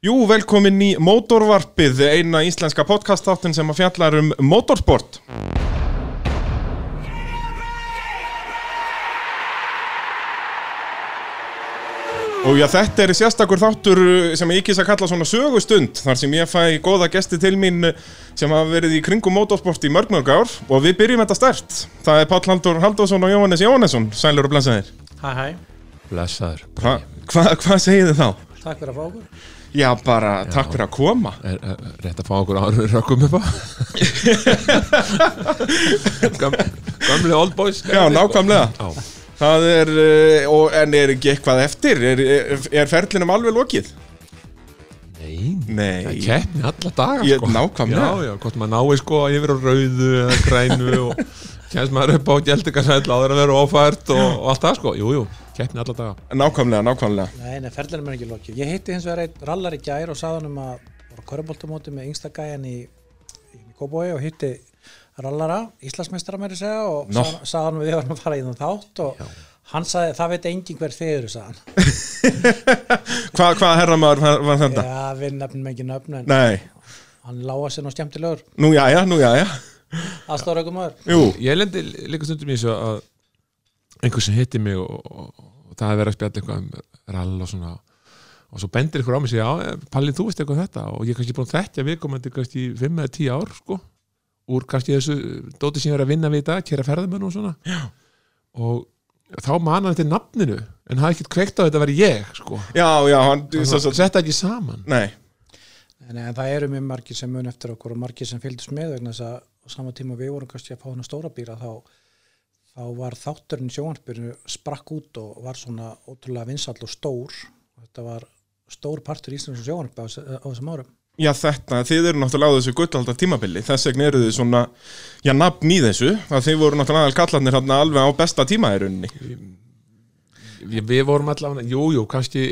Jú, velkomin í Mótorvarpið, eina íslenska podcastáttin sem að fjallar um motorsport. Og já, þetta er sérstakur þáttur sem ég kýrst að kalla svona sögustund, þar sem ég fæ góða gesti til mín sem hafa verið í kringum motorsport í mörg mörg ár og við byrjum þetta stert. Það er Páll Haldur Haldursson og Jóhannes Jóhannesson, sælur og blansaðir. Hæ hæ, Blessaður Hva, hva, hvað segir þið þá? takk fyrir að fá okkur Já, bara takk fyrir að koma. er, er, er rétt að fá okkur áður við rökkum upp á Göm, Gömli old boys Já, nákvæmlega. Já. Það er, uh, og, en er ekki eitthvað eftir? Er, er, er ferlinum alveg lokið? Nei, Nei. það keppni alla daga Ég- sko. nákvæmlega. Já, já, hvort maður nái sko yfir á rauðu eða grænu og kemst maður upp á gjeldingarsæll áður að vera ofært og, og allt það sko Jú, jú, keppni alla daga Nákvæmlega, nákvæmlega. Nei, nei, ferðlunum er ekki lokið Ég hitti hins vegar einn rallar í gær og sagði hann um að voru köruboltamóti með yngsta gæjan í, í Kóbói og hitti rallara, Íslandsmeistara meiri segja og no. sagði hann að við varum að fara í þann þátt og hann sagði, það veit engin hver þið eru, sagði hann Hva, hvað herramaður var, var þetta? Já, við nefnum ekki nöfn en Nei, hann lága sér nú skemmtilegur nú jæja, nú jæja. aðstóra ykkur maður Jú, Ég lendi líka stundum í þessu að einhver sem hitti mig og, og, og það er verið að spjalla eitthvað um rall og svona. Og svo bendir ykkur á mig og segja, já, Palli, þú veist eitthvað um þetta? Og ég er kannski búin að þekkja viðkomandi kannski 5 eða 10 ár, sko. Úr kannski þessu dóti sem ég er að vinna við í dag kera ferðamenn og svona. Já. og þá man hann þetta nafninu en hafði ekkert kveikt á þetta að vera ég, sko. Já, já, hann, Setta ekki saman. Nei, En, en það eru mjög margir sem mun eftir okkur og margir sem fylgdust með vegna þess að á sama tíma við vorum kannski að fá hana stóra bíla þá, þá var þátturinn sjónvarpinu sprakk út og var svona ótrúlega vinsall og stór og þetta var stór partur í Íslands sjónvarpi á, á þessum árum. já þetta, þið eru náttúrulega á þessu gullaldar tímabili, þess vegna eru þið svona, já, nafn í þessu, að þið voru náttúrulega aðal kallarnir hann alveg á besta tíma í rauninni. við, við vorum allavega, jú, jú, kannski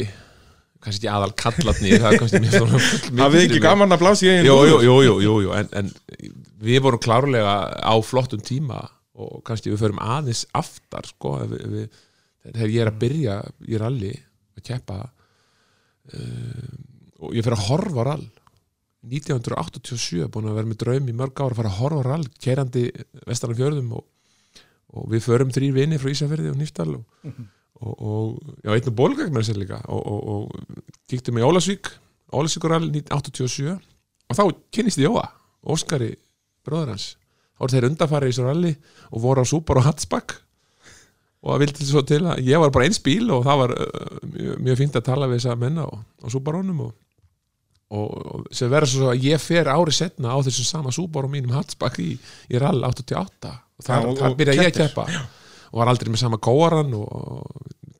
kannski ekki aðal kallatni það er kannski mjög svona Hafið þið ekki gaman að blása í eigin jú, jú, lúður? jú, jú, jú, jú. En, en við vorum klárlega á flottum tíma og kannski við förum aðeins aftar sko, ef við, við, þegar ég er að byrja í ralli að keppa uh, og ég fer að horfa á rall. 1987 búin að vera með draum í mörg ár að fara að horfa á rall keirandi vestan af fjörðum og, og við förum þrýr vini frá Ísafjörði og Nýftal og, og, og já, einn og bólgagnar sér líka og, og, og kíktum í Ólasvík Ólasvíkurall 1987 og þá kynnist ég Jóa, Óskari bróður hans, voru þeir undarfæri í þessu ralli og voru á Súbar og Hatsbakk og það vildi svo til að ég var bara eins bíl og það var uh, mjög, mjög fínt að tala við þessa menna á, Súbarónum og, og, og sem verður svo að ég fer ári setna á þessum sama Súbaró mínum Hatsbakk í, í rall 88 og þar, Já, og- þar og byrja ég að keppa. Og var aldrei með sama kóaran og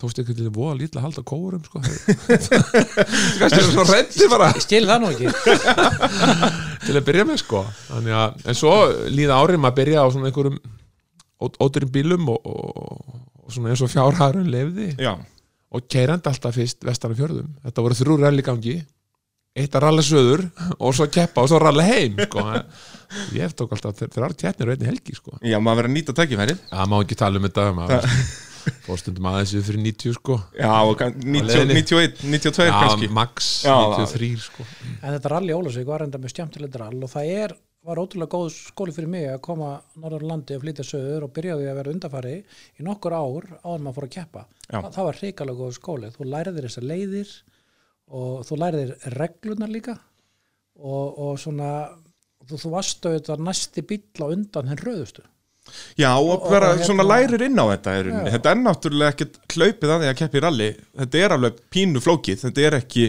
tókst ekki til að voða lítið að halda kóarum sko. kannski er svo reddi bara. Ég skil það nú ekki. til að byrja með sko að, en svo líða árið maður að byrja á svona einhverjum ó- ódýrum bílum og, og, og svona eins og fjárhærun lefði Já, og keirandi alltaf fyrst vestan af fjörðum þetta voru þrjú rall í gangi eitt að ralla söður og svo keppa og svo ralla heim sko. ég tók alltaf þrjár keppnir og einni helgi sko. já, maður verður að nýta tækifærið. það má ekki tala um þetta maður fór stundum aðeins við fyrir 90 sko Já, og kann- 90, leiðinni. 91, 92 kannski. Já, max Já, 93 sko En þetta rall í Ólasvík var enda með stjæmtilegt rall og það er, var ótrúlega góð skóli fyrir mig að koma norður á landi og flytja söður og byrjaði að vera undarfari í nokkur ár áður en maður fór að keppa. Það, það var hrikalega góð skóli. Þú læriðir þessar leiðir og þú læriðir reglunar líka og, og svona þú, þú varst auðvitað næsti bíll á undan henn rauðustu. Já, og Og- vera og hérna- svona lærir inn á þetta rauninni. Já. Þetta er náttúrulega ekkert hlaupið að því að keppa í rally. Þetta er alveg pínu flókið. Þetta er ekki,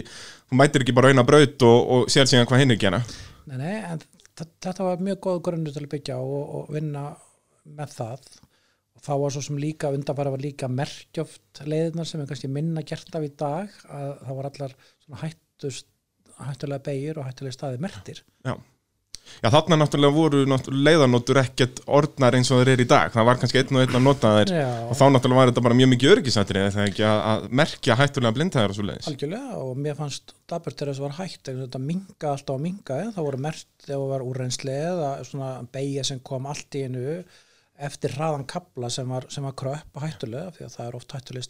þú mætir ekki bara eina braut og, og sér síðan hvað hinn er gena. Nei, nei, en þetta var mjög góð grunnu til að byggja og, og vinna með það og þá var svo sem líka undanfæra var líka merkjöft leiðirnar sem er kannski minna gert af í dag að það var allar svona hættust, hættulega beigir og hættulega staði mertir Já. Já, þarna náttúrulega voru náttúrulega leiðanótur ekkert orðnar eins og þeir eru í dag. Það var kannski einn og einn að nota þær. Já, Og þá náttúrulega var þetta bara mjög mikið örgisætri eða ekki að, að merkja hættulega blindhæðar og svo leiðis. algjörlega og mér fannst daburt þegar þessu var hætt en þetta minga alltaf á minga það voru mert þegar það var úrreynsli eða svona beigja sem kom allt í einu eftir hraðan kabla sem var, sem var kröpp og hættulega því að það er oft hættulega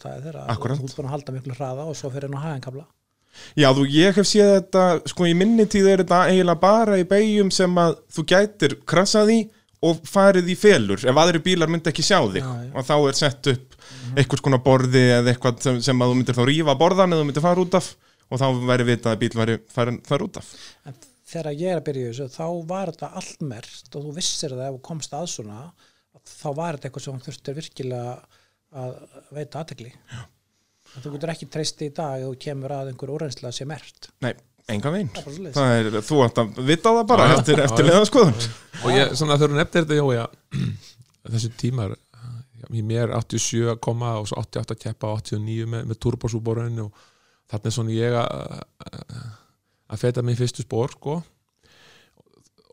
Já, þú, ég hef séð þetta, sko í minni tíð er þetta eiginlega bara í beigjum sem að þú gætir krassað í og farið í felur ef aðri bílar myndi ekki sjá þig. Já, já. og þá er sett upp einhvers konar borði eða eitthvað sem, sem að þú myndir þá rífa borðan eða þú myndir fara út af og þá væri vitað að bíl væri fara út af. En þegar ég er að byrja þessu þá var þetta allt mert og þú vissir það ef þú komst að svona þá var þetta eitthvað sem þú þurftir virkilega að veita aðtekli þú getur ekki treyst í dag ef þú kemur að einhver úrreynsla sem mert Nei, enga veginn Það er þú átt að vita það bara Já, já. eftir, Já, eftir já. leðanskoðun og ég, svona þegar hún nefnir þetta Jói að þessi tímar já, í mér 87 að koma og svo 88 að keppa og 89 með, með turbosúborun og þarna er svona ég að að feta mig í fyrstu spór sko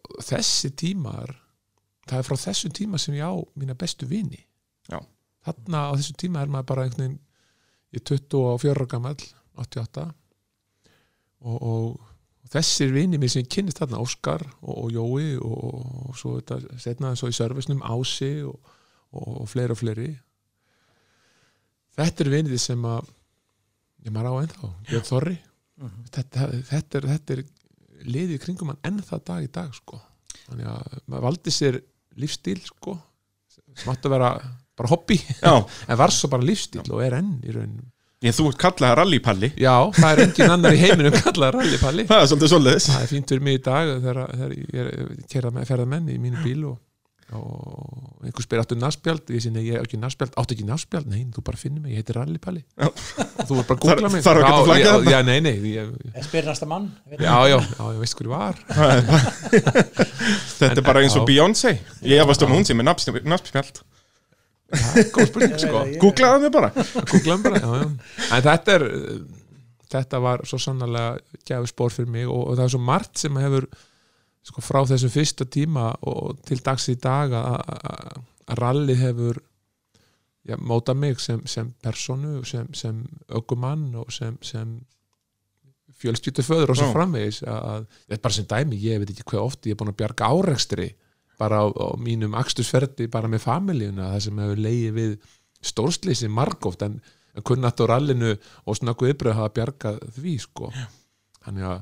Og þessi tímar það er frá þessu tíma sem ég á mína bestu vini Já. þarna á þessu tíma er maður bara einhvern veginn er 24 ára gamall 88 og, og, þessir vini mér sem ég kynnist þarna Óskar og, og Jói og, og svo þetta setna svo í servisnum Ási og, fleiri og fleiri. Þetta eru vinið sem að ég maður á ennþá Björn Þorri. Þetta, þetta, er, þetta er liðið í kringum hann ennþá dag í dag sko. þannig að maður valdi sér lífstíl sko, sem átti að vera bara hobby. Já, en var svo bara lífstíl og er enn í rauninu ég, þú ert kallað rallypalli. Já, það er engin annar í heiminum kallað rallipalli Það er svolítið svoleiðis. Það er fínt fyrir mig í dag þegar, þegar ég er kerða með ferðamenn í mínu bíl og, og einhver spyr áttu naspjald ég sinni ég er ekki naspjald, áttu ekki naspjald nei, þú bara finnir mig, ég heiti og þú er bara að googla mig. að Já, já, já, nei, nei, ég, ég spyr næsta mann já, já, já, ég veist ég var. Þetta er bara eins og. Beyoncé. Ég efast um að hún sem er nafnspjald það er góð spurning sko. Ég- Googlaðu mig bara. Googla bara, já, já. en þetta er þetta var svo sannarlega gefið spór fyrir mig og, og það er svo margt sem hefur sko, frá þessum fyrsta tíma og til dags í dag að- rally hefur já, móta mig sem, sem personu sem, sem ökumann og sem, sem fjölskyldu föður og svo framvegis. Að, að, þetta er bara sem dæmi, ég veit ekki hvað oft ég er búin að bjarga árekstri bara á, á mínum akstusferdi bara með familíuna það sem hefur leiði við stórslýsi margóft en, kunnat á rallinu og snakku yfrið hafa bjargað því sko. Þannig að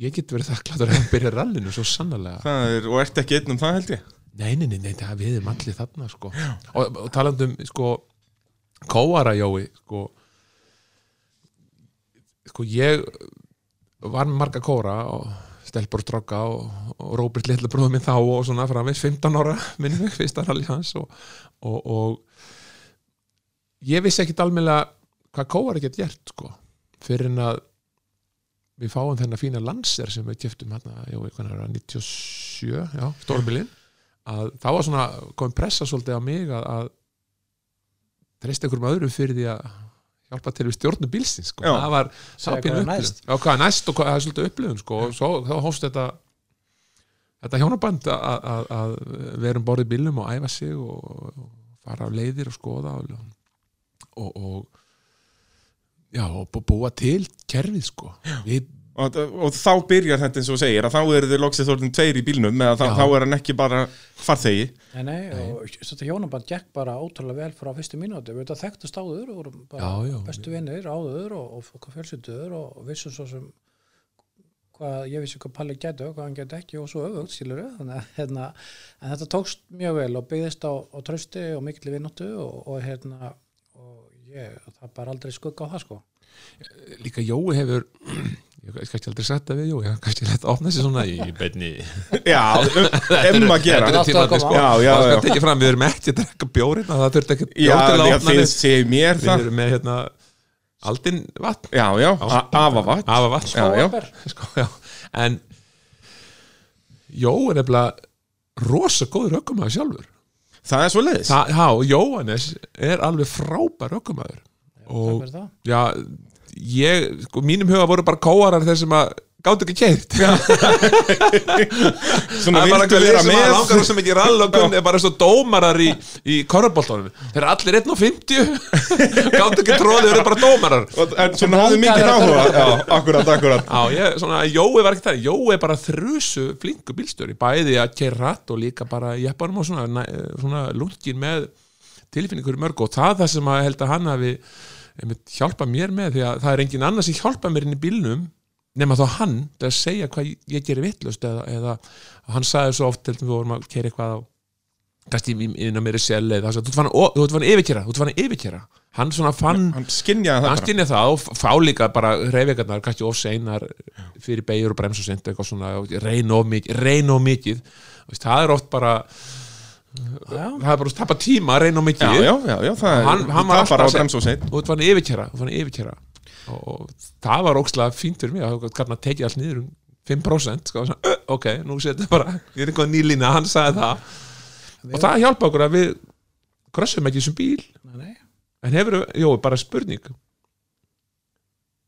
ég get verið þakklátur að byrja rallinu svo sannarlega. Það er, og ert ekki einn um það held ég? Nei, nei, nei, nei, það við erum allir þarna sko. og, og talandum sko, kóara Jói sko, sko ég var með marga kóra og stelpur og stráka og, og Róbert litla bróður minn þá og svona framvegis 15 ára minni mig fyrsta rally hans og, og, og ég vissi ekkit almennilega hvað kóara get gert sko, fyrir en að við fáum þennan fína landser sem við keftum hérna, Jói, hvernig er það, 97 já, stórbilinn að þá var svona komið pressa svolítið á mig að, að treysta einhverjum öðrum fyrir því að hjálpa til við stjórnum bílsins sko. Já. það var það pínu hvað er upplifun. næst. Já, hvað er næst og hvað það er svolítið upplifun sko. og svo þá hófst þetta þetta hjónaband að, að, að vera um borðið bílnum og æfa sig og, og fara á leiðir og skoða og, og, og já, og bú- búa til kerfið sko. Við og, og þá byrjar þetta eins og segir að þá eru þið loksið þorðin tveir í bílnum eða þá, þá er hann ekki bara farþegi. Nei, nei, og þetta hjónaband gekk bara ótrúlega vel frá fyrstu mínúti, við þetta þekktust áður og vorum bara Já, já. bestu vinnir áður og, og, og vissum svo sem hvað, ég vissi hvað Palli gæti og hvað hann gæti ekki og svo öfugt, skilur þannig að hérna, en þetta tókst mjög vel og byggðist á, á trösti og mikil vinnóttu og, og hérna og ég, það bara aldrei skugga á það sko. Líka Jói hefur ég kannski aldrei sagt það við Jói hann kannski lett opna sig svona í beinni Já, um, um að gera. Þetta er tímandi sko. Já, já, Það já. fram, við erum ekki að drekka bjórin það þurft ekki Já, bjór til að já opna þið neitt. segir mér Við það? erum með hérna aldin vatn. Já, já, afa vatn. Afa vatn. Skóarber. sko. En Jó er nefnilega rosa góður ökumæður sjálfur. Það er svo leiðis já, Jóhannes er alveg frábær ökumæður Takk og já, ég, sko, mínum huga voru bara kóarar þeir sem að gátt ekki keirt Svona Það er bara viltu eitthvað vera sem að með langar svo mikið rall og kunni bara svo dómarar í, í korfbóltónum þeir eru allir 1.50 gátt ekki tróðið, þeir eru bara dómarar. En svona hafðu mikið langar að áhuga Já, akkurat, akkurat. Já, ég, svona, Jói var ekki það Jói er bara þrusu flinku bílstjóri. Bæði að keira rætt og líka bara jeppanum og svona, næ- svona lungin með tilfinningur mörg. Og það það sem að held að hann hafi hjálpa mér með því að það er engin annar sem hjálpa mér inn í bílnum nema þá hann til að segja hvað ég gerir vittlust eða, eða hann sagði svo oft til að við vorum að kera eitthvað á kannski inn á mér í sjæli eða þú ert fann að ert að yfirkera þú ert fann að yfirkera hann svona fann hann skinjaði það skynja það og fá líka bara reyfingarnar kannski of seinar fyrir beigur og brems og sent eitthvað svona reyna of mikið, reyna of mikið. Það er oft bara Já. það er bara að tapa tíma að reyna of já, mikið já, já, Hann- hann var alltaf að og og þú þú fann yfirkera og, og það var ókslega fínt fyrir mig að kannan tekið allt niður um 5% sko, svona, "Ö, ok, nú setjum bara ég er einhvað nýlína, hann sagði það. Og það hjálpa okkur að við krossum ekki þessum bíl. En hefur, jó, bara spurning.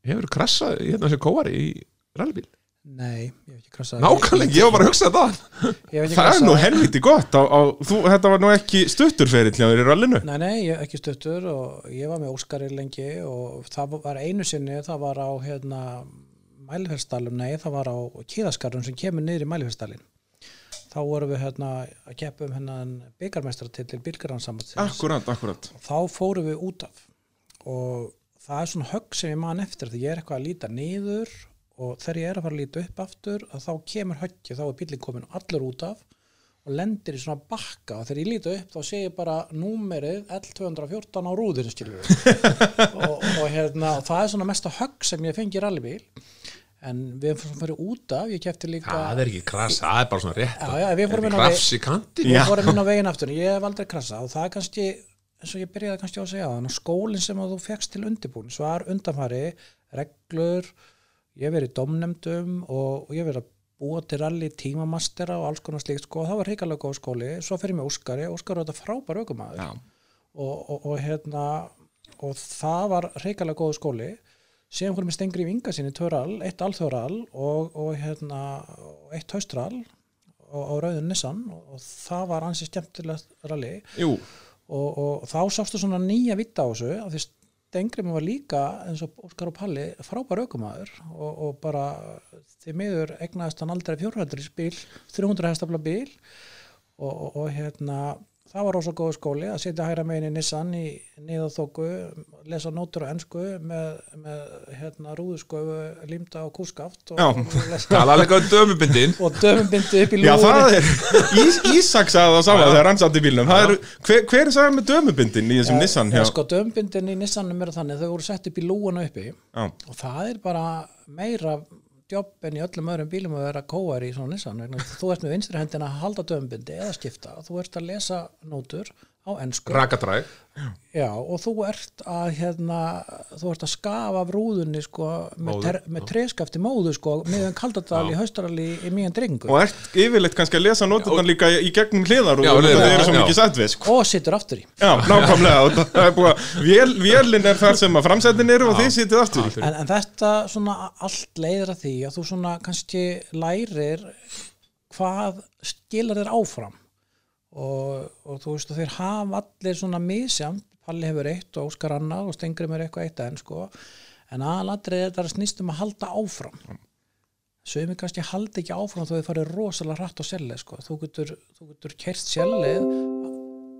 Hefur krassað hérna sem kóari í rallbíl Nei, ég hef ekki krassað nákvæmlega, ég var bara að hugsa það ekki það er krassað- nú helviti gott á, á, þú, þetta var nú ekki stutturferill hjá þér í rallinu. Nei, nei, ég, ekki stuttur og ég var með Óskari lengi og það var einu sinni, það var á hérna Mælifellsdalum, nei, það var á Kíðaskarðum sem kemur niður í Mælifellsdalin þá vorum við hérna að keppa um hennan byggarmestratitil bílgarhansambandsins akkurat, akkurat. Þá fórum við út af. Og það er svona högg sem ég man eftir því. Ég er eitthvað að líta niður og þegar ég er að fara að líta upp aftur að þá kemur höggi, þá er bílinn komin allur út af og lendir í svona bakka. Og þegar ég líta upp þá sé ég bara númerið L214 á rúðinu skilur og, og hérna það er svona mesta högg sem ég fengi í rallybíl. En við farið út af ég kefti líka það er ekki krass, það er bara svona rétt. Já, já, við fórum inn á veginn aftur. Ég hef aldrei krasa og það er kannski eins og ég byrjaði kannski á að segja skólinn sem að þú fegst til undirbúin svo var undanfari, reglur ég verið domnemdum og, og ég verið að búa til rally tímamastera og alls konar slíkt sko, það var hrikalega góð skóli, svo fyrir mig Óskari Óskari var þetta frábær aukumæður Já. og, og, og hérna og það var hrikalega góð skóli. Síðan fórum við stengri í vinga sinni törral, eitt alþjóral og, og hérna og eitt haustral á, rauðun Nissan og, og það var ansi skemmtilegt rally. Jú, og, og þá sástu svona nýja vitt á þessu af því Stengri var líka eins og Óskar og Palli frábær aukumæður og, og bara því miður egnaðist hann aldrei fjórhætturis bíl 300 hestafla bíl og, og, og hérna það var rosa góð skóli að setja hægra megin í Nissan í niðaþóku lesa nótur á ennsku með, með hérna rúðusköfu límda á kúskaft og, Já. og, lesa, tala líka um dömubindin og döfumbindi upp í það er Ís, Ísak sagði það sama þegar hann satt í bílnum það er, hver, hver er sagði með dömubindin í þessum Nissan hjá Já, sko, dömbindin í Nissanum eru þannig þau voru sett upp í lúan uppi Já. og það er bara meira jobb en í öllum öðrum bílum að vera kóar í svona Nissan þú ert með vinstri hendina að halda dömbindi eða skipta, þú ert að lesa nótur á ennsku rakadræg Já, og þú ert að hérna, þú ert að skafa af rúðunni sko, með, ter, með treskafti móðu sko, meðan kaldadal í haustarali í mýjan drengu og ert yfirleitt kannski að lesa nótutan líka í gegnum hliðar og Já, það eru svo mikið sætt við sko. og sittur aftur í. Já, nákvæmlega er vél, vélinn er þar sem að framsættin eru og þið sitið aftur í. en, en þetta svona allt leiðir að því að þú svona kannski lærir hvað skilar þér áfram og, og þú veist að þeir hafa allir svona misjam Palli hefur eitt og Óskar annað og Stengrim er eitthvað eitt en sko. En aðalatrið er þetta að snýst um að halda áfram. Sögum kannski haldi ekki áfram þó þið farið rosalega hratt á sellið sko. Þú getur, þú getur kerst sellið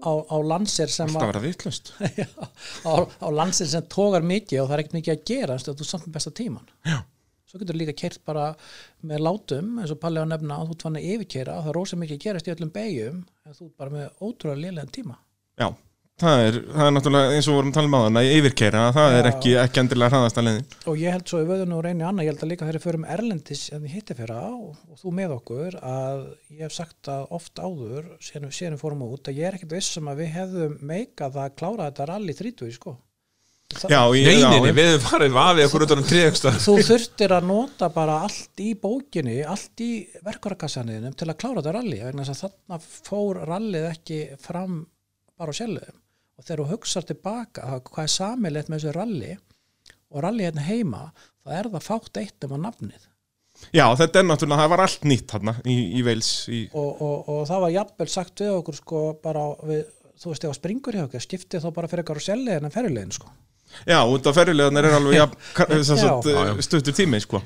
á, á landsir sem alltaf vitlust Já, á, á landsir sem tógar mikið og það er ekkert mikið að gera en þú er samt með besta tíman Já. Svo getur líka kert bara með látum eins og Palli á að nefna að þú ert fann að yfirkera það er rosa mikið að gerast í öllum beigjum en þú bara með ótrúlega lélegan tíma. Já, það er, það er náttúrulega eins og við vorum að tala um á þann að yfirkeira það er Já. ekki, ekki endilega hraðasta leiðin. Og ég held svo í vöðun og reyni annað ég held að líka þegar við förum erlendis en ég hitti fyrir á og þú með okkur að ég hef sagt að oft áður við við fórum út að ég er ekkert vissum að við hefðum meikað að klára þetta rally 30 sko já, ég, já, neyninni, við hefum farið vafið okkur utan um tríðakstar þú þurftir að nota bara allt í bókinni, allt í verkvarakassanniðinum til að klára þetta vegna þess að þarna fór rallið ekki fram bara á sjálfum og þegar þú hugsar tilbaka að hvað er samilegt með þessu rally og rally hérna heima þá er það fátt eitt um að nafnið. Já, þetta er náttúrulega, það var allt nýtt þarna í, í Veils í, og, og, og það var jafnvel sagt við okkur sko bara við, þú veist ef að springur hjá okkur skiptið þá bara fyrir á selli en ferjulegin sko já, út af ferjulegarnir er alveg ja, Já. stuttur tími sko.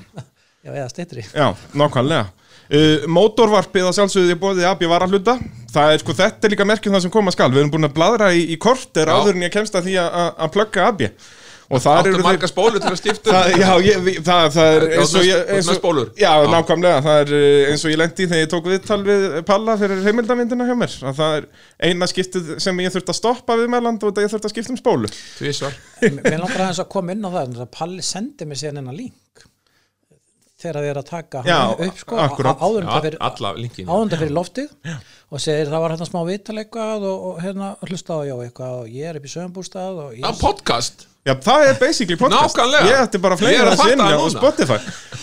já eða stittri já, nákvæmlega. Uh, mótorvarpið að sjálfsögðu bóðið AB var að hluta það er sko þetta er líka merkjum það sem koma skal. Við erum búin að bladra í, í kort er áður en ég kemst að því að- að að AB og þar Áttu eru marga spólu til að skipta um? það, já, ég, það, það er Já, eins og ég eins og, spólur? já, Já. nákvæmlega, það er eh, eins og ég lendi þegar ég tók viðtal við Palla fyrir heimildamindina hjá mér að það er eina skiptið sem ég þurfti að stoppa við meðland og þetta ég þurfti að skipta um spólu Tvísvar Mér langar aðeins að koma inn á það Palli sendi mér síðan enna link þegar þið er að taka Já, hann upp sko, akkúrat. á- áður en Já, það fyrir, það loftið og segir það var hérna smá vital eitthvað og, og hérna hlusta á já eitthvað og ég er upp í sögumbústað og Já, ég, podcast Já, það er basically podcast. Nákvæmlega. Ég ætti bara að fleira að það á. Spotify.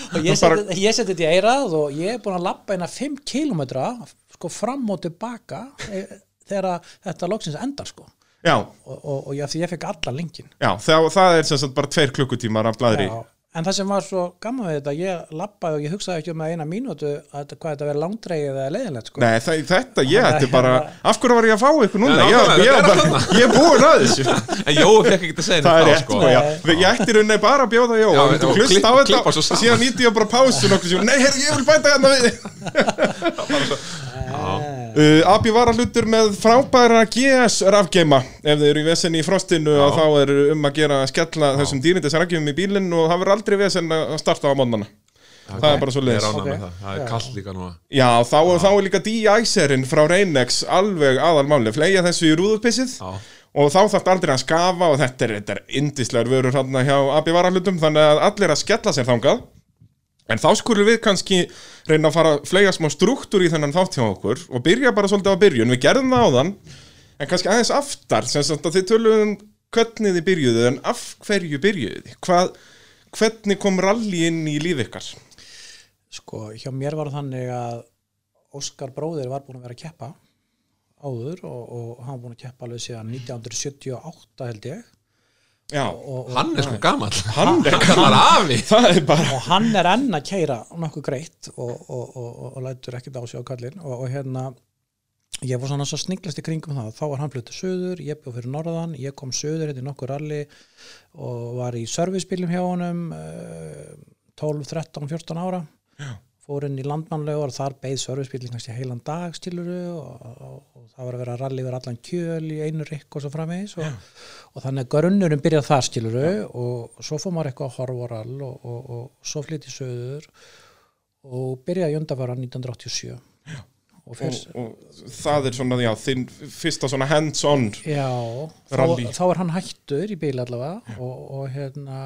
Og ég bara- seti ég seti þetta í eirað og ég er búin að lappa eina 5 kilometra sko fram og tilbaka e, þegar að þetta loksins endar sko. Já, og, og, og ég, ég fekk alla linkin já, það, það er sem sagt bara tveir klukkutímar af blæðri Já, en það sem var svo gaman við þetta ég lappaði og ég hugsaði ekki um að eina mínútu að þetta- hvað þetta verið langdreigið eða leiðinlegt sko. Nei, það, þetta, ég ætti bara Af hverju var ég að fá ykkur núna? Ég, ég, þetta er bara, ég er búin að þessu. En Jói fekk ekki að segja Það er neitt rétt, sko, sko já. Ég ætti rauninni bara að bjóða Jó Já, og og hlusta á þetta? saman. Síðan nýtti ég bara pásu nokkuð sér Nei, herri, ég vil bæta hérna við uh, Abi var að hlutur með frábæra GS rafgeima Ef þið eru í vesenni í frostinu og þá er um að gera að skella þessum dýrindis rafgeimum í bílinn og það verður aldrei vesen að starta á mónana Það er bara svo er leiðis ánægð Ok. með það, það er kallt líka núna. Já, þá, þá er líka de-icerinn frá Reynex alveg aðalmáli, fleia þessu í rúðupissið Já. og þá þarf aldrei að skafa og þetta er, þetta er indislegar vörur hérna hjá AB Varalutum þannig að allir að skella sér þangað. En þá skulum við kannski reyna að fara að fleia smá struktúr í þennan þátt hjá okkur og byrja bara svolítið á byrjun, við gerðum það áðan en kannski aðeins aftar sem sagt að þið töluðum hvernig þið byrjuðu en af hverju byrjuðu þið? Hvernig kom rally inn í líf ykkar? sko, hjá mér var þannig að Óskar bróðir var búin að vera að keppa áður og, og hann var búin að keppa alveg síðan 1978 held ég. Já, og, og, Hann er sko gamall. Hann er Hann var afi. Það er bara og hann er enn að keira nokkuð greitt og, og, og, og, og lætur ekkert á sig á kallinn. Og, og hérna ég var svona svo sniglast í kringum það þá var hann flutið söður, ég bjóð fyrir norðan ég kom söður hérna í nokkur ralli og var í servicebílum hjá honum eh, 12, 13, 14 ára. Já. fór inn í landmannlega og þar beið servicebílinn kannski heilan dag stiluru og, og, og það var að vera ralli yfir allan kjöl í einu rikk og svo framvegis og, og þannig að grunnurinn byrjað þar stiluru og svo fór maður eitthvað að horfa á rall og, og, og svo flytti söður og byrjaði í undarfara 1987 og fyrst, og, og það er svona, já, þinn fyrsta svona hands-on Já, þá, þá er hann hættur í bíl allavega og, og hérna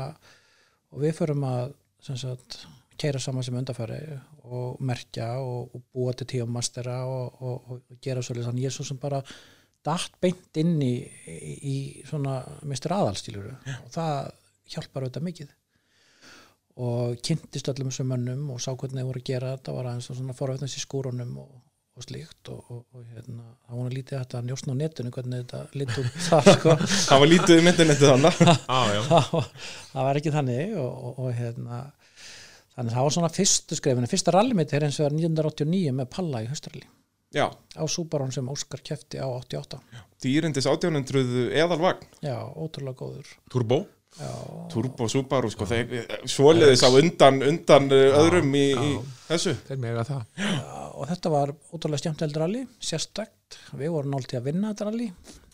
og við förum að sem sagt, keira saman sem undarfæri og merkja og, búa til tíumastera og, og, og gera svolítið þannig ég er svo sem bara datt beint inn í, í, svona mistur aðalstíluru og það hjálpar auðvitað mikið. Og kynntist öllum þessum mönnum og sá hvernig þeir voru að gera þetta. Var aðeins svona forveitnast í skúrunum og, og slíkt og, og, og hérna, það var lítið hægt að njósna á netinu hvernig þetta lítið út það sko. Það var lítið um internetið þannig ah, já. það var- það var ekki þannig og, og, og hérna þannig að það var svona fyrstu skrefinu. Fyrsta mitt er eins og 1989 með Palla í höstralli já, á Subaru sem Óskar kefti á 88 dýrindis 1800 eðalvagn. Já, ótrúlega góður. Turbo Turbo Subaru, sko, þeir svoliðis á undan, undan uh, öðrum í, í þessu. Þeir mega það. Og þetta var ótrúlega skemmtilegt rally sérstakt, við vorum til að vinna þetta rally.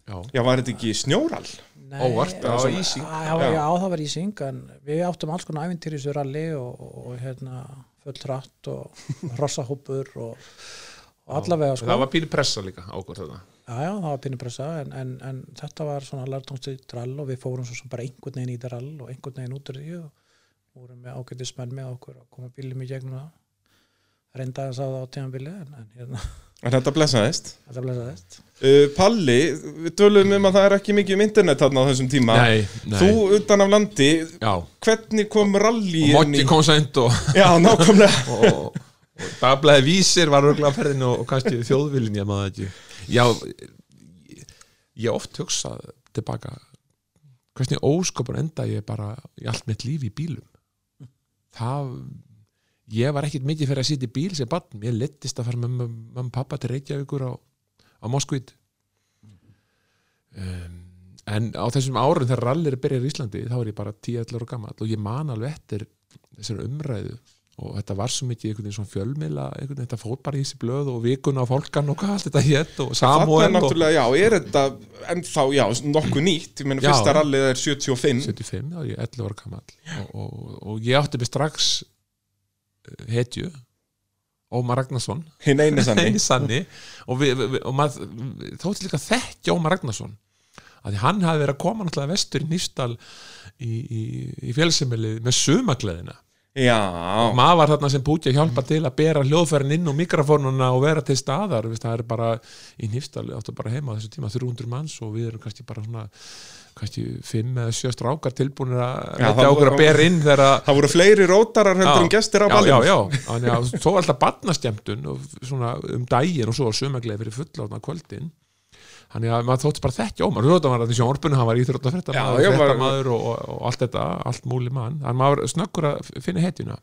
Já, já, var þetta ekki snjóral? Nei, Óvart, það var ísing. Já, já, já, það var ísing en við áttum alls konar æfintir í þessu rally og, og, og hérna fullt rætt og hrossahópur og, og allavega sko. Það var pínu pressa líka á okkur þetta Já, já, það var pinnupressa en, en, en þetta var svona lærtónstitt rall og við fórum svo sem bara einhvern veginn í þetta rall og einhvern veginn út úr því og vorum með ágætis menn með okkur og koma bílum í gegnum það reynda að það á tímanbíli en, en hérna, En þetta blessaðist. þetta blessaðist Uh, Palli, við tölum um að það er ekki mikið um internet þarna á þessum tíma. Nei, nei. Þú utan af landi, Já, hvernig kom rally og inn Motti kom sænt og, Já, nákvæmlega. og, og dagblæði vísir var örgulega ferðinu og, kannski þjóðvilin ég maður ekki. Já, ég, oft hugsað tilbaka hvernig óskapur enda ég bara í allt mitt líf í bílum? Það ég var ekkit mikið fyrir að sitja í bíl sem barn, ég lettist að fara með mamma og pappa til Reykjavíkur á, á Moskvít. Um, en á þessum árum þegar rallir byrjar í Íslandi þá er ég bara 10-11 ára gammal og ég man alveg eftir þessari umræðu og þetta var svo mikið einhvern veginn svona fjölmiðla einhvern veginn, þetta fór bara í þessi blöð og vikuna og fólkan og hvað allt þetta hétt og er Samuel og náttúrulega, já, er þetta ennþá, já, nokkuð nýtt. Ég meina, fyrsta rallið er 75 75, já, ég er 11 ára gamall. Og, og, og ég átti mig strax eh, hetju Ómar Ragnarsson. Hinn eini sanni. Og, við, við, og maður þótti líka þekkja Ómar Ragnarsson. Að því hann hafi verið að koma náttúrulega vestur í Nýstal í, í, í fjölsemili með sumagleðina Já, og maður var þarna sem búti að hjálpa til að bera hljóðfærin inn á mikrofónuna og vera til staðar, Vist, það er bara í Nýstal, áttu bara heima á þessu tíma 300 manns og við erum kannski bara svona kannski 5 eða 7 strákar tilbúinir að Já, það okkur að bera inn þegar að það voru fleiri rótarar heldur en gestir á já, ballinu. já, já, að svo alltaf og svona um daginn og svo var sömagleði fyrir fulla á kvöldin þannig að maður þótti bara þekkja ómar. Þú þótti að hann var í sjónvarpinu, hann var íþróttafrétta Já, maður, já, var- fréttamaður og, og, og allt þetta, allt múli mann. Að maður snöggur að finna hetjuna.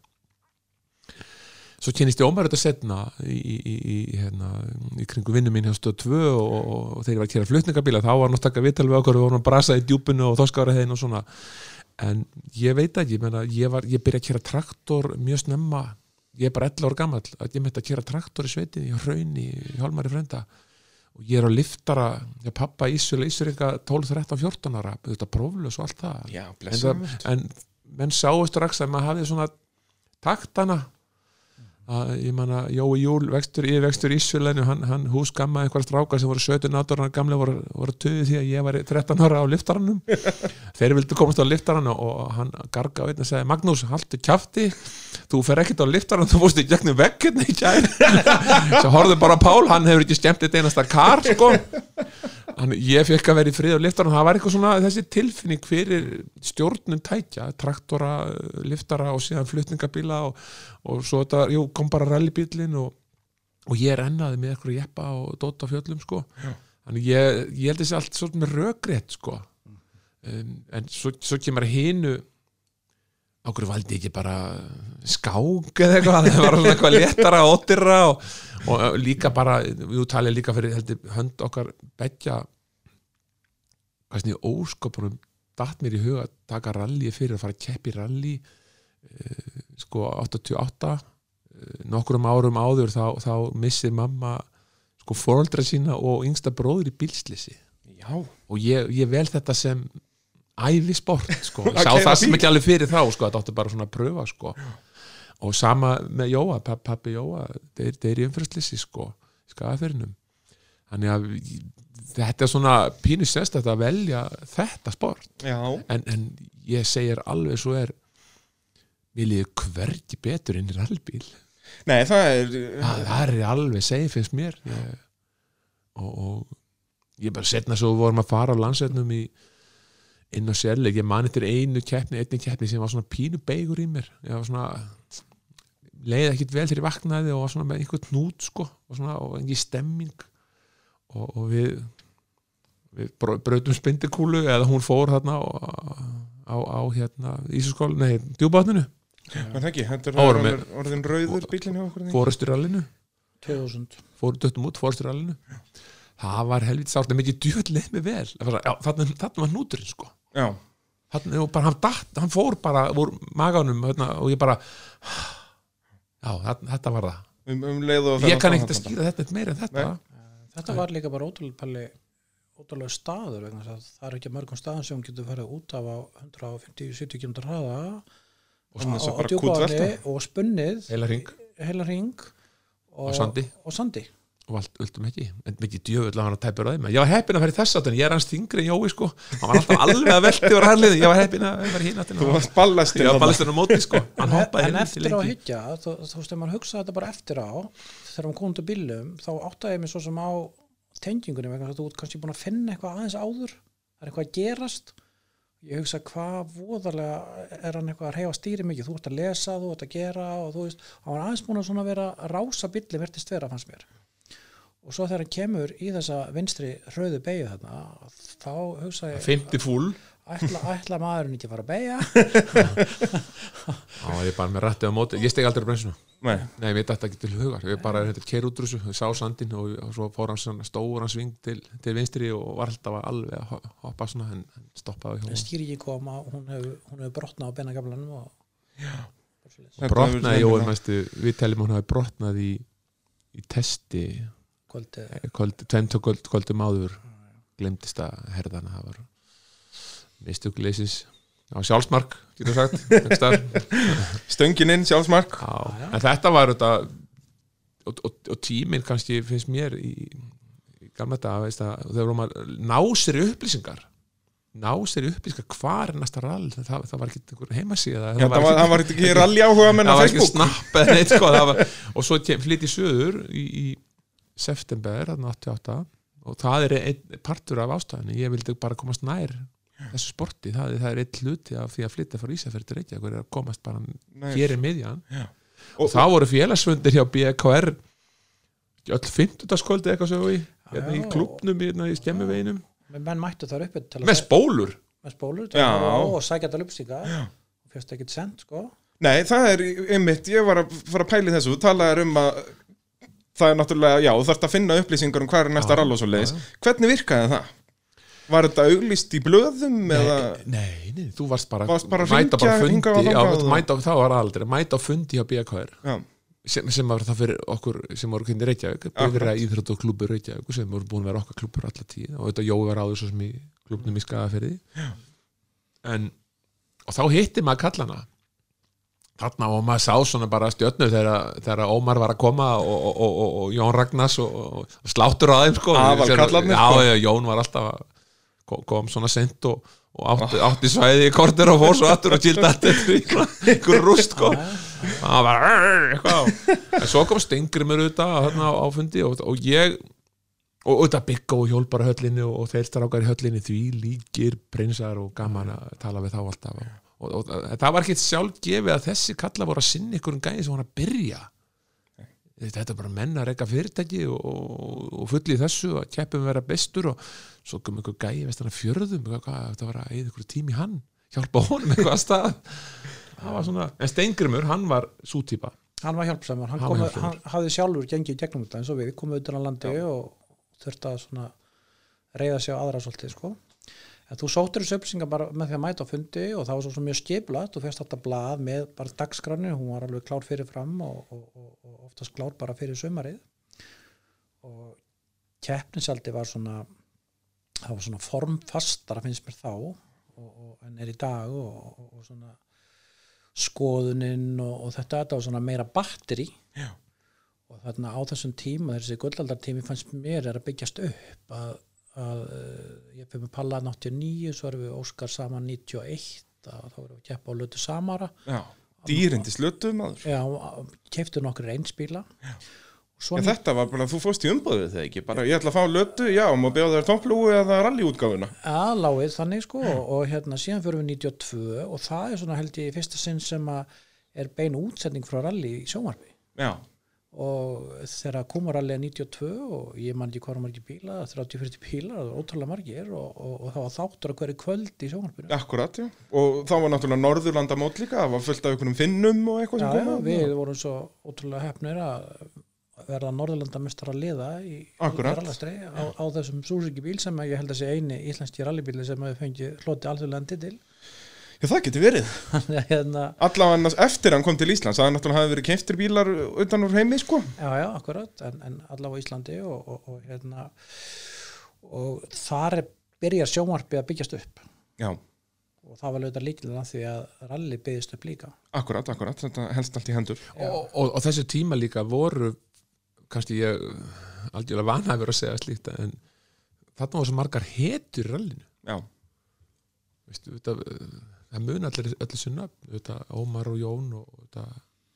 Svo kynist ég ómar þetta setna í, í, í, hérna, í kringu vinnu mín hjá stöð 2 og, og, og þegar ég var að kera flutningabíla þá var hann að taka vital við okkur og vorum að brasa í djúpinu og þoskara og svona. En ég veit ekki, ég, meina, ég, var, ég byrja að kera traktor mjög snemma. Ég er bara 11 ára gamall að ég myndi að kera traktor í sveitinni í hraunni, í Hjálmari frenda og ég er á liftara ég pappa Ísula Ísuringa 12, 13, 14 ára. Þetta próflös og allt það. Já, en, það, en menn sáu strax að maður hafði svona taktana að ég manna Jói Júl vextur, ég vextur í Ísfélaginu hann, hann húsgamma einhverja strákar sem voru 17 ára gamle voru, voru töði því að ég var 13 ára á liftaranum. Þeir vildu komast á liftaran og hann garga á einn og sagði Magnús, haltu kjafti. Þú fer ekkert á liftaran, þú fórst í gegnum vekkirna í kæri svo horfðu bara Pál, hann hefur ekki stemt eitt einasta kar sko Þannig ég fekk að vera í frið og liftara og það var eitthvað svona þessi tilfinning fyrir stjórnum tækja, traktora, liftara og síðan flutningabíla og, og svo þetta, jú, kom bara rallybílin og, og ég rennaði með eitthvað jeppa og dóta á fjöllum sko. Já. þannig ég, ég held þessi allt svona með rökrétt sko. Um, en svo, svo kemur hinu hverju valdi ekki bara skák eða eitthvað? Það var eitthvað léttara og óttira og, og líka bara, við talið líka fyrir heldur, hönd okkar begja hvað ég óskopunum datt mér í huga að taka rally fyrir að fara að keppi rally uh, sko 88 uh, nokkrum árum áður þá, þá missir mamma sko fóreldra sína og yngsta bróður í bílslisi Já, og ég, ég vel þetta sem ævisport sko, sá það sem ekki alveg fyrir þá sko, þetta átti bara svona að pröfa sko. Og sama með Jóa, papp, pappi Jóa þeir, þeir í umfyrstlisi sko skafirinnum þannig að þetta er svona pínu sérstætt að velja þetta sport. En, en ég segir alveg svo er við liðum hvergi betur inn í rallbíl. Nei, það er það, það er alveg segið finnst mér. Ég, og, og ég bara setna svo vorum að fara á landsveitnum í inn á sérleik, ég man eftir einu keppni einni keppni sem var svona pínu beigur í mér. Ég var svona leiði ekkit vel þegar ég vaknaði og var svona með einhvern hnút sko og svona og engi stemming. Og, og við við brau- brautum spindikúlu eða hún fór þarna á, á, á hérna Ísaskóla, nei, djúbátninu það ekki, þetta er Árum orðin, orðin rauður bílinn hjá okkur ekki? fórusturallinu 2000 fóru döttum út fórusturallinu það var helvít sárt. En mikið djöð leið mig vel. Þarna var núturinn sko Og bara, hann, datt, hann fór bara úr maganum hérna, og ég bara já, þetta var það. Um, um leið og ég kann ekkert að skýra þetta meira en þetta. Þetta var líka bara ótrúlega palli ótrúlega staður vegna þess að það er ekki mörgum staðan sem getur farið út af á 150-70 km hraða. Og kútvelta. og spunnið. Heila ring heila ring og, Og sandi. og sandi. Og allt öllum ekki. En mikið djöfull að hann að tæpur að þeim. Ég var heppin að í þess en ég er hans þingri en Jói sko. Hann var alltaf alveg að velti og ræðlið ég var heppin að vera hinn Þú varst ballastin ég var ballistur á móti sko. Hann en, hoppaði en eftir á að hyggja þú, þú veist, ef maður hugsa þetta bara eftir á þegar maður komum til bílum þá áttaði ég mig svo sem á tengingunni vegna að þú ert kannski búin að finna eitthvað aðeins áður. Það er eitthvað að gerast. Ég hugsa hvað voðarlega er hann eitthvað að reyfa stýri mikið? Þú ert að lesa, þú ert að gera og þú veist, hann var aðeins búin að vera að rása bíli verðist vera fannst mér og svo þegar hann kemur í þessa vinstri hröðu beigju þarna þá hugsa ég 50 fúl ætla, ætla maðurinn ekki að fara að beigja þá var ég bara með rættið á móti. Ég steg aldrei bremsuna Nei, Nei, ég veit þetta ekki til hugar, ég bara er þetta keir út úr þessu, ég sá sandinn og, og svo fór hann svona stóran sving til, til vinstri og var alltaf alveg að ho- hoppa svona en en stoppaði hjá stýringin kom að hún hefur, hún hefur brotnað á benagaflanum og hefur brotnaði mestu, við teljum hún hafi brotnað í, í testi kvöld, tveimtó kvöld, kvöldum áður glemdist að herðana það var mistugleisis á sjálfsmark, getur sagt einhvers staðar. Stöngin inn, sjálfsmark Já, já. en þetta var þetta og, og, og tíminn kannski finnst mér í, í gamla dag þegar að ná sér upplýsingar ná sér upplýsingar hvar er næsta rall það, það var ekki einhver heimasíða Já, það var, það var ekki rally áhuga menn á það var ekki Facebook snapp eða neitt sko, það var, og svo kem- flytt í söður í, í september, þarna 88 og það er einn partur af ástæðinu ég vildi bara komast nær þessu sporti, það, er- það er einn hluti af því að flytta frá Ísafjörð til Reykjavík er að komast bara Nei. hér í miðjan. Já. og, Og- það voru félagsfundir hjá BKR öll 50. skvöldi eitthvað svo í, hérna, í klubnum hérna, í skemmuveginum. Men menn mættu þar uppi til að með spólur. Með spólur og sækja þetta lupstíka og fyrst ekkert sent sko. Nei, það er einmitt, ég var að fara að pæli þessu, þú talaðir um að það er náttúrulega, já, þú þarfst að finna upplýsingar um hvað er næsta rall og svo leiðis. Hvernig virkaði það? Var þetta auglýst í blöðum eða? nei, nei, þú varst bara, Varst bara mæta bara fundi já, mæta, það var aldrei, mæta á fundi hjá BKR sem, sem var það fyrir okkur sem voru kynni Reykjavík, byrja íþrótt og klubur Reykjavík sem voru búin að vera okkar klubur alla tíð. Og þetta Jói var áður svo sem í klubnum í Skagafyrði en og þá hitti maður kallana þarna og maður sá svona bara stjörnu þegar, Ómar var að koma og, og, og, og, Jón Ragnars og, sláttur á þeim sko. Aðalkallarnir, já, sko. já, Jón var alltaf að kom, kom svona sent og, og átti, átti svæði í korter og fór svo aftur og childi allir einhver rúst sko. Það var eitthvað en svo kom Stengrimur auðvitað þarna á, á fundi og, og ég og auðvitað Biggo og hjól bara höllinni og, þeir strákar í höllinni því líkir prinsar og gaman að tala við þá alltaf og, og, og, það var ekkert sjálf gefið að þessi kalla voru að sinna ykkur um gæði sem voru að byrja. Þetta er bara menn að reyka fyrirtæki og, og, og fulli í þessu að keppum vera bestur og svo kom einhver gæði vestan að fjörðum þetta var að eða ykkur tími í hann hjálpa honum eitthvað að stað svona, en Steingrimur hann var svo típa. Hann var hjálpsamur, hann, Hann hjálpsamur. hann hafði sjálfur gengið gegnum þetta eins og við, komum utan á landi og þurfti að reyða sig á aðra svolítið sko en þú sóttir þessu upplýsingar bara með því að mæta á fundi og það var svo, mjög skiplat og fyrst þetta blað með bara dagskráni, hún var alveg klár fyrir fram og, og, og, og oftast klár bara fyrir sumarið. Og keppnisaldi var svona það var svona formfastara finnst mér þá og, og, en er í dag og, svona skoðuninn og, og þetta, þetta var svona meira batteri. Já. og þarna á þessum tíma þessi gullaldartími fannst mér er að byggjast upp að, að eh, ég fyrir með Palla 89 svo erum við Óskar saman 91 að þá erum við að keppa á Lötu Samara. Já Dýrindi slötu maður. Já, keftu nokkur svo En þetta var bara, þú fórst í umbúðið þegar ekki? Bara, ég ætla að fá lötu, já, má bjóða þér topplúi eða rallyútgáfuna. Aðláið þannig sko og hérna síðan fyrir við 92 og það er svona held ég fyrsta sinn sem að er bein útsending frá rally í sjónvarpi. Já, og þegar komaralli er 92 og ég man ekki hvað margir bíla 30-40 bílar, það var ótrúlega margir og, og, og það var þáttur að hverju kvöld í sjónvarpinu. Akkurat, já. Og þá var náttúrulega Norðurlanda mót líka, það var fullt af einhverjum finnum og eitthvað já, sem já, kom við vorum svo ótrúlega hefnir að verða Norðurlandamestara liða í, í rallastri á, á þessum Suzuki bíl sem að ég held að sé eini íslenski rallybíli sem að við fengið hloti alþjóðlega titil Já, það getur verið. Þannig að hérna, Allavega annars eftir hann kom til Íslands Það er náttúrulega hafi verið keiftir bílar utan úr heimi, sko. Já já, akkurat en, en allavega á Íslandi og, og, og hérna og þar er, byrjar sjónvarpið að byggjast upp. Já, og það var auðvitað líkilega því að rally byggðist upp líka. Akkurat, akkurat, þetta helst allt í hendur. Og, og, og þessu tíma líka voru kannski ég aldrei vanhæfur að segja slíkt en þarna var svo margar hetur í rallinu. Já, Veistu, þetta, það mun allir öllu þetta, Ómar og Jón og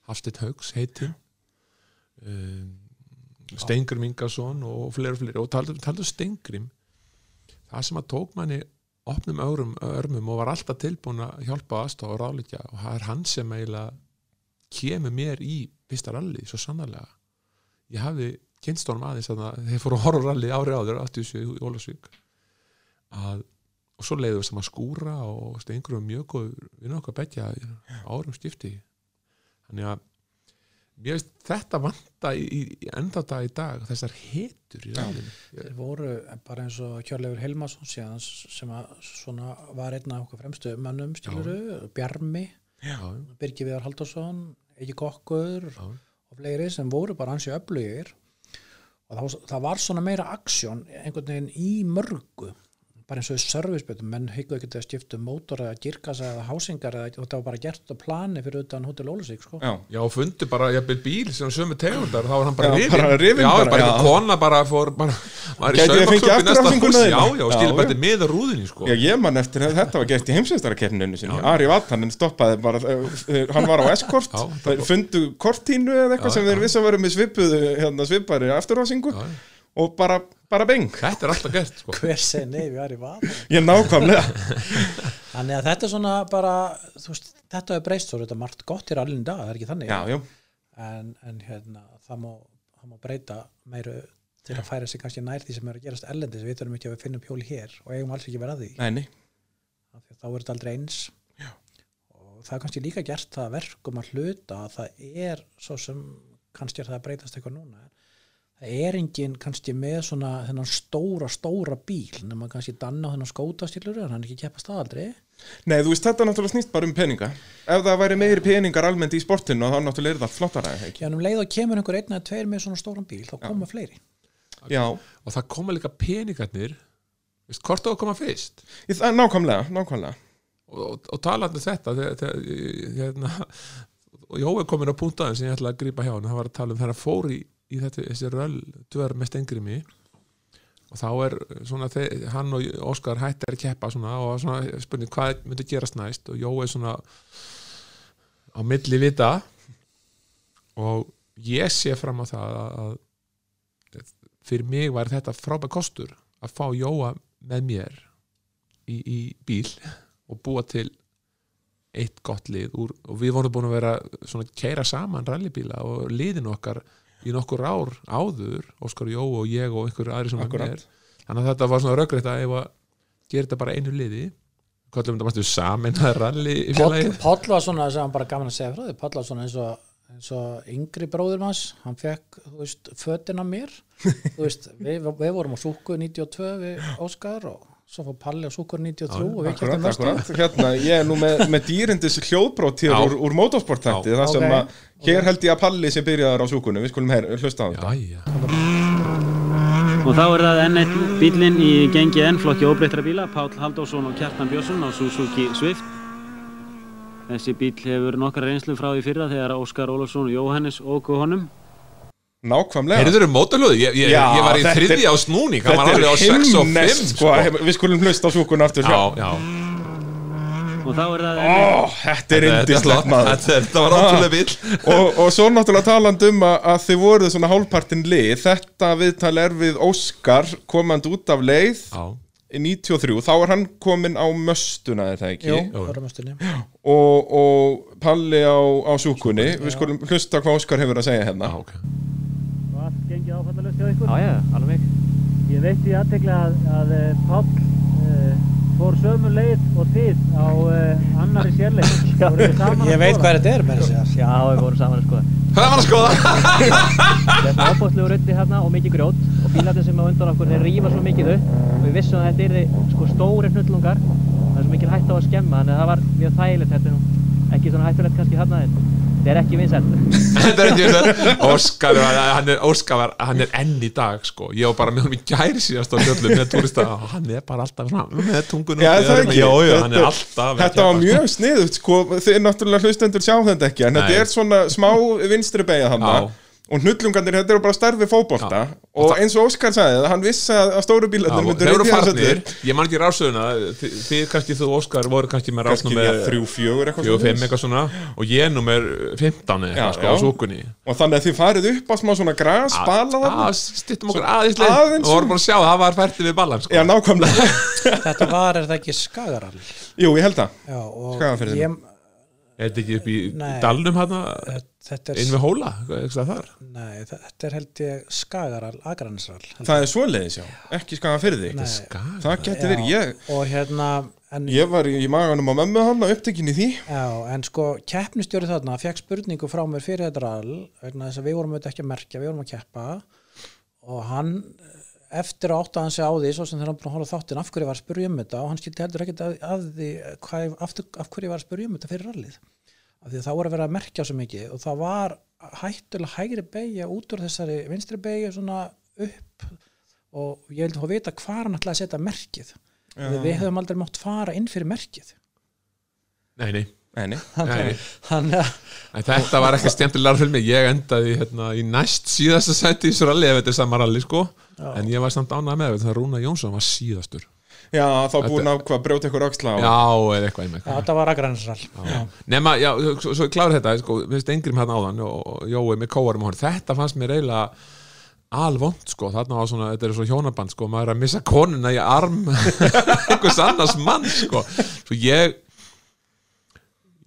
Hafsteinn Haugs heitin um, Steingrim Ingarsson og fleiri og fleiri. Og taldu, Steingrim það sem að tók manni opnum örum, örmum og var alltaf tilbúin að hjálpa aðstofa og ráleikja og það er hann sem eiginlega kemur mér í fyrsta ralli svo sannarlega. Ég hafði kynst honum aðeins að þeir fóru að horfa ralli ári áður 87 í Ólasvík að og svo leiðum við saman skúra og stengur um mjög góð við okkar betja árum skipti. Þannig að mér veist þetta vanta í, í, í enda dag í dag þessar hetur í ræðinu þeir voru bara eins og Kjörleifur Helmarsson síðan sem var einn af okkur fremstu mönnum skiluru, Bjarmi Birgi Viðar Halldórsson, Eiki Kokkur Já. og fleiri sem voru bara hansi öflugir. Og það, það var svona meira aksjón einhvern veginn í mörgu bara eins og í servicebytum, menn hyggu ekki að skipta um mótor eða girkasa eða hásingar eða, og það var bara gert á plani fyrir utan Hotel Ólusík sko. Já, Já, og fundi bara, jafnvel bíl sem sömu tegundar, þá var hann bara Já, rifin bara rifinn Já, bara, einhver kona bara fór bara, í fengið saumaklúbb í næsta afturhaldinguna húsi þína? Já, já, skilur bara þetta með rúðinni, sko. Já, ég man eftir að þetta var gert í heimsveistarakeppninu sinni. Ari Vatanen stoppaði bara, uh, hann var á S-kort, Já, þeir fundu kortínu eða eitthvað sem þeir já. vissi að og bara, bara beng. Þetta er alltaf gert, sko hver segi nei, við erum í vatn Ég nákvæmlega. þannig að þetta er svona bara veist, þetta er breyst svo þetta er margt gott í rallin dag, það er ekki þannig Já, já, en, en hérna, það, má, það má breyta meiru til að færa sig kannski nær því sem er að gerast ellendis við þurfum ekki að við finnum pjóli hér og eigum alls ekki vera að því nei, nei. Af því að þá er þetta aldrei eins Já. og það er kannski líka gert það að verkum að hluta að það er svo sem kannski er það að breytast eitthvað núna það er engin kannski með svona þennan stóra, stóra bíl nema kannski danna á þennan skótastílur en hann ekki keppast það aldrei Nei, þú veist, þetta náttúrulega snýst bara um peninga. Ef það væri meiri peningar almennt í sportinu, þá náttúrulega er það flottara, ekki? en um leið og kemur einhver einn eða tveir með svona stóran bíl þá koma fleiri Já, Og það koma líka peningarnir Veist, hvort á að koma fyrst nákvæmlega, nákvæmlega. og, og, og talandi um þetta þegar, þegar, hérna, og Jói komin á punktaðin sem ég ætla að grípa hjá hann það var að tala um þegar hann fór í, þetta, þessi röll dver með stengrimi og þá er svona þeir, hann og Óskar hættir að keppa svona og svona spurning hvað myndi gerast næst? Og Jói svona á milli vita. Og ég sé fram á það að, að fyrir mig var þetta frábæð kostur að fá Jóa með mér í, í bíl og búa til eitt gott lið úr, og við vorum búin að vera svona keira saman rallybíla og liðin okkar í nokkur ár áður Óskar Jó og ég og einhver aðri sem var Akkurat. með þannig að þetta var svona röggrætt að gera þetta bara einu liði kallum þetta mástu samin að rally í Páll, félagið. Páll var svona sem hann bara gaman að segja frá því Páll var svona eins og, eins og yngri bróður hans hann fekk, fötin af mér. Veist, við, við vorum á Súku 92 við Óskar og svo fór Palli á Súkur 93 og við versta akkurat, hérna, ég er nú með, með dýrindis hljóðbrót hér úr, úr motorsportætti, það sem Ok, að hér held ég að Palli sem byrjaðar á súkunni, við skulum her, hlusta á þetta. Og þá er það enn eitt bílinn í gengi N flokki óbreyttra bíla, Páll Halldórsson og Kjartan Björnsson á Suzuki Swift. Þessi bíl hefur nokkra reynslu frá því fyrra þegar Óskar Ólafsson og Jóhannes ógu honum. Nákvæmlega. heyrður um mótalöðu? Ég, ég, ég var í er- þriðja á snúning hann var alveg á er 6 og 5 himnest, sko, við skulum hlusta á súkunni aftur. já, sjá. já Og þá er það Ó, þetta er er indislegt maður. þetta, var ótrúlega bíl og, og svo náttúrulega talandi um að, að þið voruð svona hálfpartin lið, þetta viðtal er við Óskar komand út af leið Já, í 93, þá er hann komin á möstuna, er það ekki? Jú, Jú. orðumöstunni. Og, og Palli á, á súkunni, við skulum hlusta hvað Óskar hefur að segja hérna. ok og allt gengið áfallalust hjá ykkur. Já, já, alveg mig. Ég veit í aðtegla að, að eh, Páll uh, fór sömu leið og þið á uh, annari sérleik. Saman Ég veit hvað þetta er með þessi að Já, við vorum saman að skoða. Hvað var að skoða? Það er ábúðslegu röndi hérna og mikið grjót og bílarnir sem á undan okkur, þeir rífa svo mikið upp og við vissum að þetta yrði sko stóri hnullungar það er svo mikil hætt á að skemma þannig að það var mjög þægilegt þetta er nú ekki svona hættulegt kannski þarna en þetta er ekki vinsælt. Þetta er ekki þetta Óskar, var- hann er, Óskar var, hann er enn í dag sko. Ég var bara með hann í gæri síðast á fjöllum með túrista og hann er bara alltaf svona, með tungun Já, það ekki. Jó, jó, hann Þetta- er alltaf Þetta var mjög sniðugt, sko, þið náttúrulega hlustendur sjá þetta ekki, en Nei. þetta er svona smá vinstri beigja hann Já. Og hnullungarnir, þetta eru bara starfi fótbolta. Og eins og Óskar sagði, hann vissi að að stóru bílarnir og myndu þeir voru reyndja þess farnir, allir. Ég man ekki rásöðuna þið, þið kannski þú Óskar voru kannski með rásnum með þrjú, fjögur eitthvað svona. Og ég nú með 15 Já, eitthvað sko á súkunni. Og þannig að þið farið upp á smá svona gras, bala þarna? að stittum okkur aðeins leið. aðeins og vorum bara að sjá að það var færti við ballan sko. Já, nákvæmlega. Þetta var, er það ekki skagarall Jú, ég held það Já, og Skagafirðinum. ég, Er þetta ekki upp í Nei. dalnum þetta er inn við hóla, Nei, þetta er held ég skagarall, agranisrall Það er svoleiðis, já, ekki skaga fyrir því Nei. Það geti verið, ég, Og hérna en, ég var í, í maganum á mömmu hann og upptekinn í því. Já, en sko keppnistjóri þarna fekk spurningu frá mér fyrir þetta rall vegna þess að við vorum auðvitað ekki að merkja, við vorum að keppa. Og hann eftir að átta hann sig á því svo sem þegar hann búin að hóla þáttinn af hverju ég var að spurja um þetta? Og hann skildi heldur ekkert að, að því hvað, aftur, af hverju ég var að spurja um þetta fyrir rallið? Af því að þá voru að vera að merkja svo mikið og það var hættulega hægri beigja út úr þessari vinstri beigja svona upp og ég vildi fá að vita hvar hann ætlaði að setja merkið. Því við höfum aldrei mátt fara inn fyrir merkið. Nei, nei, Að þetta var ekki skemmtilega fyrir mig ég endaði hérna, í næst síðasta sæti í þessu rally ef þetta er sama rally sko. En ég var samt ánægð með það Rúna Jónsson var síðastur. Já, þá búin að hvað brjóta ykkur öxla á já, eða eitthvað ja, þetta var aðgrænsral nema, já, svo, svo klára þetta sko, við veist Engrim hérna áðan og, og Jói með kóarum og hann, þetta fannst mér eiginlega alvont sko, þarna var svona þetta er svo hjónaband sko, maður er að missa konuna í arm einhvers annars mann sko, svo ég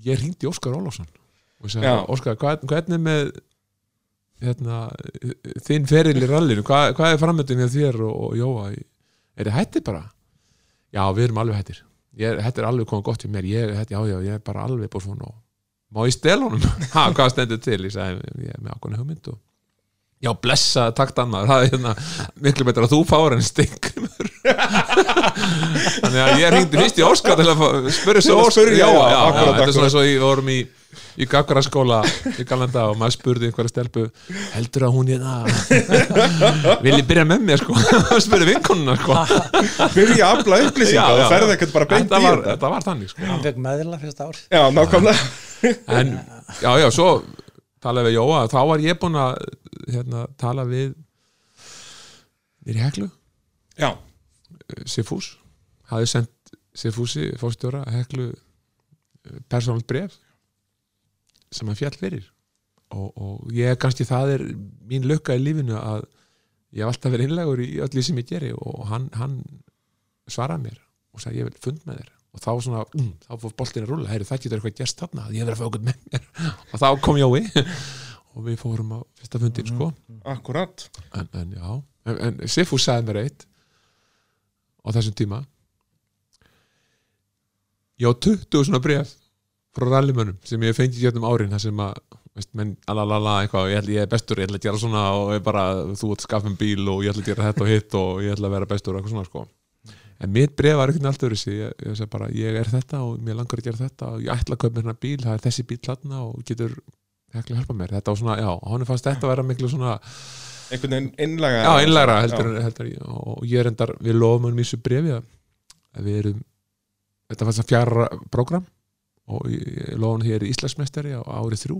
ég ringdi Óskar Ólafsson og sagði, Já. Óskar, hvað, hvernig er með hérna, þinn feril í rallinu, hvað, hvað er framöndin hjá þér og, og Jóa, er þið hættið bara? Já, við erum alveg hættir þetta er alveg komið gott hjá mér ég, þetta, já, já, ég er bara alveg búið svona og má ég stel honum? ha, hvað stendur til? Ég sagði, ég er með ákvæmlega hugmynd og já, blessa takt annar það er hérna, miklu betur að þú fáir en stingrimur þannig að ég ringdi fyrst í Óskar til að fá- spyrja svo Óskar. já, já, já, já, þetta er svona svo í, við vorum í í gaggaraskóla í galanda og maður spurði einhverja stelpu heldur að hún ég það vil ég byrja með mér sko? Spurði vinkonuna sko. Byrja að afla upplýsinga, það ferði ekkert bara beint í þetta. var þannig sko. Hann fekk meðla fyrsta ár. Já, nákvæmlega. En já, já, svo talaði við Jóa, þá var ég búinn að hérna, tala við við Heklu. Já, Sifús, hafði sendt Sifúsi, fórstjóra, Heklu persónalt bref sem hann fjall fyrir. Og, og ég kannski það er mín lukka í lífinu að ég hef alltaf verið innlegur í öllu sem ég geri og hann, hann svaraði mér og sagði ég vil fund með þér og þá svona, um, þá fór boltin að rúla heyri, það getur eitthvað gerst þarna, ég verið að fá okkur með mér. Og þá kom Jói. Og við fórum á fyrsta fundin sko. Akkurat. En, en já, en, en Sifus sagði mér eitt á þessum tíma. Ég á 20 svona bref frá rallymönnum sem ég hef fengið hérna um árin þar sem að, veist, menn, alalala eitthvað, ég, ég er bestur, ég ætla að gera svona og bara, þú ert skaffum bíl og ég ætla að gera þetta og hitt og ég ætla að vera bestur og eitthvað svona sko en mitt bref var einhvern veginn allt öðru sig ég, ég bara, ég er þetta og mér langar að gera þetta og ég ætla að kaupa mér hérna bíl, það er þessi bíl hladna og getur ekki að hjálpa mér. Þetta var svona, já, honum fannst þetta að vera miklu svona Einhvern veginn innlega Já, einlægra heldur, en- heldur en- og ég er endar, við lofum um í þessu brefi að við erum þetta þess að fjara program og ég, ég lofum að ég er Íslandsmeistari á árið þrjú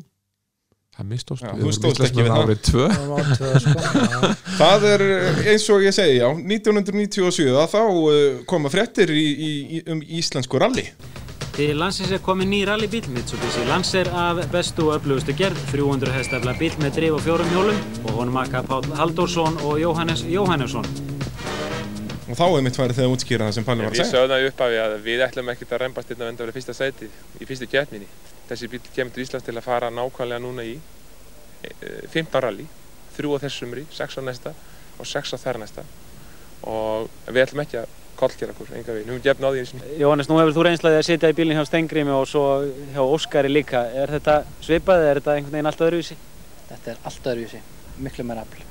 það mistóst, Já, við stóðst ekki við árið tvö Það var tvö, sko. Það er eins og ég segi, já, 1997 að þá uh, koma fréttir í, í, um íslensku rally Til landsins er komin ný rallybíl, Mitsubishi Lancer af bestu og öflugustu gerð, 300 hestafla bíl með drif og fjórum hjólum og honum akka Páll Halldórsson og Jóhannes Jóhannesson. Og þá er mitt farið þegar útskýra það sem Palli var að Við segja sögðum það upp af að við ætlum ekkert að reymbast hérna enda verið fyrsta sæti í fyrstu keppninni. Þessi bíl kemur til Íslands til að fara nákvæmlega núna í eh, 15 rally, þrjú á þessumri, 6 á næsta og 6 á þær næsta og við ætlum ekki að kollkera okkur, enga við, nú gefn á því eins og Jóhannes, nú hefur þú reynslaði að sitja í bílinn hjá Stengrimi og svo hjá Óskari líka. Er þetta svipað eða er þetta einhvern veginn allt öðruvísi? Þetta er allt öðruvísi, miklu meira afl.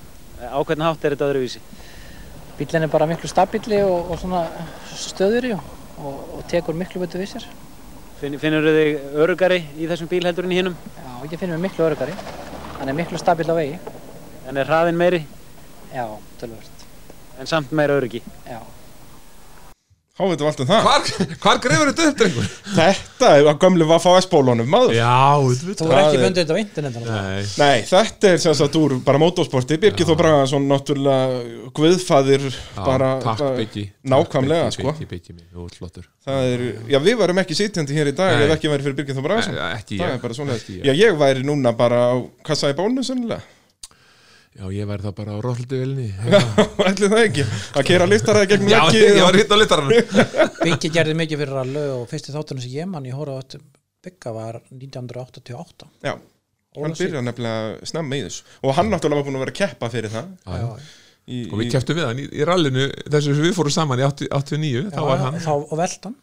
Á hvern hátt er þetta öðruvísi? Bílinn er bara miklu stabíli og, og svona stöðuri og, og, og tekur miklu betur við sér. Finn, finnur þig örugari í þessum bíl heldur en í hinnum? Já, ég finn mig miklu örugari. Hann er miklu stabíl á vegi. En er hraðin meiri Já, tölvöld. en samt meira öryggi? Já. Há veitum við allt um það? Hvar, hvar grefur þetta upp, drengur? Þetta er að gömlu var FS-bólunum, maður. Já, þú Þú er Það. ekki fundið þetta á internetinu Nei, Nei, þetta er sem sagt úr bara mótorsporti Birgir Þó Bragaðsson, náttúrulega guðfaðir bara, takk bara byggi nákvæmlega, Takk, sko. Biggi, byggi minn, þú ert flottur. Það er, já við varum ekki sitjandi hér í dag Nei. ef ekki væri fyrir Birgir Þó Bragaðsson Eh, Ekki Það ég. er bara svona. Já, ég væri núna bara á kassa í bónu sennilega Já, ég væri þá bara á róðhaldi vilni Ætli það ekki. Að kera liftaraði gegn Já, veggi ég og- var hitt á littarann Byggi gerði mikið fyrir allu og fyrsti þátturinn sem ég mann ég horfði á þetta bygga var 1988 Já, hann Ólafsvík. byrjaði nefnilega snemma í þessu. Og hann náttúrulega var búin að vera að keppa fyrir það. Já, já. Í, Og við keftum við hann í, í rallinu þessu sem við fórum saman í 80 89 þá var hann þá, og veldan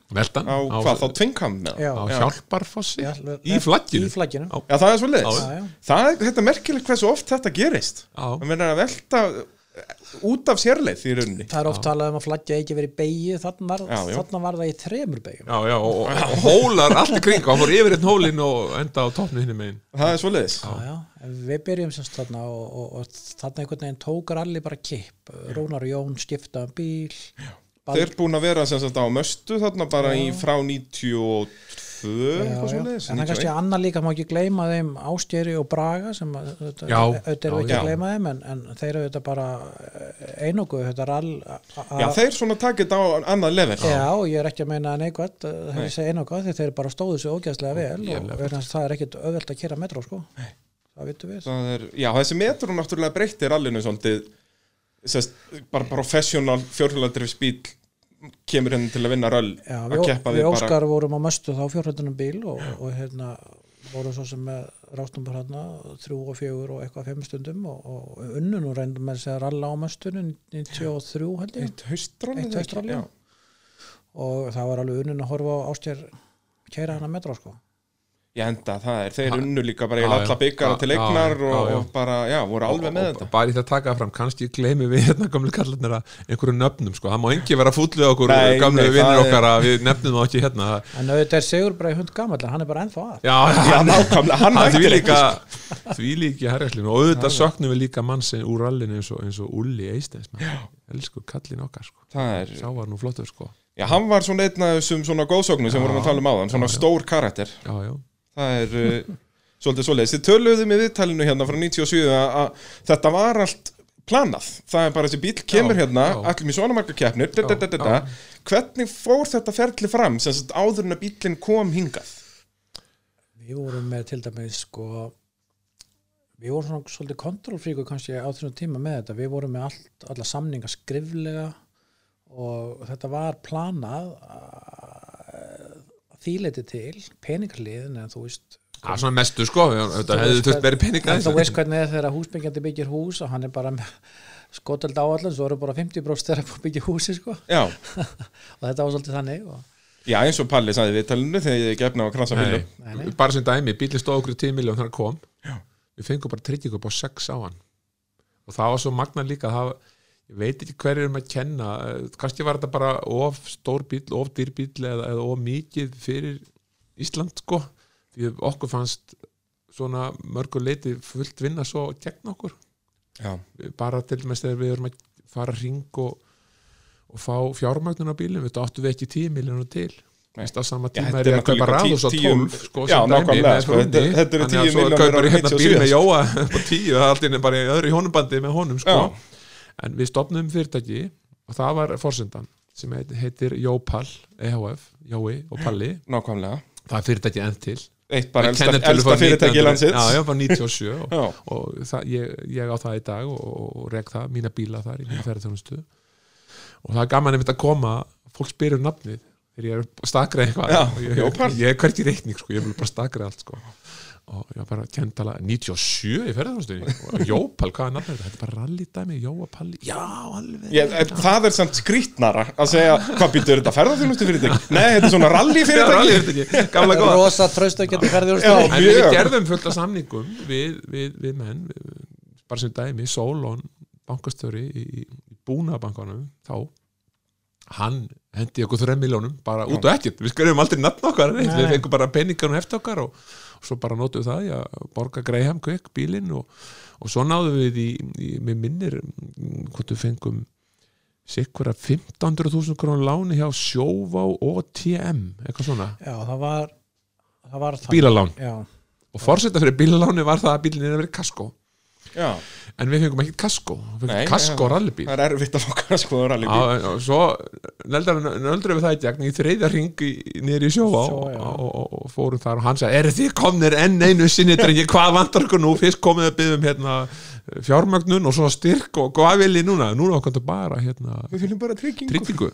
Á hvað, þá tvingam á Já. Hjálparfossi. Já, í flagginu. í flagginu. Já. Það er svo leiðis Já, já. Það er þetta er merkilegt hversu oft þetta gerist. Að velta út af sérleið í rauninni. Það er oft talað um að flaggja ekki verið beigið þarna var, Já, já. það í þremur beigjum já, já, og, og, og hólar allt í kring hann fór yfir einn hólinn og enda á toppnu hinni megin. Það er svoleiðis. Já, já, en við byrjum semst þarna og, og, og þarna einhvern veginn tók ralli bara kipp, Rúnar og Jón skipta um bíl. Bald- þeir búin að vera sem sagt á möstu þarna bara í frá 92 Já, eitthvað já. svoleiðis en það er kannski 91. annar líka má ekki gleyma þeim Ástjöri og Braga sem að, þetta, Já, auðvitað já, ekki að gleyma þeim en, en þeir eru þetta bara einogu a- a- já þeir svona takit á annað level. Já, og ég er ekki að meina þegar segi einogu því þeir bara stóðu sig ógæðslega vel og að það er ekkit auðvelt að kera metró sko. Nei. það vitum við. Það er, já, þessi metró náttúrulega breytti rallinu svolítið sest, bara professional fjórhjóladrifs bíl kemur henni til að vinna rall Já, að við, keppa við við bara Óskar vorum á möstu þá fjórhundunum bíl og, og hérna vorum svo sem með rástumbar hérna þrjú og fjögur og eitthvað fimm stundum og, og unnum og reyndum með þess að ralla á möstunum 93 held ég eitt haustrall Eitt eða ekki? haustrall, já. já. og það var alveg unnum að horfa á ástjær keira hana metró sko Ég enda, það er, þeir unnu líka bara alla já. byggara til já, og, já. og bara, já, voru alveg með og, þetta og bara í það að taka fram, kannski gleymi við hérna gamlu kallarnir að einhverju nöfnum sko. það má engi vera fúll við okkur Nei, gamlu nei, vinnir er- okkar að við nefnum það ekki hérna en auðvitað er Sigur bara í hund gamall en hann er bara ennþá að já, Já, nákvæmlega, hann hann því líka ekki því líka herjarslinu og auðvitað söknum við líka mann sem úr rallinu eins og, eins og Ulli Eisteins elsku kallin okkar sko. Það er, sá var nú flottur sko. já, hann var svona einn af þessum svona góðsóknum sem Já. vorum að tala um áðan, svona Já, já. stór karakter já, já, það er uh, svolítið svoleiðis. Þið töluðum í viðtalinu hérna frá 97 að, þetta var allt planað. Það er bara þessi bíl kemur Já, hérna allir með svona marga keppnir hvernig fór þetta ferli fram sem sagt áður en að bílinn kom hingað? Við vorum með til dæmis sko við vorum svona svolítið kontrollfríku kannski á þessum tíma með þetta. Við vorum með allt, alla samninga skriflega og þetta var planað að þýleiti til peningarliðin en þú veist það er svona mestu sko þetta hefði þurft verið peninga en þú veist hvernig er þegar húsbyggjandi byggir hús og hann er bara með skoteld áallan svo eru bara 50 bróst þegar að byggja húsi sko. Já, og þetta var svolítið þannig og, já eins og Palli sagði í viðtalinu þegar ég gefna á krasa bílum Nei, nei. bara sem dæmi, bílinn stóð okkur í 10 miljón þannig kom. Já. við fengum bara tryggingu upp á 6 á hann. Og það var svo magna líka það, ég veit ekki hverju erum að kenna. Eh, kannski var þetta bara of stór bíl, of dýr bíl eða, eða of mikið fyrir Ísland sko. Því okkur fannst svona mörgur leiti fullt vinna svo gegn okkur. Já, bara til dæmis þegar við erum að fara hring og, og fá fjármögnun á bílum, við áttu við ekki 10 miljónu til. Á sama tíma þetta er ég að kaupa ráðus á tíu- 12 sko, Já, nákvæmlega, með sko, þetta- þetta eru Þannig að 10 svo kaupar ég hérna 97, bíl með. Jóa á 10 það er alltaf bara í öðru hjónubandi með honum sko. Já. En við stopnum fyrirtæki og það var forsendan sem heit- heitir Jópal EHF, Jói og Palli. Nákvæmlega. Það er fyrirtæki enn til. Eitt bara elsta, elsta fyrirtæki 1900 landsins. Já, já, bara 97 og, Já. og það, ég, ég á það í dag og, og reg það, mína bíla þar í mína ferðarþjónustu og það er gaman einmitt að koma fólk spyrir um nafnið þegar ég er að stakra eitthvað. Já, og ég, ég, ég er hvergi reikning sko, ég vil bara stakra allt sko. Og ég var bara kentala 97 í ferðarþjónustunni og Jópal, hvað er nafnið þetta? Þetta er bara rallydæmi, Jóapalli já, alveg. Ég, en það er samt skrítnara að segja hvað býtur þetta ferðarþjónustu fyrirtæki nei, þetta er svona rally Já, fyrirtæki rallydæmi, gamla góða. rosa tröst að geta ferðið úr Já. stað en við gerðum fullt af samningum við, við, við menn við, bara sem dæmi, Solon bankastöri í, í búnabankanum þá hann hendi okkur þreim miljónum bara út og ekkert, við skrifum aldrei nafn okkar við fengum bara peningar og eftir okkar og, og svo bara notum við það í að borga Graham Quick bílinn og, og svo náðum við í, í með minnir hvort við fengum sikkur að 1500.000 krónu láni hjá Sjóvá og TM eitthvað svona, já það var það var það. Bílalán. Já, og fórseta fyrir bílaláni var það að bílinn er að vera kasko Já, en við fengum ekki kasko. Kasko já. rallybíl. Það er erfitt að fá kasko og rallybíl. Já, og svo nöldrum við það í gegn í þriðja ring niður í sjóa Sjó, og, og, og, og fórum þar og hann sagði, eru þið komnir enn einu sinni drengi, hvað vantar okkur nú? Fyrst komið að byggðum hérna, fjármögnun og svo styrk og hvað vil ég núna? Núna okkur bara hérna, Við viljum bara tryggingu. tryggingu.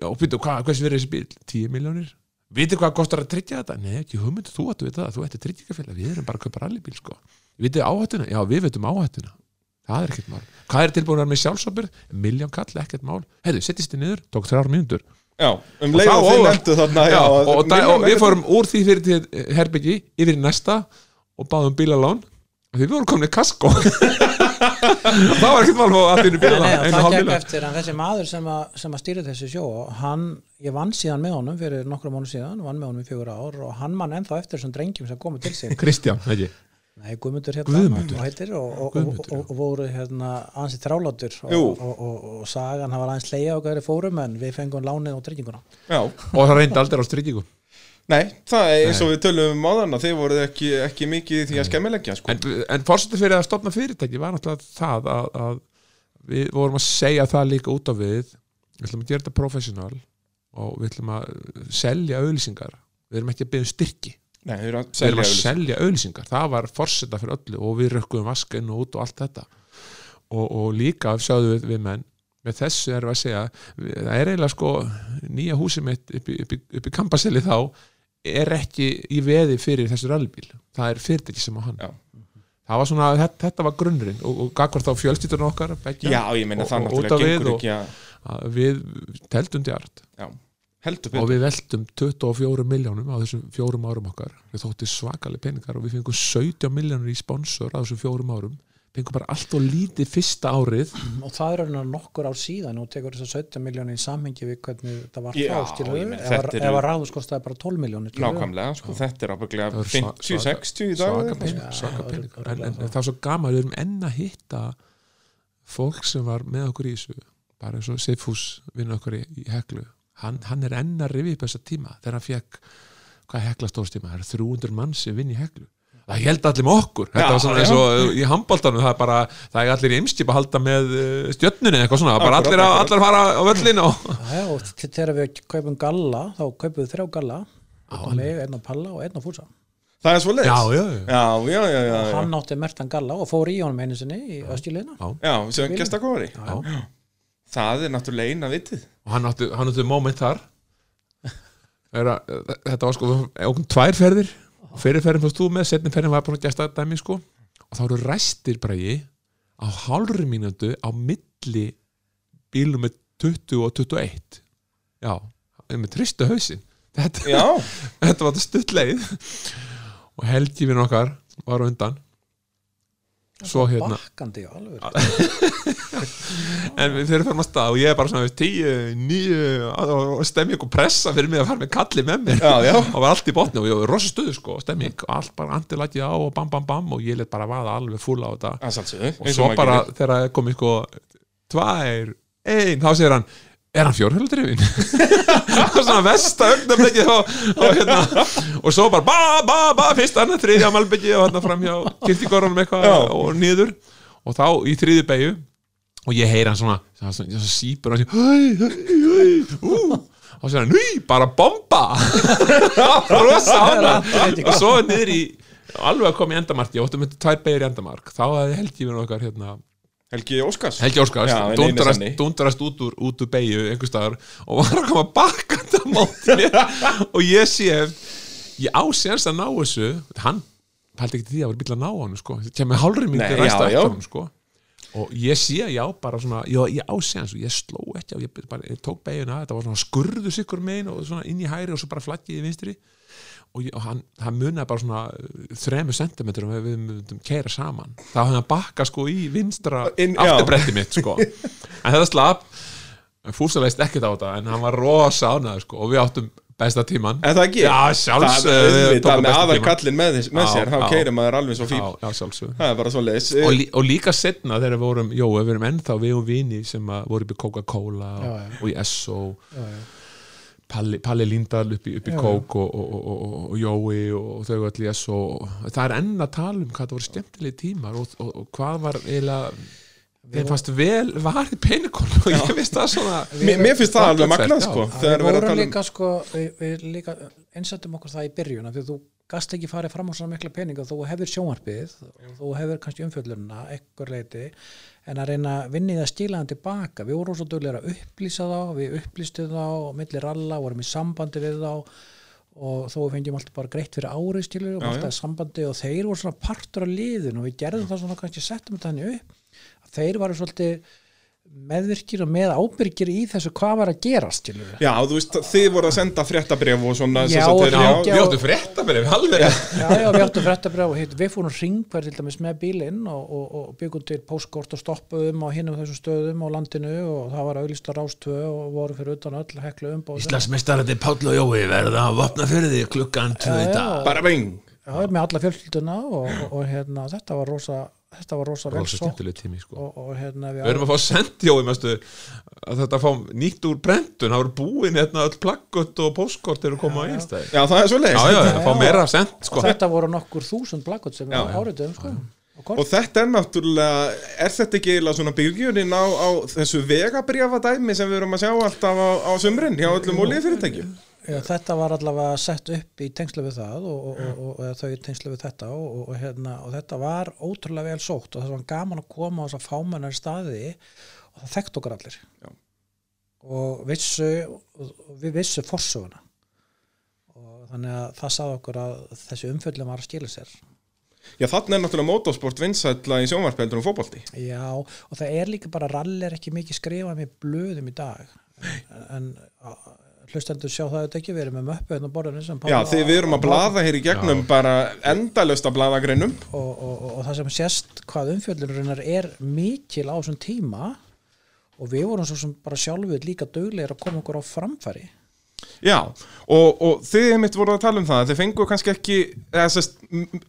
Já, og byrju, hvað, hvers verið þessi bíl? 10 miljónir? Vitið hvað kostar að tryggja þetta? Nei, ekki hugmyndu, þú ættu vita það, þú ættu tryggingafélag. Við erum bara að kaupa rallybíl, sko Vitið áhættuna? Já, við veitum áhættuna Það er ekkert mál. Hvað er tilbúin að vera með sjálfsabyrð? Miljón kall, ekkert mál. Herðu, settist þið niður, tók þrjár mínútur. Já, um Og leið og þið nefndu þarna Já, og, og, milljón og við fórum úr því fyrir til herbyggi yfir í næsta og báðum bílalán og því við vorum komin í kasko það var ekkert mál á allir Nei, bíla nei, einu það hálf gekk eftir en þessi maður sem að, sem að stýra þessi sjó hann, ég vann síðan með honum fyrir nokkra mánu síðan, vann með honum í fjögur ár og hann mann ennþá eftir þessum drengjum sem komu til sig Kristján, ekki Nei, Guðmundur hérna Guðmundur. og heitir og, og, og, Guðmundur, og, og voru hérna ansið þrálátur og, Jú. og, og, og sagan var aðeins leiða á hverju fórum en við fengum lánið og trygginguna. Já, og það reyndi aldrei á strykkingu nei, það er eins og við tölum um áðan að þið voruð ekki, ekki mikið í því að skemmilegja sko. en, en fórsetið fyrir að stopna fyrirtæki var náttúrulega það að, að við vorum að segja það líka út á við við ætlum að gera þetta professional og við ætlum að selja auðlýsingar við erum ekki að byggja um styrki Nei, þau eru að við erum selja að selja auðlýsingar það var fórseta fyrir öllu og við rökkum vaska inn og út og allt þetta. Og, og líka sjáðu við, við menn með þessu erum við að segja við- það er eiginlega sko nýja húsið mitt upp í, upp í, upp í kampaseli þá er ekki í veði fyrir þessu rallybíl það er fyrirtæki sem á hann. Já. það var svona, þetta, þetta var grunnurinn. Og, og gagvar þá fjölstýturinn okkar beggja, Já, ég meina það náttúrulega við gengur ekki að við teldum djart heldur og betur. við veltum 24 miljónum á þessum fjórum árum okkar. Við þótti svakalig peningar og við fengum 17 miljónur í sponsor á þessum fjórum árum. Fengum bara allt og lítið fyrsta árið. Og það er raunar nokkur ár síðan og tekur þess að 17 miljónir í samhengi við hvernig það var þá ef, að- ráðus kostaði bara 12 miljónir Nákvæmlega, sko, þetta er ábygglega Það er sva- 50-60 í dag svaka, peningar, en, en, það. en það er svo gaman við erum enn að hitta fólk sem var með okkur í þessu. Bara eins og Seifús vinna okkur í, í heklu hann, hann er enn að rifi upp þessa tíma þegar hann fekk hvað hekla stórstíma, það er 300 mann sem vinn í heklu. Það held allir með okkur. Þetta Já, var svona já. eins og í handbóltanum það er bara, það er allir í ymskip að halda með uh, stjörnunni eitthvað svona, bara Akkurat, allir, að, allir að fara á völlin og Já, og þegar við kaupum galla þá kaupum við þrjá galla. Mig, einn á palla og einn á fúsa. Það er svo leiðis já, já, já, já, já, já, já, og já. hann átti mertan galla og fór í honum einu sinni í öskjulegina já. Sem gestakóri já. Það er náttúrulega eina vitið og hann átti, hann átti moment þar. Að, þetta var sko okkur tvær ferðir. Fyrirferðin fórst þú með, setni ferðin var bara að gesta dæmi sko. Og þá eru ræstir bræði á hálfri mínútu á milli bílum með 20 og 21 já, með tristu hausinn. Þetta, þetta var þetta stuttleið og helgifin okkar var undan svo hérna bakkandi alveg en við þeirra fyrir að stað og ég er bara svona tíu, nýju og stemming og pressa fyrir mig að fara með kalli með mér. Já, já. og var allt í botni og ég var rosa stuðu sko, stemming og allt bara andilækið á og bam bam bam og ég let bara vaða alveg full á þetta. Og svo bara þegar komið sko tvær, ein, þá segir hann er hann fjórhjöldrifin og svona versta augnablikið og, og, hérna, og svo bara ba, ba, ba, fyrst annað þriðja malbyggi og hérna fram hjá kirkigorunum eitthvað og niður. Og þá í þriði beigju og ég heyri hann svona, svona, svona, svona sípur og hann og svo hann, nýj, bara bomba. Rosa hana og svo niður í alveg að koma í endamarki, ég óttum með tvær beigir í endamark þá held ég verið okkar hérna Helgi Óskars Helgi Óskars Já, dundarast, út úr, úr beigju einhver staðar og var að koma bakkandi á mér og ég sé ég á séns að ná þessu hann pældi ekki því að var bíl að ná hann sko. það kemur hálfri Nei, myndi já, ræsta já. eftir hann sko. og ég sé já bara svona ég, ég á séns og ég sló ekki og ég, bara, ég tók beigjuna, þetta var svona skurðu sikkur megin og svona inn í hæri og svo bara flaggið í vinstri og, ég, og hann, hann munaði bara svona uh, þremu sentimetrum ef við myndum keira saman. Þá hann bakka sko í vinstra afturbretti mitt sko. En þetta slapp. Fúsa leist ekkert á þetta en hann var rosa ánæður sko og við áttum besta tíman. En það ekki? Já, sjálfs Það eh, við tókum með besta aðal tímann. kallin með, með Já, sér, þá já. keirir maður alveg svo fín Já, já, sjálfsög Það er bara svo leiðis og, lí, og líka setna þegar við vorum, jó, við erum ennþá við og vini sem að voru upp í Coca-Cola og, og í Esso. Já, já. Palli, Palli Lindahl upp í, upp í Já, Coke og, og, og, og, og Jói og þau öll í Esso og það er enn að tala um hvað það voru skemmtilegi tímar og, og, og hvað var eiginlega þeim fannst vel varið peningón og ég veist það svona Mér mér finnst það alveg magnað sko við vorum um líka sko við, við líka einsettum okkur það í byrjun af því að þú gast ekki farið fram á svona mikla peninga þú hefur sjónvarpið og þú hefur kannski umfjöllunina ekkur leiti en að reyna að vinni það stíla hann tilbaka. Við vorum svo duglega að upplýsa þá við upplýstum þá milli ralla vorum í sambandi við þá og þó fengjum alltaf bara greitt fyrir árið stílu og alltaf sambandi og þeir voru svona partur af liðin og við gerðum það svona kannski settum hann upp að þeir varu svolítið meðvirkir og með ábyrgir í þessu hvað var að gera skilur Já, þú veist, þið voru að senda fréttabref og svona Já, við áttum frétta með þeim alveg Já, já, við áttum fréttabrjáð og heit, við fórum ringverð til dæmis með bílinn og, og, og byggum til póskort og stoppuðum á hinnum þessum stöðum á landinu og það var auðlista rástvö og voru fyrir utan öll heklu umbóð Íslandsmeistarandi Páll og Jói verða að vopna fyrir því klukkan tvö í dag. Bara bing Já, með alla fjölskylduna og, og, og hérna, þetta var rosa þetta var rosa vel tími sko. Og, og hérna við, Við erum að fá mestu að þetta fá nýtt úr brentun það voru búin hérna öll plakkut og póskort eru koma á einstæði Já, það er svo Já, já, leiðis það fá meira sent sko. þetta voru nokkur þúsund blakkot sem við áriðum sko. og Og þetta er náttúrulega, er þetta ekki eiginlega svona byrjunin á, á þessu vegabriafa dæmi sem við erum að sjá alltaf á, á sumrin hjá öllum olíufyrirtækjum? Já, þetta var allavega sett upp í tengslu við það og, og, og, og þau í tengslu við þetta og, og, hérna, og þetta var ótrúlega vel sótt og það var gaman að koma á þess að fámennar staði og það þekkt okkur allir. Já. og vissu og við vissu forsöguna. Og þannig að það sagði okkur að þessi umfjöllum var að skila sér. Já, þannig er náttúrulega motorsport vinsætla í sjónvarpeldur og fótbolti. Já, og það er líka bara rall er ekki mikið skrifað með blöðum í dag. En, en hlustendur sjá það ekki, við erum með möppu hérna á borðinu sem Já, því við erum að blaða hér í gegnum bara endalöst að blaðagreinum. og, og, og, og það sem sést hvað umfjöldurinnar er mikil á þessum tíma og við vorum svo sem bara sjálfur líka duglegir að koma okkur á framfæri Já, og, og þið mitt voru að tala um það, þið fengu kannski ekki, eða sest, m-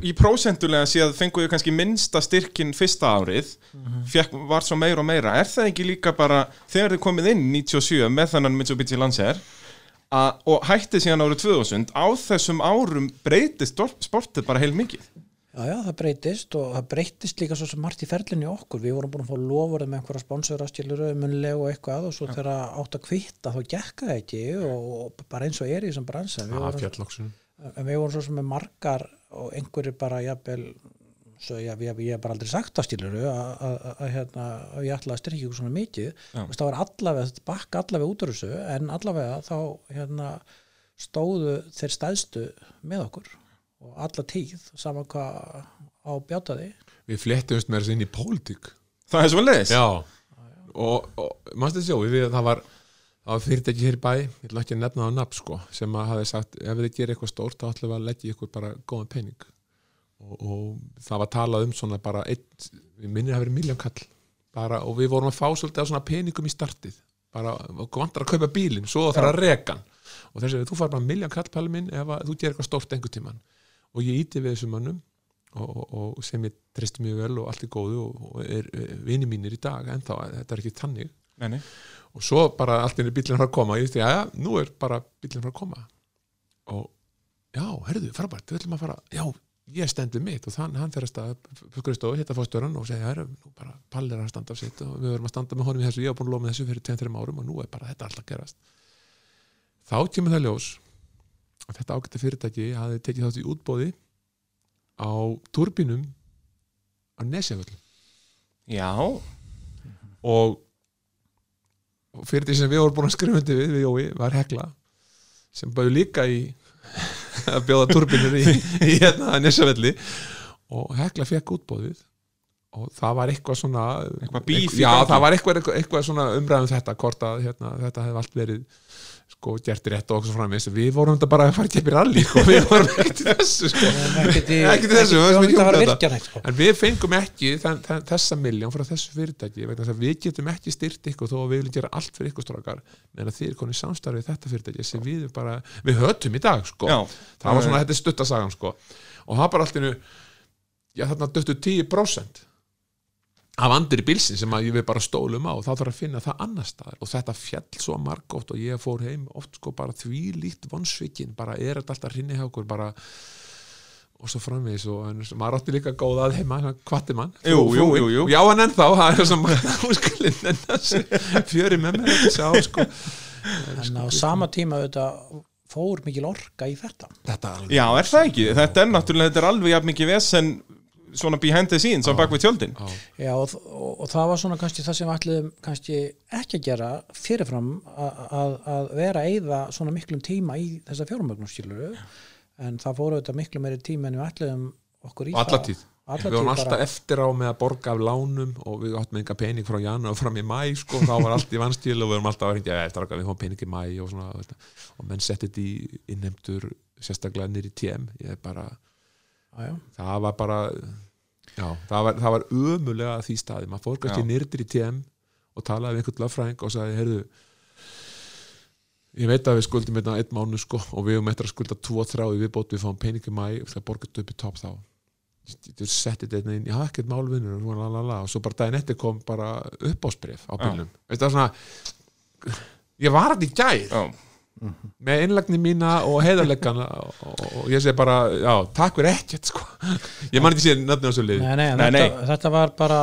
í prósentulega séð fengu þið kannski minnsta styrkin fyrsta árið, fekk, var svo meira og meira. Er það ekki líka bara, þegar þið komið inn 97 með þannan Mitsubishi Lancer, að, og hættið síðan árið 2000, á þessum árum breytist sportið bara heil mikið. Já, já, það breytist og það breytist líka svo sem margt í ferlinni okkur. Við vorum búin að fá lofurð með einhverja sponsora skilur munlega og eitthvað og svo þegar átt að kvitta þá gekka það ekki og, og bara eins og er í þessum bransa. Við en við vorum svo sem með margar og einhverju bara jafnvel svo ég, hef bara aldrei sagt það skilur að, að, að, hérna, að ég ætla að styrkja ykkur svona mikið. Það var allavega, bakka allavega út úr þessu en allavega þá hérna, stóðu þeir stæðstu með okkur. Og alla tíð saman hvað á bjátaði. Við flettumst með þessu inn í pólitík. Það er svo leiðis. Já. Og, og mannstu þessi Jói, við, það var var fyrirtæki hér í bæ, ég ætla ekki að nefna það nafn sko, sem að hafi sagt, ef þið gerir eitthvað stórt þá ætlum við að leggja ykkur bara góðan pening. Og, og það var talað um svona bara einn, við minnir að vera miljónkall bara, og við vorum að fá svolítið á svona peningum í startið. Bara, vantar að kaupa bílinn, svo þarf að reka og þessi, þú fær bara miljónkall palli minn ef að, þú gerir eitthvað stórt einhver tíman og ég íti við þessum mönnum og, og, og sem ég tristi mjög vel og allt er góðu og, og er, er vini mínir í dag en þá, þetta er ekki tannig Nei, nei. og svo bara allt inn er bílinn frá að koma. Ég veist, já, já, nú er bara bílinn frá að koma. Og já, herðu, frábært, við ætlum að fara. Já, ég stendi mitt. Og þann, hann fer að stað skristofu, hitta fórstöran og segja, herru, nú bara pallir að standa af sitt og við verum að standa með honum í þessu, ég hef búin að lofa með þessu fyrir 2-3 árum og nú er bara þetta alltaf gerast. Þá kemur það ljós að þetta ágætti fyrirtæki hafi tekið þátt í útbóði á turbínum á Nesjaföll Já, og og fyrir því sem við vorum búin að skrifa undir við, við Jói, var Hekla sem bæði líka í að bjóða turbinur í, í hérna Nesjavelli. Og Hekla fekk útbóðið og það var eitthvað svona Eitthvað í já, það var eitthvað, eitthvað, eitthvað svona umræðum þetta hvort að hérna, þetta hefði allt verið sko gert rétt og okkur svo framins við vorum þetta bara að fara að keppi rally sko. við vorum ekkert í þessu sko. ekkert í, þessu, við við varum varum ekki ekki að fara að þetta. virkja neitt sko. En við fengum ekki þen, þen, þessa miljón frá þessu fyrirtæki vegna þess að við getum ekki styrt ykkur þó að við viljum gera allt fyrir ykkur strákar en er konið samstarfið þetta fyrirtæki sem við bara, við hötum í dag sko. Já. það var svona, þetta er stuttasagan sko. og það bara allt innu já þarna döttu 10% af andir í bílsin sem að við bara stólum á þá þarf að finna það annar staðar. Og þetta fjall svo margótt og ég fór heim oft sko bara því líkt vonsvikin bara er þetta alltaf hrinni hjá okkur bara og svo framvegis. Og en, maður átti líka góða að heima hvati mann. Jú, jú, jú, jú. já hann ennþá, er en þessu fjöri með mér ekki sá sko. En á sama tíma auðvitað fór mikil orka í þetta. Þetta Já, er það ekki? Þetta er náttúrulega, þetta er alveg jafn mikið vesen svona behind the scenes á bakvið tjöldin. Já, og, og, og það var svona kannski það sem við ætluðum kannski ekki að gera fyrirfram að, að, að vera að eyða svona miklum tíma í þessa fjármögnum skiluru en það fóru auðvitað miklu meiri tíma en við ætluðum okkur í Og það. tíð. Alla við vorum tíð alltaf bara- eftir á með að borga af lánum og við áttum enga pening frá janúar fram í mæ sko, þá var allt í vanskil og við vorum alltaf að ringja eftir að við fáum pening í mæ og svona og menn setti þetta í innheimtur sérstaklega nýri TM ég er bara, Já, það var bara já, það var, það var ömulega að því staði, maður fór kannski Já. nýrdir í TM og talaði við einhvern löffræðing og sagði, heyrðu ég veit að við skuldum þetta einn mánu sko og við höfum eftir að skulda tvo þráði viðbót við fáum pening í mæ það borga þetta upp í topp þá. Þú setti þetta inn, já ekkert málvinnur og, og svo bara daginn eftir kom bara uppásbrif á bílnum. Veistu, það er svona ég var hann í gær Já, með innlagni mína og heiðarleggana og, og, og ég segi bara, já, takk fyrir ekkert sko. ég man ekki síðan nöfnum á svo liði Nei, nei, en Nei, þetta, nei. þetta var bara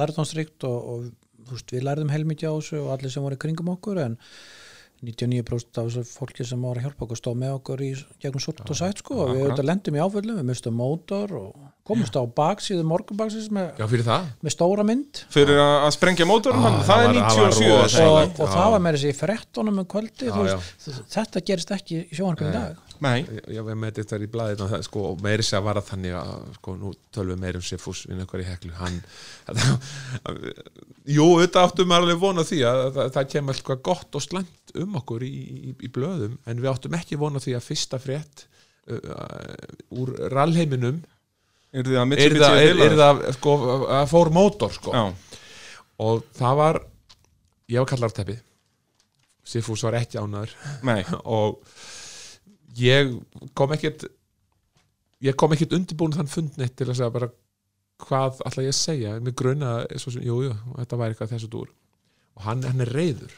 lærdomsrikt og, og veist, við lærðum heilmikið á þessu og allir sem voru kringum okkur en 99% af þessu fólki sem voru að hjálpa okkur stóð með okkur í gegnum sort og sætt sko og við lendum í áföllum, við mistum mótor og komumst á baksíðu morgunbaksins með, já, fyrir það með stóra mynd fyrir að að sprengja mótorum Ah, það það er var- það var 97 rosa. þessi. og, og já. það var með þessi frettunum um kvöldi Já, þú veist, þetta gerist ekki í sjónarpinu í dag Nei, ég var með þetta í það, sko, og meiri sér að vara þannig að sko, nú tölum við meir um Sifus inn eitthvað í heklu hann þetta, jú, þetta áttum við alveg vona því að það, það kemur eitthvað gott og slæmt um okkur í, í, í blöðum en við áttum ekki vona því að fyrsta frétt uh, uh, úr rallheiminum er þið að er Mitsubishi það, er, er það sko, að fór mótor sko. Já, og það var ég var kallar teppi. Sifus var ekki ánæður nei, og ég kom ekkert ég kom ekkert undirbúin þann fund neitt til að segja bara hvað ætla ég segja. Með grunna, sem, jú, þetta var eitthvað þessu dúr. Og hann, hann er reyður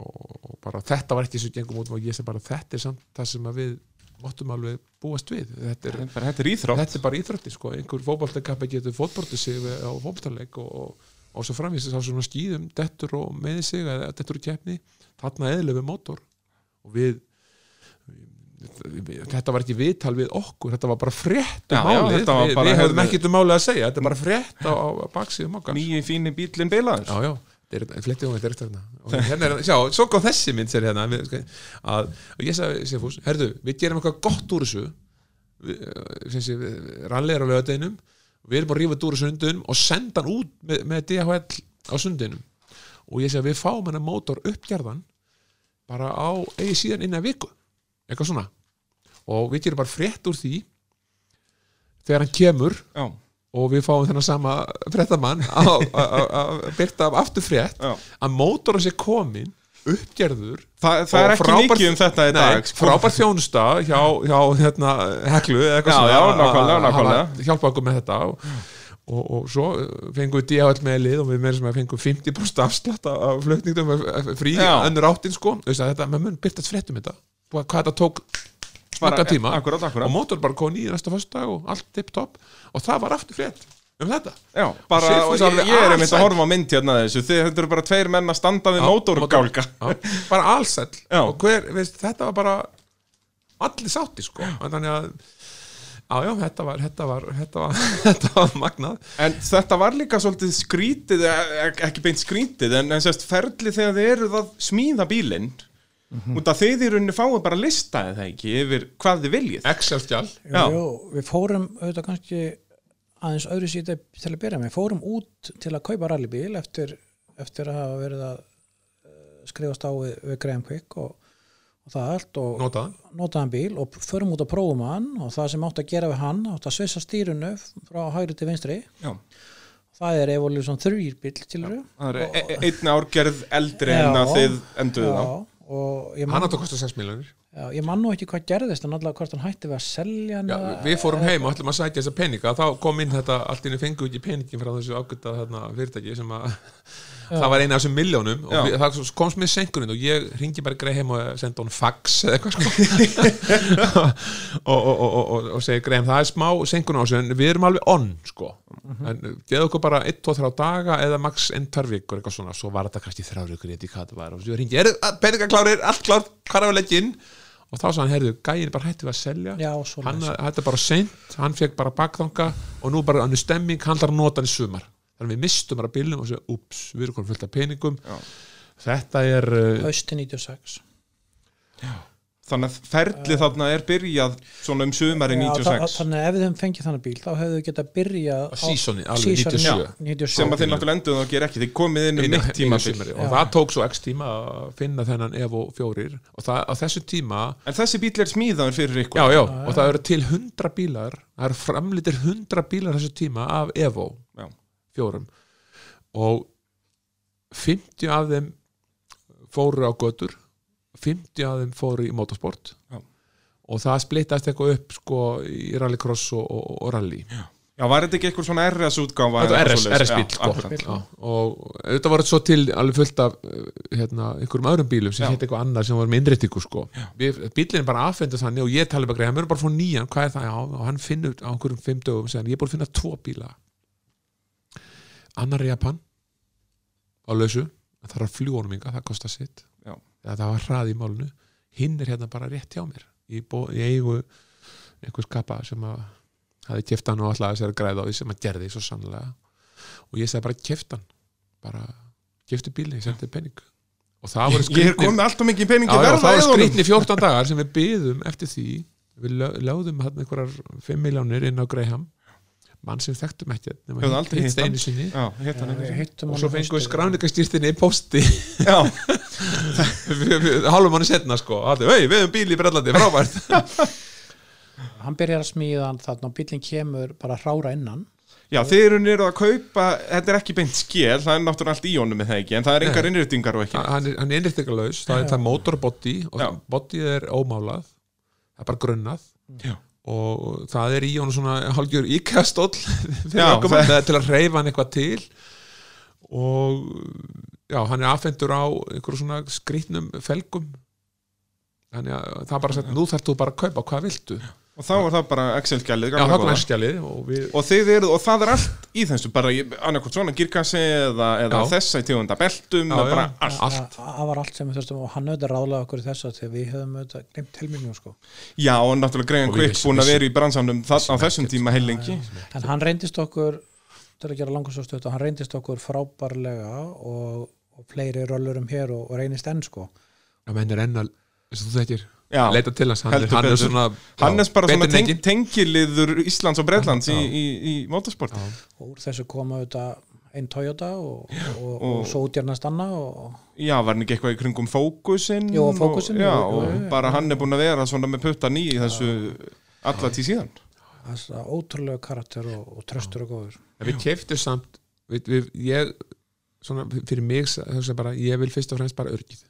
og, og bara þetta var ekki svo gengum út og ég segi bara þetta er samt það sem að við máttum alveg búast við. Þetta er, bara þetta er íþrótt. Þetta er bara íþrótti sko. einhver fótboltakappi getur fótbortið sig við- á fótboltaleik og, og, og svo framvísið sá svona skýðum dettur og meði sig eða dettur í keppni. Þarna eðlöfu mótor og við þetta var ekki viðtal við okkur þetta var bara frétt um málið. við, við höfum heyrðu- ekkert um málið að segja þetta er bara frétt á, á, baksíðum okkar. Nýji fíni bílinn bilaður. Já, já, flettið þetta er eftir hérna hérna er, sjá, svo kom þessi mynd sér hérna að, og ég sagði, Sefús, herðu við gerum eitthvað gott úr þessu. Eh, rallir á lögadeinum við erum bara að rífa þetta úr sundunum og senda hann út með, með DHL á sundunum og ég segi við fáum hennar mótor uppgerðan bara á eigi síðan innan viku. Eitthvað svona. Og við gerum bara frétt úr því þegar hann kemur Já, og við fáum þennan sama fréttamann að byrta af aftur frétt já. að mótorinn sé komin uppgerður Þa, Það er ekki mikið um þetta í dag sko. frábær þjónusta hjá, hjá hérna, heklu eða eitthvað hafa- hjálpa okkur með þetta og, og, og svo fengum við DHL með lið og við meira sem að fengum 50% afslátt af- af- frí önnur áttin sko. Þetta, maður mun byrtast fréttum þetta hvað þetta tók Marga tíma. akkurat, akkurat. og mótor bara kom í næsta föstudag og allt tipp topp og það var aftur frétt um þetta. Já, bara, Sigfús ég, alveg ég er einmitt að horfa á mynd hérna þessu. Þið eru bara tveir menn að standa við Já, mótorgálka bara og veist, þetta var bara allir sátti sko. Þannig að Já, já, þetta var, þetta var, þetta var, þetta var magnað. En þetta var líka svolítið skrítið e- e- Ekki beint skrítið En, en sérst ferli þegar þið eruð að smíða bílinn Út að þið í rauninni fáið bara lista eða ekki Yfir hvað þið viljið. Já. Jú, við fórum auðvitað kannski aðeins öðru síti til að byrja með, fórum út til að kaupa rallybíl eftir, eftir að hafa verið að eh, skrifast á við, við Graham Quick og, og það allt og Notaðan. notaðan bíl og förum út að prófum hann og það sem átt að gera við hann átt að svissa stýrunu frá hægri til vinstri Já. það er Evolution 3 bíl til þau Það er e e einni árgerð eldri en að þið enduðu þá Hann átti að kosta 6 miljonir. já, ég man nú ekki hvað gerðist en allavega hvort hann hætti við að selja Já, við fórum heim og ætlum að sækja þessa peninga þá kom inn þetta, allt inni fengu ekki peningin frá þessu ágæta þarna, fyrirtæki sem að það var eina af þessum miljónum og við, það komst með senkurinn og ég ringi bara greið heim og sendi hún fax eða eitthvað sko. Og, og, og, og, og segi greið það er smá senkurinn á þessu en við erum alveg on sko. En geða okkur bara 1-2-3 daga eða max 1-2 vikur eitthvað svona. Svo var þetta kannski þrjár vikur ég veit ekki hvað þetta var. Og svo ég ringi, er peningaklárir, allt klárt hvað er að leggja inn? Og þá sagði hann, heyrðu, gæin er bara hættið að selja. Já, hann, þetta er bara seint, hann fekk bara bakþanga og nú bara hann er stemming, hann þarf að nota hann í sumar þannig að við mistum bara bílnum og segja, ups, við erum fullt af peningum. Þetta er uh, hausti 96 þannig að ferli þarna er byrjað svona um sumari Já, 96 þa- þannig að ef þið hefum fengið þannig bíl þá hefðu þið getað byrjað Á seasoni, alveg seasoni, 97. já, 97 sem að þeir náttúrulega endur að gera ekki þeir komið inn um mitt tíma sumari. og það tók svo x tíma að finna þennan Evo 4 og það, á þessu tíma en þessi bíl er smíðaður fyrir ykkur. Já, já, og það eru til 100 bílar það eru framlítir 100 bílar þessu tíma af Evo. Já. Fjórum og 50 af þeim fóru á götur 50 af þeim fóru í motorsport Já. og það splittast eitthvað upp sko í rallycross og, og, og rally já, var þetta ekki eitthvað svona RS útgáfa Þetta var RS? RS bíl Já, sko. Já, og auðvitað var þetta svo til alveg fullt af uh, hérna, einhverjum öðrum bílum sem Já. hétt eitthvað annar sem var með innréttingu sko. Bílinn er bara aðfendur þannig og ég tala bara greið, hann verður bara að fá nýjan, hvað er það já, og hann finnur á einhverjum fimm dögum sem ég er búin að finna tvo bíla annar er Japan á lausu, það þarf að fljúa honum yngar, það kostar sitt. Já. Eða það var hrað í málunu hinn er hérna bara rétt hjá mér í, bó, í eigu einhvers kappa sem að hafi keft hann og alltaf að græða á því sem að gerði svo sannlega og ég sagði bara keft hann. Bara keftu bílni, ég sendi penning og það voru ég verða það í var honum. skrýtni 14 dagar sem við byðum eftir því. Við lög- lögðum hann einhverjar 5 miljónir inn á Greyham mann sem þekktum ekki nema Hefðu aldrei hitt einu sinni. Hittum og svo á fengum við skráningastýrtinni í posti já, hálfum manni setna sko. "Hey, við hefum bíl í Brellandi, frábært. Hann byrjar að smíða hann þarna og bílinn kemur bara hrára innan. Já, þeir eru nýrðu að kaupa þetta er ekki beint skél, það er náttúrulega allt í honum með það ekki, en það er engar innréttingar og ekki. Hann er, hann er innrýttingalös, það er það motorbody og bodyð er ómálað það er bara grunnað. Já. Og það er í honum svona hálfgjör íkastóll Já, til að reyfa hann eitthvað til. Og já, hann er afhendur á einhverjum svona skrýtnum felgum. Þannig að það bara sagt, nú þarf þú bara að kaupa, hvað viltu og þá er það bara Excel-skjalið já, gamla það er skjalið og við og, og það er allt í þessu bara annarkvæmt svona girkassi eða, eða þessa í tegunda beltum Já, eða bara já. allt. allt það það var allt sem við þurftum og hann auðvitað ráðlega okkur í þessu þegar við höfum auðvitað glemt helmingum sko. já og náttúrulega við Quick búin að vera í bransanum það, á þessum tíma heilengi en hann reyndist okkur til að gera stöðt hann reyndist okkur frábærlega og, og fleiri röllurum hér og, og reynist enn sko. já, menn er enn að, já, leita til hans, hann, er- hann er svona hann er bara svona teng, tengiliður Íslands og Breitlands í, Já. í, í motorsport. Já. og úr þessu koma auðvitað einn Toyota og, og, og, og- svo útjarnast annað og já, var hann ekki eitthvað í kringum fókusin já, jú, jú, og jú, bara hann er búin að vera svona með puttan í þessu alla tíð síðan. Þess að ótrúlega karakter og, og tröstur og góður. En við keftum samt við, við, ég, svona fyrir mig bara, ég vil fyrst og fremst bara örgið.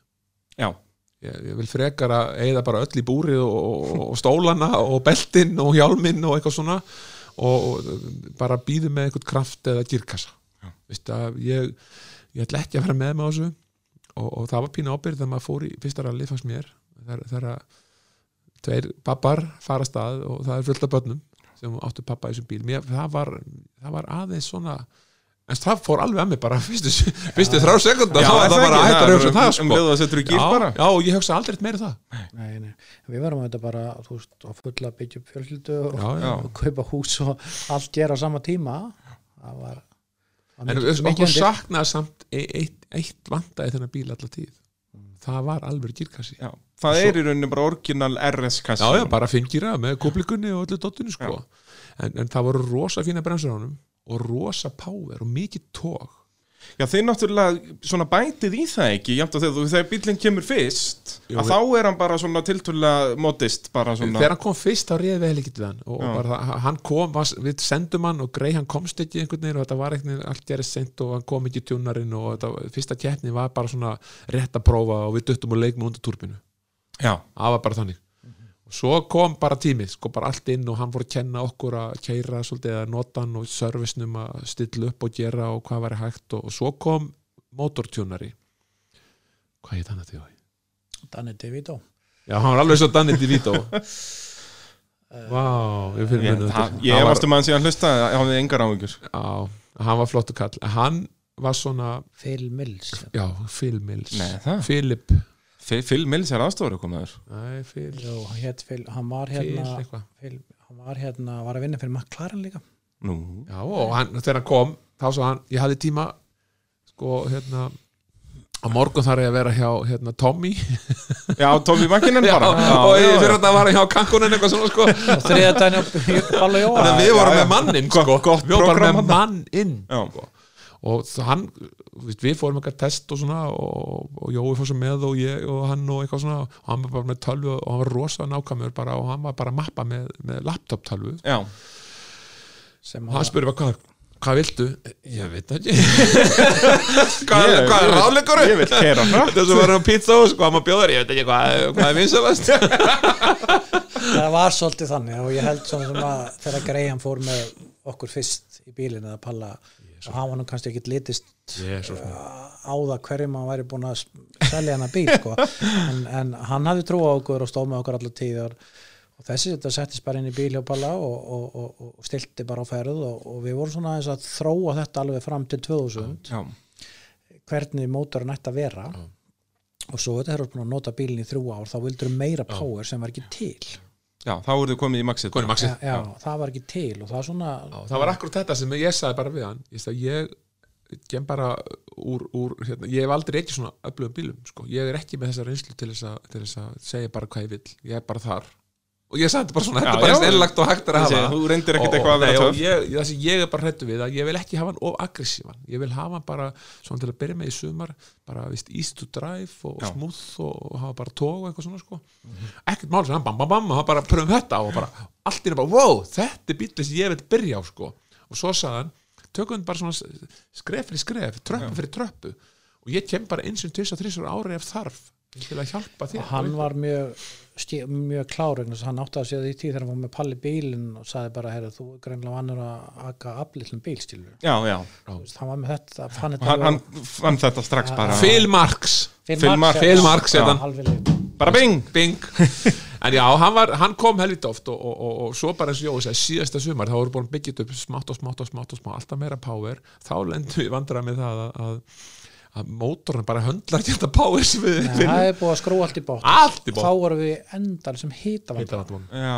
Já, ég, ég vil frekar að eigða bara öll í búrið og, og, stólana og beltin og hjálminn og eitthvað svona og, bara býðu með eitthvað kraft eða girkassa Vist, ég, ég ætla ekki að vera með með þessu og, og það var pínu ábyrð þegar maður fór í fyrsta rally fannst mér þegar, þegar tveir pappar fara stað og það er fullt af börnum sem áttu pappa í þessum bíl. Mér, það, var, það var aðeins svona en það fór alveg að mig bara fyrstu, fyrstu þrjá sekundar já þá var það bara að hætta að hugsa um það um sko. í gýr já, bara. já, og ég hugsa aldrei meira um það. Nei, nei. við verðum þetta bara þú veist, að fulla að byggja upp fjölskyldu og, já, já. og kaupa hús og allt gera á sama tíma. Það var, en mikið- okkur saknaði samt e- eitt, eitt vandaði þennan bíl allar tíð. Það var alveg girkassi já, það er í rauninni bara orginal RS kassi já, já, bara fengjira með kóplikunni og öllu dottinu sko. en, en það voru rosa fína bremsur á honum og rosa power og mikið tók Já, þeir náttúrulega svona bætið í það ekki jafnt að þegar, þegar bílinn kemur fyrst Jú, að við- þá er hann bara svona tiltölulega modist bara svona þegar hann kom fyrst þá réði við heil ekki til hann og, bara, hann kom, var, við sendum hann og grei hann komst ekki einhvern veginn og þetta var veginn allt gerist sent og hann kom ekki í tjúnarinn og þetta, fyrsta keppni var bara svona rétt að prófa og við duttum og leikum undir turbinu Já, það var bara þannig og svo kom bara tímið, sko bara allt inn og hann fór að kenna okkur að keira svolítið eða nota hann og servisnum að stilla upp og gera og hvað væri hægt og, og svo kom motortjúnari hvað heit hann að því? Danny DeVito. Já, hann var alveg svo Danny DeVito. Vá, ég fyrir ég, munið það, ég var, efast um að hann síðan hlusta ég hafði engar áhyggjur. Já, hann var flottu kall. Hann var svona, Phil Mills. Já, Phil Mills. Nei, það. Philip Phil, Phil Mills er aðstofur komaður Nei, Phil, Jú, hann, hét Phil, hann var Phil hérna eitthvað Phil, hann var hérna, var að vinna fyrir McLaren líka Nú, Já, og hann, þegar hann kom þá svo hann, ég hafði tíma sko, hérna á morgun þarf ég að vera hjá hérna, Tommy Já, Tófi Makkinen já, bara og já, ég já, fyrir já. að það var hjá kankunin eitthvað svona sko og Þannig að við já, vorum já. með mannin sko. gott við vorum með þarna. mann inn Já. sko. Og hann við fórum eitthvað test og svona og, og Jói fór svo með og ég og hann og eitthvað svona og hann var bara með tölvu og hann var rosa nákvæmur bara og hann var bara að mappa með, með laptop tölvu Já, sem og hann spurði bara hvað hvað viltu? Ég veit ekki hvað, Ég- hvað er ég- ráðleikur? ég vil keyra hratt. Þess að vera á pizza og sko, hann maður bjóður, ég veit ekki hvað, hvað er vinsalast það var svolítið þannig og ég held svona sem að þegar Graham fór með okkur fyrst í bílinn eða Palla og hann var nú kannski ekki litist Jesus, á það hverjum hann væri búin að selja hann að bíl sko. en, en hann hafði trú á okkur og stóð með okkur allar tíðar og þessi þetta settist bara inn í bíl hjá Palla og, og, og, og stilti bara á ferð og, og við vorum svona að þróa þetta alveg fram til 2000 já, hvernig mótorinn ætti að vera. Og svo þetta er að nota bílinn í þrjú ár þá vildur meira power sem var ekki til já, þá eru þið komið í Maxið Koni Maxi. Já, já, það var ekki til og það er svona Já, það var akkur þetta sem ég sagði bara við hann. Ég, sagði, ég kem bara úr, úr hérna, ég hef aldrei ekki svona öflugum bílum sko. ég er ekki með þessa reynslu til þess, að, til þess að segja bara hvað ég vil ég er bara þar og ég sagði þetta bara svona, þetta er bara eins einlagt og hægt er að hafa. þú reyndir ekkert Og- eitthvað að vera og ég, það sem ég er bara hrættu við að ég vil ekki hafa hann of aggressívan. Ég vil hafa hann bara svona til að byrja með í sumar bara vist easy to drive og Já. smooth og hafa bara tóg og eitthvað svona sko. Ekkert mál sem hann bam bam bam og hann bara pröfum þetta og bara allt í henni bara wow þetta er bílið sem ég vil byrja á sko. Og svo sagði hann tökum bara svona skref fyrir skref tröppu fyrir tröppu. Og ég kem bara eins og var mjög sti- mjög klár vegna þess að hann átti að séð því tíð þegar hann var með palli bílinn og sagði bara herra, þú er greinlega vannur að aka aflillum bílstílu Já, já, hann var með þetta fann hann, hann fann þetta strax bara Phil Marks. Phil Marks. Bara bing. Bing. En já, hann, var, hann kom helvita oft og, og, og, og svo bara eins og Jói síðasta sumar þá voru búin byggjit upp smátt og smátt og smátt og smátt alltaf meira power, þá lendum við vandrar með það að, að, að mótorinn bara höndlar ekki þetta power sem við Nei, það er búið að skrú allt í bótt allt í þá bótt vorum við endal sem hýta Já,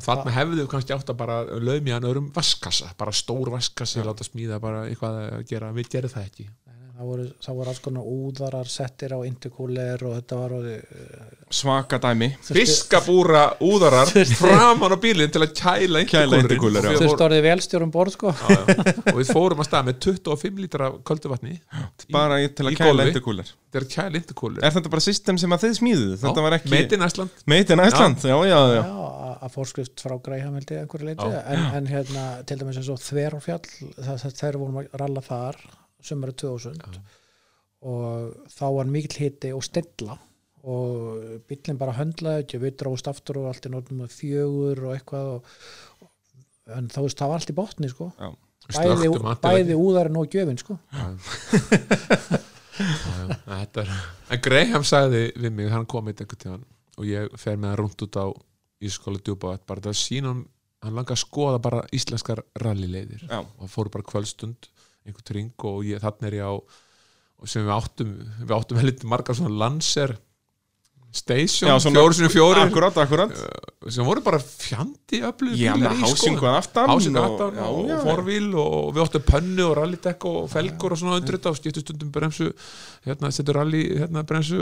og þarna hefðu við kannski átt að bara laumi hann öðrum vaskassa, bara stór vaskassi láta smíða bara eitthvað að gera. Við gerum það ekki voru, það voru alls konar úðarar settir á intercooler og þetta var orðið, svaka dæmi. Fiskabúra úðarar framan á bílinn til að kæla intercooler, þurfti orðið velstjórum borð sko. Já, já. og við fórum að stað með 25 lítra köldu vatni bara í, til að kæla er intercooler. Er þetta bara system sem að þið var ekki Made in Iceland. Made in Iceland, já, já, já, Já, að- fórskrift frá Já. en, en hérna til dæmis eins og Þverfjall þeir vorum að ralla þar sumari 2000 og þá var mikill hiti og stilla. Og bílinn bara höndlaði ekki, við dróðust aftur og allt í nótum með fjögur og eitthvað og, en þá veist, það var allt í botni sko. Já. bæði, bæði úðarinn og gjöfin sko. Þetta er En Graham sagði við mig, hann kom eitt einhvern tíðan og ég fer með hann rúnt út á Ískóla djúpa bara það sína hann langa að skoða bara íslenskar rallileiðir Já. og fór bara kvöldstund einhvern tring og ég, þannig er ég á og sem við áttum við áttum heldur margar svona Lancer Station, Já, svona- fjóru sinni fjóri Akkurat, akkurat. Sem voru bara fjandi öflug Já, með hásingu að aftan og- og, já, og forvíl og við áttum pönnu og rallydekk og felgur og svona undir þetta og skiptu stundum bremsu hérna setur rally hérna bremsu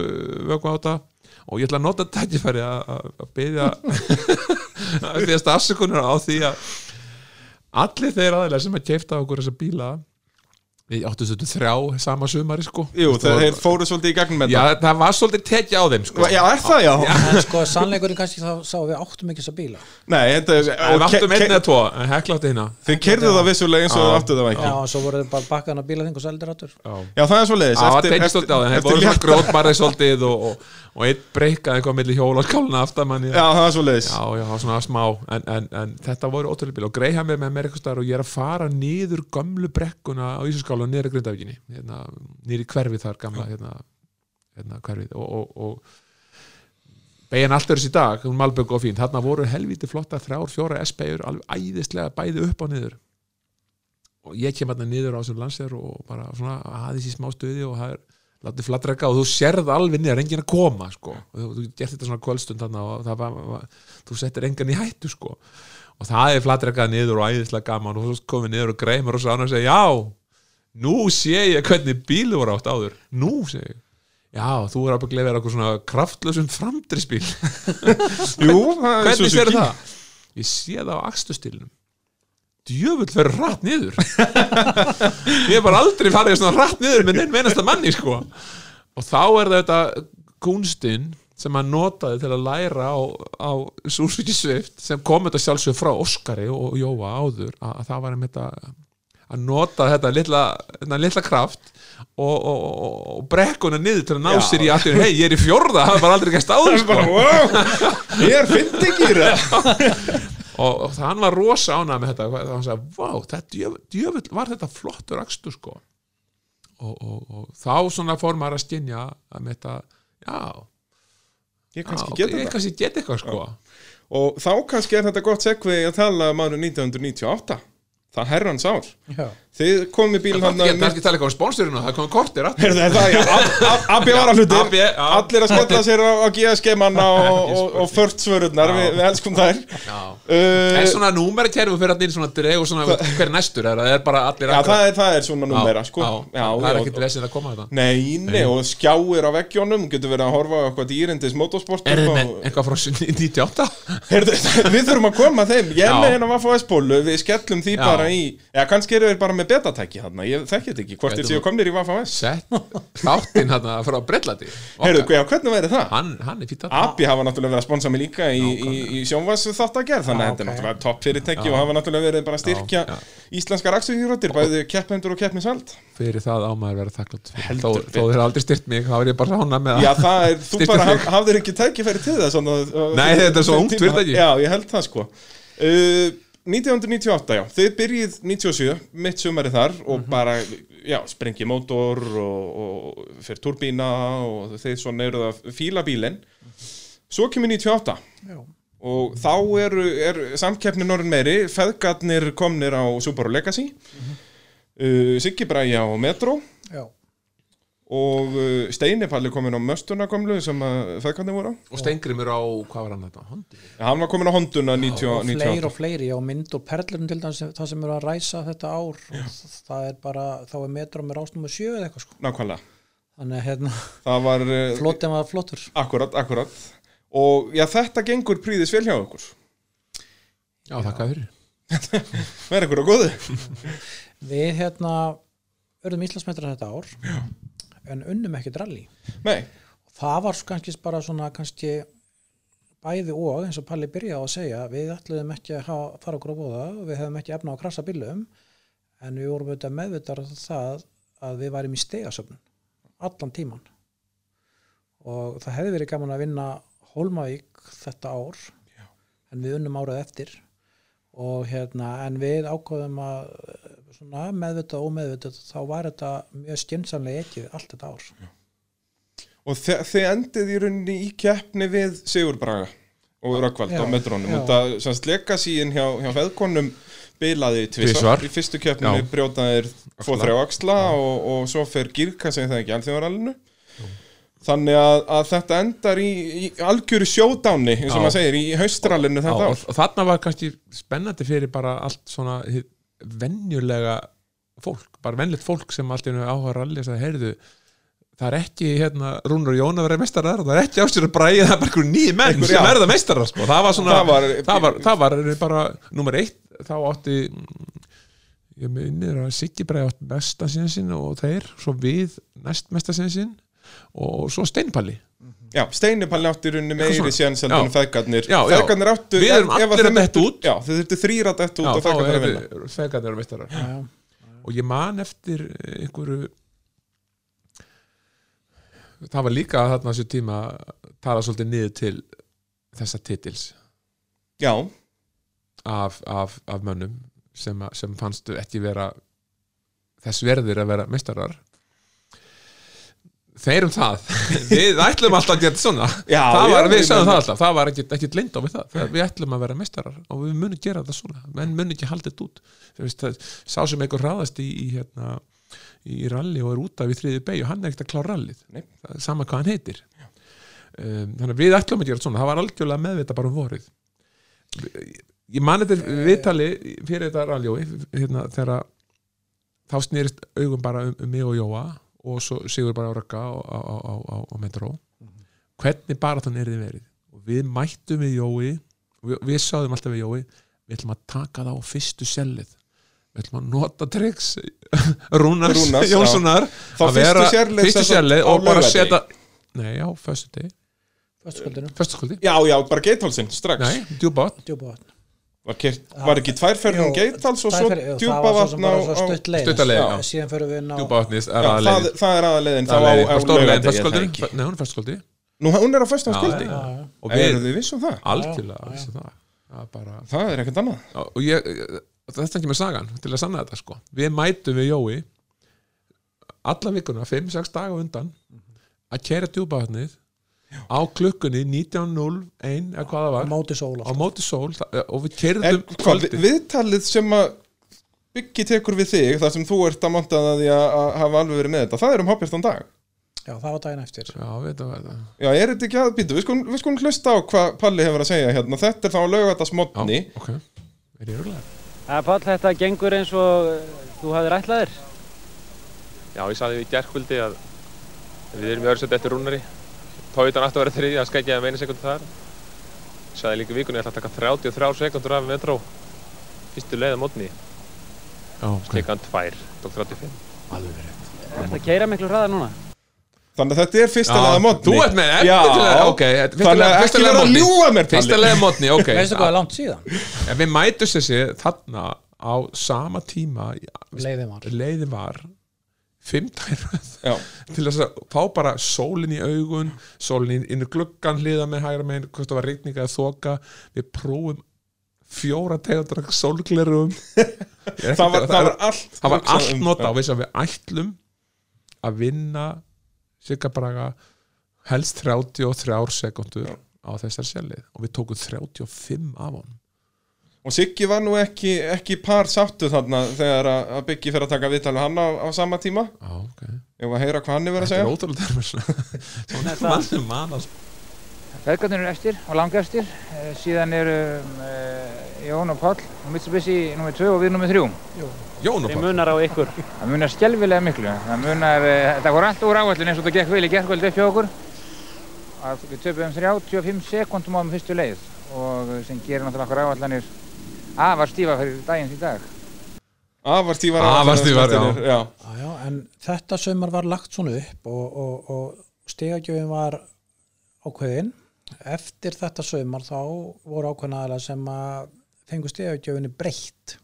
vöku á þetta. Og ég ætla að nota tækifæri að að byggja að byggja afsökunar á því að allir þeir aðeinslega sem að keifta okkur þessa bíla við áttum stundum þrjá sama sumari sko. Jú, veist, þeir fóru svolítið í gegnum Já, þetta það var svolítið tekið á þeim sko. Já, er það, já? en sko sannleikurinn kannski þá sá við áttum ekki þessa bíla. Nei, þetta er Við áttum einn eða tvo, en heklátti hérna Þið kerðu það vissulega eins og Já. þið áttu það já, ekki og svo voru þið bara bakkaðan á bílaþing og seldir áttur Já, það er svo leiðis Það tekið svolítið á þeim, og, og, og einn breykaði eitthvað milli hjóla og skáluna aftamann Já, það er svo leiðis já, já, svona smá en, en, en þetta voru ótrúlega bíl. Og Greyham er með mér eitthvað staðar og ég er að fara niður gömlu brekkuna á Ísarskála niður að Grindavíkinni. Hérna, niður í hverfið þar gamla hérna, hérna hverfið. Og, og, og beigjan allt er þessi dag, hún malbögg og fín. Þarna voru helviti flotta þrjár, fjóra SB-ur alveg æðislega bæði upp og niður. Og ég kem hérna niður á þessum landsér og bara svona aðeins í smá stuði og það er látið flattrekka og þú sérð alveg niður enginn að koma sko. Og þú, þú gert þetta svona kvöldstund og það var, þú settir engan í hættu sko. Og það er flattrekkað niður og æðislega gaman og þú komið niður og greimur og svo annar og segja já nú sé ég hvernig bílu voru átt áður. Nú sé ég. Já, þú er að vera eitthvað svona kraftlösum framdrisbíl Jú, er hvernig sér það? ég sé það á akstustilnum djöfull fyrir rætt niður ég hef bara aldrei farið svona rætt niður með neinn mennasta manni sko og þá er þetta kunstinn sem hann notaði til að læra á, á Suzuki Swift sem kom þetta sjálfsög frá Óskari og Jóa áður að, að það var einmitt að að nota þetta litla, þetta litla kraft og, og, og, og brekkuna niður til að ná Já. sér í allir hei, ég er í fjórða, það var aldrei gæst áður sko. Wow, ég er fyndingir og, og hann var rosa ánægð með þetta. Og hann sagði, vá, þetta djöfull, var þetta flottur akstur sko. Og, og, og þá svona fór maður að skinja að með þetta, já. Ég já, kannski geta ég kannski get eitthvað sko. Og þá kannski er þetta gott segvi að tala um árið 1998 Það herrans ár. Já. Þið komið bíl það hann er ekki að tala eitthvað um sponsorinu það komið kortir aftur. Heyrðu, það er það, AB var að hlutir. Allir að skella sér á, á GSG-manna og, förtsvörurnar, við, elskum þær. Já. uh, en svona númerikerfi fyrir að inn svona dreg og svona hver næstur er það? Er bara allir Já, það er, það er svona númera sko. það er ekkert vesinn að koma þetta Nei, nei, og skjáir á veggjónum Getur verið að horfa á eitthvað dýrindis motorsport er með eitthvað frá 98 Heyrðu, við þurfum að koma þeim. Ég er. Með því betatæki þarna. Ég þekki þetta ekki, hvort þeir Gætu- séu komnir í Vaffa S? sett þáttinn hann frá Brellandi Heyrðu, já, hvernig væri það? hann, hann er fýtt að Abi hafa náttúrulega verið að sponsa mig líka í, í, í sjónvas þátt að gerð Þannig að þetta er náttúrulega topp fyrirtæki Já. Og hafa náttúrulega verið bara að styrkja Já, íslenskar akstuðhjórattir Bæði kepphendur og keppnisvald. Fyrir það á maður vera þakklátt þó, þeir aldrei styrt mig þá er ég bara hána með Já, það það er, þú bara hafðir ekki tækifæri til þess svona, uh, Nei, þetta er svo ungt fyrirtæki. Já, ég held það sko uh, 1998, já, þið byrjið 97, mitt sumari þar og Mhm. bara, já, sprengi mótor og, og fyrir turbína og þeir svona eruð að fíla bílinn svo kemur 98 Já. og þá eru, er samkeppnin orðin meiri, feðgarnir komnir á Subaru Legacy uh, Siggi Bræja á Metro Já. Og uh, Steini Palli komin á Möstuna komlu sem að feðgarnir voru á. Og Stengrimur á, hvað var hann þetta? Hondi? hann var komin á Honduna 90, og fleiri 98 og fleiri og mynd og perlunum til dæmis það sem eru að ræsa þetta ár. Og það er bara, þá er metro með rásnum og sjö eða eitthvað sko. Nákvæmlega. Þannig að hérna, það var uh, flottin var flottur. Akkurat, akkurat. Og já, þetta gengur príðis vel hjá okkur. Já, þakka fyrir verður ykkur á góðu. Við hérna örðum Íslandsmetra þetta ár. Já. En unnum ekkert rally. Nei, það var kannski bara svona kannski bæði og eins og Palli byrjaði að segja við ætluðum ekki að hafa, fara okkur á bóða og við hefum ekki efna á að krasa bílum en við vorum auðvitað meðvitað það að við værim í stegasöfnun allan tíman og það hefði verið gaman að vinna Hólmavík þetta ár Já. en við unnum árað eftir. Og hérna en við ákváðum að svona meðvitað og ómeðvitað þá var þetta mjög skynsamlega ekið allt þetta ár og þe þið endið í rauninni í keppni við Sigur Braga og Rökkvald Já, á metrónum já. og það semst legasíin hjá, hjá feðkonum bilaði Tvisvar. tvisvar í fyrstu keppninu Já. brjótaðir tvo Axla. þrjá axla og, og svo fer Girka sem það ekki alþjóðarallinu þannig að, að þetta endar í, í algjöru sjódáni eins og Já. maður segir í haustrallinu Já, þetta og, ár og þarna var kannski spennandi fyrir bara allt svona hið venjulega fólk, bara venlegt fólk sem allt í einu áhuga ralli og sagði, heyrðu það er ekki hérna Rúnur Jón að vera meistarar og það er ekki ástur að bræði það er bara einhver nýji menn sem já. verða meistarar sko. það var svona, Það var- það var, það var bara nummer eitt, þá átti mm, ég minnir að Siggi bræði átt mesta sinnsinn og þeir svo við næst mesta sinnsinn og svo Steinpalli Já, Steini Palli átti í rauninni meiri séns en Já. feðgarnir. Feðgarnir áttu Við erum allir að áttu- út. Já, þau þurftu þrýra dett út Já, og feðgarnir að vinna. feðgarnir að já. og ég man eftir einhverju það var líka þarna þessu tíma tala svolítið niður til þessa titils. Já, af, af, af mönnum sem, að- sem fannstu ekki vera þess verðir að vera meistarar þeir um það. Við ætlum alltaf að gera svona. Já, það var, já, við sagðum það alltaf, það var ekkit lind á við það. Við ætlum að vera meistarar og við munum gera það svona. Menn munum ekki haldið þetta út. Veist, það, sá sem einhver hraðast í, í, hérna, í ralli og er út af í þriði beig og hann er ekkert að klára rallið. Sama hvað hann heitir. Um, þannig að við ætlum að gera þetta svona. Það var algjörlega meðvita bara um vorið. Ég man þetta viðtali fyrir þetta ralljói hérna, þá snýrist augum bara um, um mig og Jóa og svo Sigur bara á rögga á, á, á, á, á, á Metro. Hvernig bara þannig er þið verið? Og við mættum við Jói og við, við sáðum alltaf við Jói við ætlum að taka það á fyrstu sellið. Við ætlum að nota tricks Rúnars, Rúnars. Jónssonar Þá fyrstu sellið og bara setja nei, á fyrstu degi, Föstukvöldinu, fyrstu kvöldi Já, já, bara geithálsinn, strax. Nei, djúbátt djúpavatn var, kert, var ekki tværferð um geithals og svo ferðir, jú, það djúpa var svo sem vatn á, bara svo á stutt leið Stutta leið, Já. já. síðan fyrir við inn á djúbáttnis er Já, það, er á á stórlegin ekki? nei, hún er fyrstu kvöldi Nú, hún er á já. og við vissum það? algjörlega vissi það það er bara Það er ekkert annað og ég, þetta er ekki með sagan til að sanna þetta sko við mætum við Jói alla vikuna, 5-6 daga undan að kæra djúpavatnið á klukkunni 19.01 eða hvað það á var, móti sól á móti sól það- og við En kærðum hvað, við- viðtalið sem að byggi tekur við þig þar sem þú ert að monta það því að að hafa alveg verið með þetta það er um hoppjastan dag. Já, það var daginn eftir. Já, veit það, veit það. Já, er þetta ekki að býtu, við skulum, við skulum hlusta á hvað Palli hefur að segja hérna. Þetta er þá að lauga þetta smotni já, ok, er ég örgulega Það er Páll, þetta gengur eins og eh, þú hafðir ætlaðir. Já, ég sagði í gerkvöldi að við erum í öðru seti eftir rúnari. Tóiðan aftur að vera þriði að skækja með einu sekundu þar. Ég sagði líka í vikunni að ég ætla að taka 33 sekundur af metró. Fyrstu leið á mótni. já, ok, Sleikan 2, tók 35. alveg rétt Er þetta keira miklu hraðar núna? Þannig að þetta er fyrsta Já, leða mótni þú ert með eftir að- ok, fyrsta Þannig leið- að fyrsta ekki vera að ljúga mér fyrsta Palli leið mótni, ok veistu hvað er langt síðan? en við mætum þessi þarna á sama tíma leiðin var leiðin var fimm Já, til þess að fá bara sólin í augun sólin inn í gluggan hliða með hægra megin hvort það var rigning eða þoka. Við prófum fjóra tegundar sólglerum það var, var allt það var allt um- nota á þess að við ætlum að vinna Sigga Braga helst 33 sekundur á þessar sjálfið og við tókum 35 af honum Og Siggi var nú ekki, ekki par sáttu þarna þegar að að Byggi fyrir að taka viðtal við hann á, á sama tíma Já, ok. Ef að heyra hvað hann er verið að Þetta er segja ótrúlega Þetta- mann sem mann að Feðgarnir eru eftir og langestir. Eh, Síðan eru uh, Jón og Páll og Mitsubishi nr. 2 og við nr. 3. Jón og Þeim Páll munar á ykkur. Það munar skelvilega miklu. Það munar, uh, þetta voru allt úr áallin eins og þetta gekk vel í gerkvöld upp hjá okkur. Að við töpum 35 sekundum á um fyrstu leið og sem gerir náttúrulega okkur áallanir afar stífa fyrir dagins í dag. Afar Afar stífar, já. já. já, já, en þetta sömur var lagt svona upp og, og, og stegagjöfin var ákveðin eftir þetta sömur þá voru ákveðin aðalega sem að fengu stegagjöfinni breytt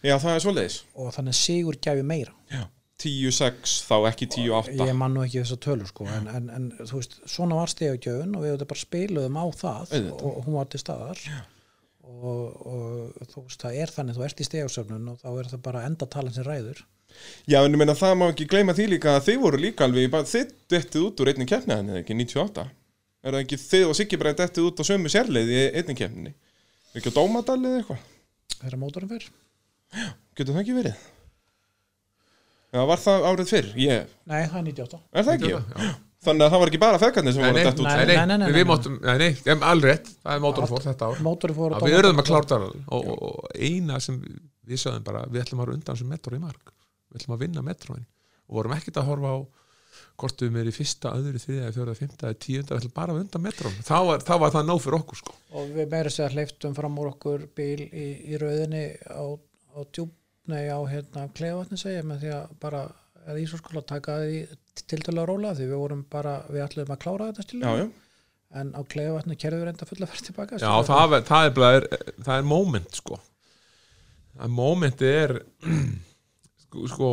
Já, það er svoleiðis og þannig sigur gæfi meira 10-6 þá ekki 10-8 ég man nú ekki þess að tölu sko en, en, en þú veist, svona var stegagjöfin og við þetta bara spiluðum á það Auðvitað. og hún var til staðar og, og þú veist, það er þannig þú ert í stegagsöfnun og þá er það bara endatalan sem ræður Já, en ég meina það má ekki gleyma því líka að þið voru líka alveg, þið dettið út úr einni keppni þannig ekki, 98 Er það ekki þið og Siggi bara dettið út á sömu sérleið í einni keppninni Er ekki á Dómadal eða eitthvað? þegar mótorum fyrr Getur það ekki verið? Já, var það árið fyrr? Ég, nei, það er 98 er það ekki? Já. Þannig að það var ekki bara feðgarnir sem voru að detta út. Nei, nei, nei, nei, nei, við máttum, nei, nei, em, alveg rétt það er mótorum fór þetta ár. mótorum fór að við erum að klára það og, og, og eina sem við sögðum bara við ætlum að vera undan sem metro í mark. Við ætlum að vinna metroin og vorum ekkert að horfa á hvort við erum í fyrsta, öðru, þriðja, fjóra, fymta, tíunda við ætlum bara að vera undan metron þá var, þá var það nóg fyrir okkur sko. Og við meira sér hleyftum fram úr okkur bíl í, í rauðinni á, á djúb, nei á hérna að Ísóskóla taka því tiltölu að róla því við vorum bara, við ætlum að klára þetta Já, stilu já, en á klefatni kerðum við reynda fulla fyrir tilbaka Já, það, er- það, er, er, það er moment sko. Að momenti er sko, sko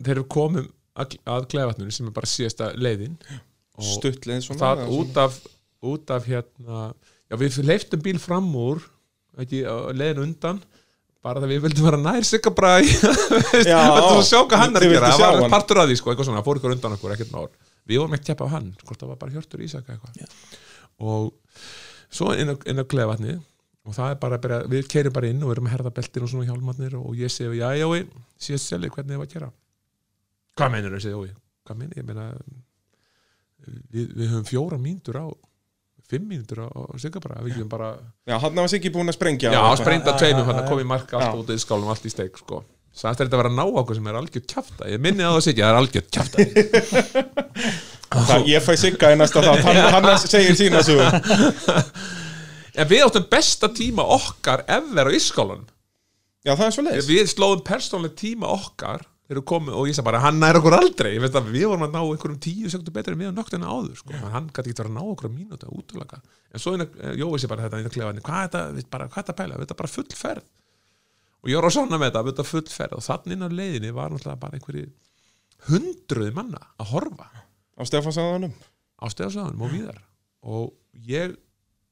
þeir eru komum að, að klefatnunni sem er bara síðasta leiðin. Og stuttleið svona það eða út af út af hérna já, við leiftum bíl fram úr ekki, leiðin undan bara það við vildum vera nær sigga bara þetta var sjá hvað hann er að gera. það var partur af því sko, eitthvað svona, fór ykkur undan okkur ekkert mál. Við vorum ekki tjeppa á hann, hvort það var bara Hjörtur Ísak eitthvað. Og svo inn á, inn á klefatni og það er bara, að byrja, við keirum bara inn og erum að herða beltin og svona hjálmarnir og ég segi, já, já, síðast selið, hvernig þið var að gera? Hvað meinur þau, segi Jói. Hvað meinur, ég meina við, við höfum fjóra mínútur á fimm mínútur á, sigga bara við getum bara, Já, hann var Siggi búin að sprengja. Já, Já, tveimum hann að koma í mark allt Já. út í skálum, allt í steik sko. Samt er þetta að vera að ná okkur sem er algjör kjafta. Ég minni á það að segja, það er algjör kjafta. Það, ég fæ sigga í næsta þátt, hann, hann segir sína svo En við áttum besta tíma okkar ever á Ískálan Já, það er svo leiðis Við slóðum persónlega tíma okkar við komum og ég sagði bara, hann nær okkur aldrei. Ég veist að við vorum að ná einhverjum tíu sekundur betur en við á nögtina áður, sko, yeah. hann gæti ekki verið að ná okkur mínúta útlaga, en svo jói sér bara þetta inn að klefa henni, hvað er þetta, við bara, hvað er þetta pæla, þetta bara full ferð. Og ég var á svona með þetta, þetta full ferð. Og þannig inn á leiðinni var náttúrulega bara einhverju hundruði manna að horfa. Á Stefansæðanum á stegasöðunum og víðar. Og ég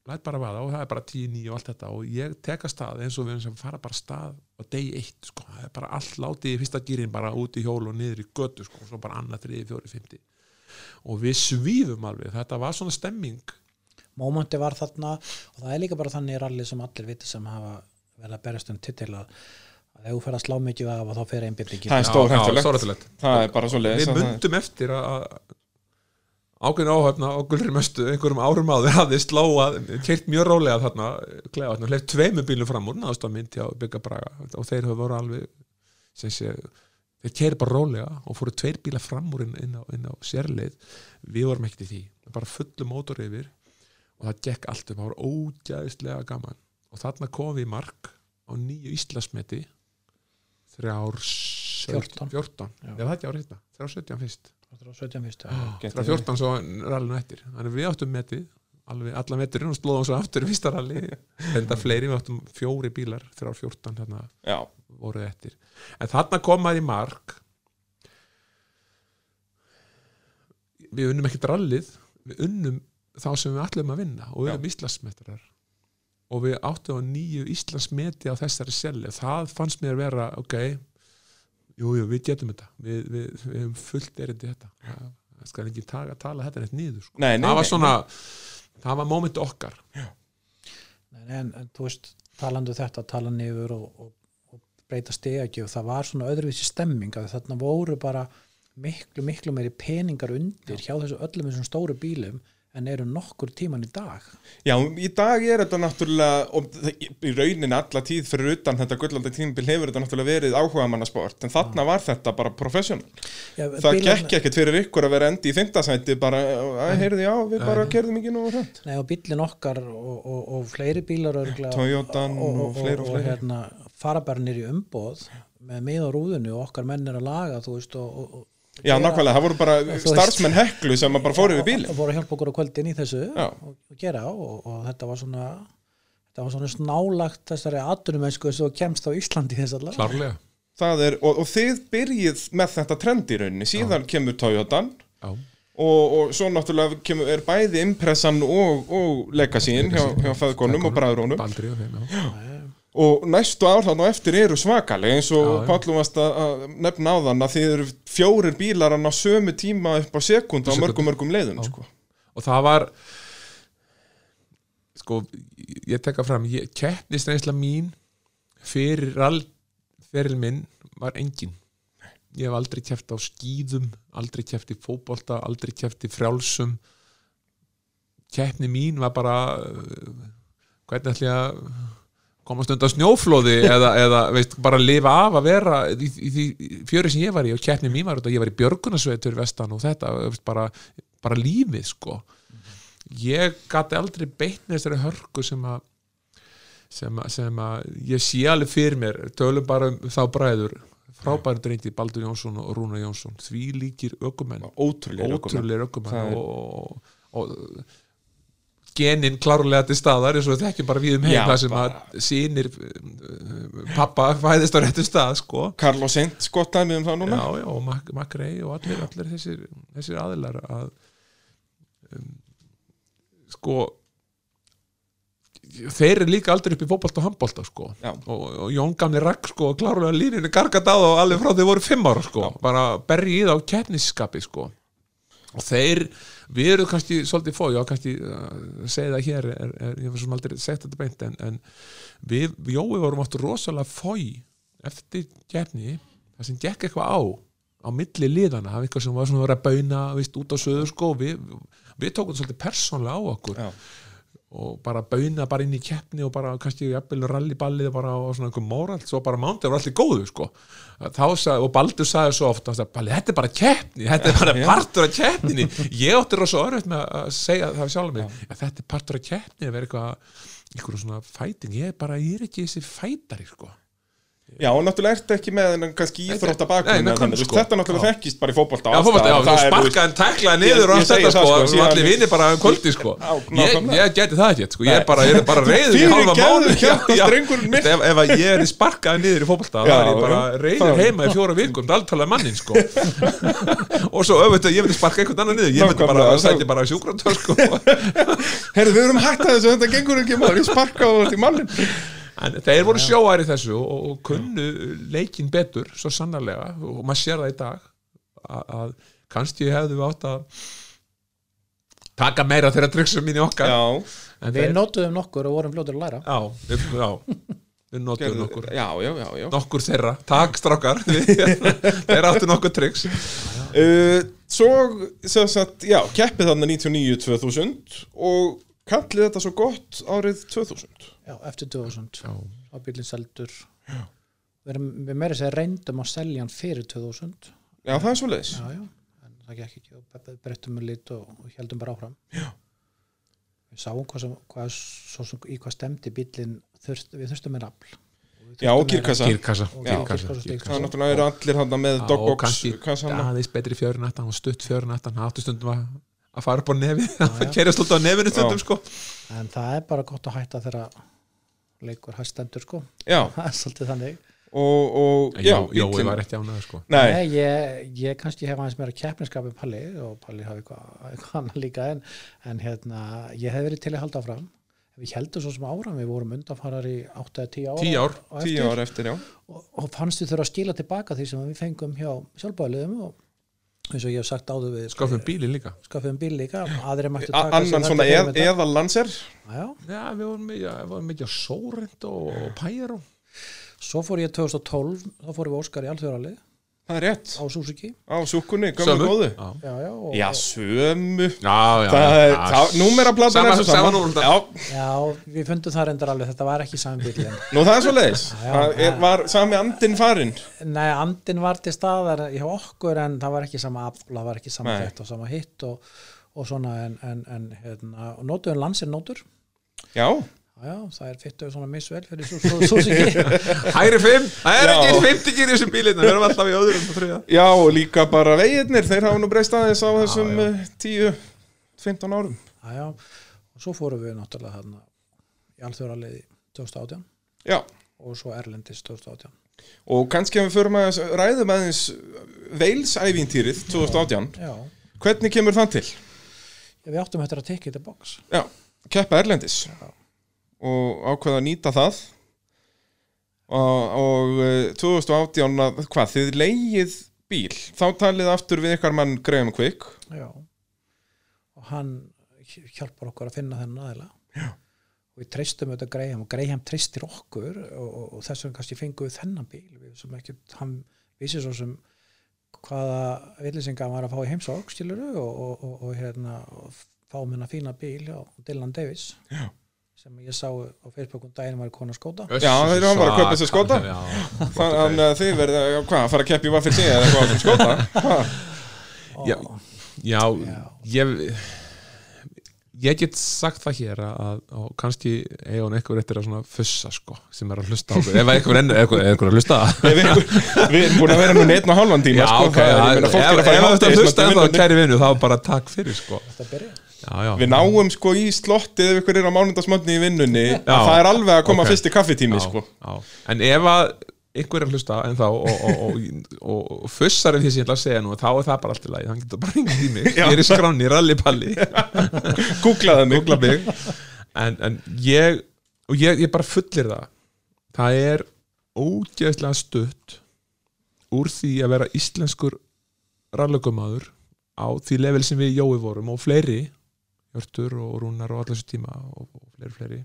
læt bara vaða og það er bara 10-9 og allt þetta. Og ég tek að stað eins og við erum sem fara bara að stað á degi eitt sko, það er bara allt látið í fyrsta gýrin bara út í hjól og niður í götu sko, og svo bara annað, þriði, fjóri, fymti og við svífum alveg, þetta var svona stemming. Mómenti var þarna og það er líka bara þannig í ralli sem allir viti sem hafa verið að berast um titil að ef þú fer að slá mikið af og þá fer einbyrðingin Það er stórhættulegt. stórhættulegt. Það er bara svo leiðis við myndum eftir að ákveðin áhöfna á gulri mestu einhverjum árum áður hafði slóað keirt mjög rólega þarna klefa, hleyft tveimu bílum fram úr náðust að myndi á bygga braga og þeir höfðu voru alveg sé, þeir keiri bara rólega og fóru tveir bíla fram úr inn, inn, á, inn á sérleið við vorum ekkert í því, bara fullu mótor yfir og það gekk allt upp, það var ógæðislega gaman og þarna kom við mark á nýju Íslasmeti þrjár 14. 14. Já. Já, það er ekki árið þetta, þrjár 17 fyrst 17 fyrst frá 14 svo rallinu eftir. Þannig við áttum metið alveg alla meturinn og slóðum svo aftur í fyrsta ralli. En það fleiri, við áttum fjóri bílar þrjár 14 þarna Já, voruð eftir. En þarna kom maður í mark. Við unnum ekkert rallið. Við unnum þá sem við ætlum að vinna og við erum Íslandsmetrar og við áttum á nýju Íslandsmeti á þessari selli. Það fannst mér vera, ok jú, jú, við getum þetta. Við, við, við hefum fullt erindi þetta. Það, það skal ekki taka, tala þetta neitt niður sko. Nei, nei, það var nei, svona það var mómenti okkar. En, en, en þú veist, talandu þetta tala niður og, og, og breyta stegagjöf, það var svona öðruvísi stemming að þarna voru bara miklu, miklu meiri peningar undir hjá þessu öllum þessum stóru bílum en eru nokkur tíman í dag? Já, í dag er þetta náttúrulega og í rauninni alla tíð fyrir utan þetta gullandi tímabil hefur þetta náttúrulega verið áhuga mannasport en þarna var þetta bara professional. Já, það gekk ekkert fyrir ykkur að vera endi í þingdasæti bara, að heyrðu já, við bara kerðum ekki nú Nei, og bílinn okkar og, og, og fleiri bílar örgulega, Toyotan og fleiri og fleiri. hérna, fara bara nýr í umboð með mið á rúðinu og okkar menn er að laga þú veist og Já, nákvæmlega, það voru bara starfsmenn heklu sem bara fóru við bílinn. og voru að hjálpa okkur á kvöldin í þessu Já. og, og gera og, og þetta var svona þetta var svona snálagt þessari atvinnumennsku sem kemst á Íslandi þess allar klárlega. Það er, og, og þið byrjið með þetta trend í rauninni, síðan kemur Toyotan Já. og, og svo náttúrulega kemur, er bæði impressan og, og legacyinn hjá, hjá feðgonum og bræðrónum Baldri og þeim, já. Og næstu ár þannig á eftir eru svakaleg eins og. Pállum varst að nefna á þann að þið eru fjórir bílar á sömu tíma upp á sekund á mörgum mörgum leiðum sko. og það var sko, ég tekka fram ég, keppnisreynsla mín fyrir all fyrir minn var engin ég hef aldrei keppt á skýðum aldrei keppt í fótbolta, aldrei keppt í frjálsum keppni mín var bara uh, hvernig ætla ég að komast undan snjóflóði eða, eða veist, bara lifa af að vera í, í því fjöri sem ég var í og keppni mín var þetta, ég var í björgunasveitur vestan og þetta, veist, bara, bara lífið sko. Ég gati aldrei beitt með þessari hörku sem að sem að, sem að ég sé alveg fyrir mér. Tölum bara um þá bræður frábæri dreyndi Baldur Jónsson og Rúnar Jónsson. Því líkir ökumenn. Ótrúlega ökumenn Það er- og, og, og genin klárlega til staðar eins og við þekkjum bara við um heim Já, það sem bara- að sínir pappa fæðist á réttum stað sko. Carlos Sainz gott dæmið um það núna. Já, já, og Mac, Macrey og allir, allir þessir, þessir aðilar að um, sko þeir eru líka aldrei upp í fótbolta og handbolta sko. Já. og, og Jón gamli rakk sko og klárlega línunni gargat á og alveg frá þau voru fimm ára sko. Bara berri í það á keppnisskapi sko. Og þeir, við erum kannski svolítið fói, já kannski uh, segja það hér, er, er, ég var svona aldrei sett þetta beint en, en við, Jói vorum áttur rosalega fói eftir keppni, það sem gekk eitthvað á á milli liðana, það var eitthvað sem var svona að vera að bauna vist, út á söður sko við, við tókum þetta svolítið persónlega á okkur Já. Og bara bauna bara inn í keppni og bara kannski jafnvel rallyballið bara á svona einhver móral svo bara mándið var allir góðu sko. Sagði, og Baldur sagði svo oft sagði, Balli, þetta er bara keppni, þetta er bara partur af keppninni, ég átti rosa örfitt með að segja það sjálf mig ja, þetta er partur af keppni að vera eitthvað eitthvað svona fæting, ég er bara, ég er ekki þessi fætari sko Já, og náttúrulega ertu ekki með en kannski íþrótta bakgrunn sko. Þetta náttúrulega þekkist bara í fótbolta Já, fótbolta, já, þú sparkaði en tæklaði niður og allt þetta sko, og síðan- allir vinni bara um kvöldi sko. Já, ég, nákvæmlega. ég geti það ekki, sko, ég er bara, ég er bara reyður í halva mánu ef, að ég er sparkaði niður í fótbolta þá er ég bara reyður heima í fjóra vikum daltalega mannin sko. Og svo öfut að ég myndi sparka einhvern annan niður. Ég myndi bara, sætti bara sjúkrandar En þeir voru sjóar í þessu og, og kunnu leikin betur, svo sannarlega og maður sér það í dag að, að kannski hefðu við átt að taka meira þeirra tryggsum mín í okkar. Já, en Við þeir, notuðum nokkur og vorum fljótur að læra. Já, við, já, við gerðu, nokkur. Já, já, já, já. nokkur þeirra, takk strákar. Þeir áttu nokkur tryggs Uh, Svo, sagt, já, keppið þarna 99-2000 og kallið þetta svo gott árið 2000 Já, eftir 2000 Já. á bílinn seldur. Við, við meira sér reyndum að selja hann fyrir 2000 Já, það er svo leiðis Já, já, en það gekk ekki. Og breyttum við lit og, og heldum bara áfram. Já. Við sáum hvað, sem, hvað, svo, sem, í hvað stemdi bílinn þurft, við þurftum meira afl. Já, og kýrkassa. Kirkassa, kirkassa. Það er náttúrulega allir hann með dogbox kassana aðeins betri fjörunættan og stutt fjörunættan áttu stundum að, að fara upp á nefi já. að kærast út á nefinu stundum sko. En það er bara gott að hætta þegar leikur hæstendur sko. Já, svolítið þannig. Og, og Já, já, bíllinn- var ekki ánæður sko. Nei, Nei, ég, ég kannski hef aðeins meira keppniskap um Palli og Palli hafi eitthvað, eitthvað annað líka en, en hérna, ég hef verið til að halda áfram. Við heldum svo sem áram, við vorum undanfarar í 8-10 ára Tíu ár, á tíu eftir, ár eftir, já. Og, og fannst við þurfa að skila tilbaka því sem við fengum hjá sjálfbæðliðum og eins og ég hef sagt áður við Skafum bílinn líka. Skafum bíl líka aðri mættu taka Annan svona eð, eðal lanser Já, Já, við vorum mikið, við vorum mikið á Sórend og, og Pæjaró svo fór ég 2012 þá fórum við Óskar í alþjóðarlið Það er rétt, á Suzuki á súkunni, gömlu góðu. Já, já, og, Já, sömu. Já, já Það er, númeraplatan Sama- er svo sama. saman númerplatan. Já, já, við fundum það reyndar alveg þetta var ekki sami bíl en nú það er svo leiðis Það er, var sami andin farinn? Nei, andin var til staðar hjá okkur en það var ekki sama afl, það var ekki sama fett og sama hitt og, og svona en, en, en hérna, og nótuðum landsir nótur. Já, já, já, það er fyttuð svona misvel fyrir svo, svo, svo sig Hægri fimm, það er Já. ekki fimmtingir í þessum bílinn Við erum alltaf í öðrum og þriða já, og líka bara vegirnir Þeir hafa nú breyst aðeins á þessum já. eh, 10-15 árum. Já, já, og svo fórum við náttúrulega þarna í alþjóðarleiði 2018 Já, og svo Erlendis 2018 og kannski að við förum að ræðum aðeins Veilsævintýrið 2018 já, Hvernig kemur það til? við áttum eftir að tekja þetta box. Já, keppa Erlendis og ákveða að nýta það. Og, og eh, 2018 að, hvað, þið leigið bíl. Þá talið aftur við ykkar mann Graham Quick. Já. Og hann hjálpar okkur að finna þennan aðila. Og við treystum auðvitað Graham og Graham treystir okkur og, og, og þess vegna kannski fengum við þennan bíl. Við sem ekki, hann vissi svo sem hvaða villisinga hann var að fá í heimsók skiluru og, og, og, og hérna og fáum hennar fína bíl hjá Dylan Davis. Já. Sem ég sá á Facebook um daginn var kona skóta. Já, þeir eru að fara að kaupa sér skóta. Já, þannig að þið verða, já, hvað, að fara að keppa í Vaffir sig eða eitthvað sem skóta? Og, Já. Já, ég ég get sagt það hér að, og kannski eiga hún eitthvað eftir að svona fussa sko, sem er að hlusta á okkur. Ef eitthvað enn, eitthvað, eitthvað að hlusta. Við erum búin að vera nú neitt og halvan tíma Já, sko, ok, það er, ég ef meina, fólk er að hlusta ennþá vinnunni. kæri vinnu, þá bara takk fyrir sko. Þetta byrja Já, já, Við náum sko í slottið ef ykkur er á mánundasmöndni í vinnunni Já. að það er alveg að koma Ok. fyrst í kaffitími já, sko. En ef að einhver er að hlusta en þá og, og, og, og, fussar ef því sem ég ætla að segja nú þá er það bara allt í lagi, hann getur bara ringið í mig. Ég er í skráni, rallipalli. Googlaði mig. Googla mig. En, en ég og ég, ég bara fullir það. Það er ógeðslega stutt úr því að vera íslenskur rallugumæður á því level sem við Jói vorum og fleiri Hjörtur og Rúnar og allir þessu tíma og, og fleiri fleiri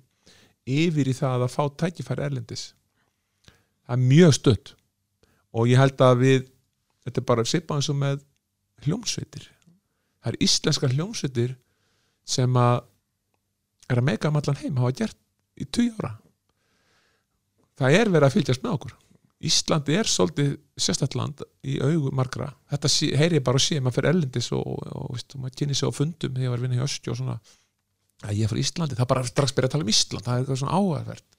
yfir í það að fá tækifæri erlendis. Það er mjög stutt. Og ég held að við þetta er bara sipað eins og með hljómsveitir. Það er íslenskar hljómsveitir sem að er að meika um allan heim hafa gert í 20 ára. Það er verið að fylgjast með okkur Íslandi er svolítið sérstætt land í augu margra. Þetta sé, heyri ég bara og sé, maður fyrir erlendis og, og, og, veist, maður kynni sig á fundum þegar ég var að vinna í svona. Að ég er frá Íslandi, það er bara strax byrja að tala um Ísland það er eitthvað svona áhæðverð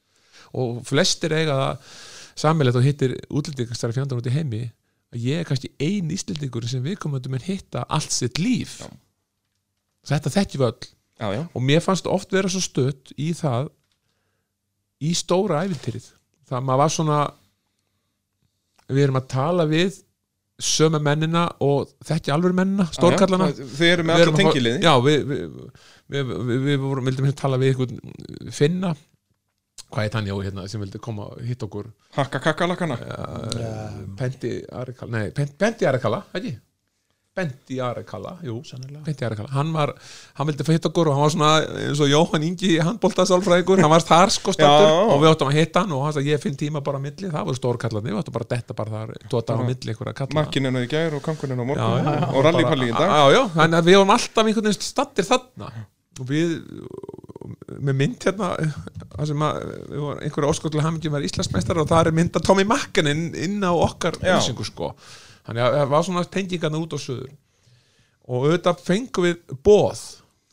og flestir eiga það sammeilegt og hittir útlendingastar fjandan út í heimi að ég er kannski ein Íslendingur sem við komum að hitta allt sitt líf. Já. þetta þekkjum við öll. Já, já, og mér fannst oft vera svo stutt í það í stóra æfintýrið það maður var svona við erum að tala við sömu mennina og þekki alveg mennina, stórkallana já, Þið eru með alltaf tengiliði. Já, við, við, við, við, vorum, vildum hérna tala við einhvern finna. Hvað heit hann já, hérna, sem vildi koma og hitta okkur? Hakka kakkalakana uh, Pendi Arekala nei, Pen- Bendi Arekala, ekki Bendi Arekala, jú Sennilega. Bendi Arekala, hann var, hann vildi hitta okkur og hann var svona eins og Jóhann Ingi handbóltasálfræðingur, hann var þar sko Já. og við áttum að hitta hann og hann sagði ég finn tíma bara á milli, það voru stórkallarnir, við áttum bara að detta bara þar, tóta á milli einhverja kalla. Makkininn í gær og kankuninn á Já, morgun já, og rallypalli í dag. Já, já, þannig að við vorum alltaf einhvern veginn stattir þarna. Og við með mynd hérna sem að einhverja óskotlega hamingjum var Íslandsmeistar og það er mynd að Tommy Makkanen inn á okkar Já. sko þannig að það var svona tengingarna út á söður og auðvitað fengum við bóð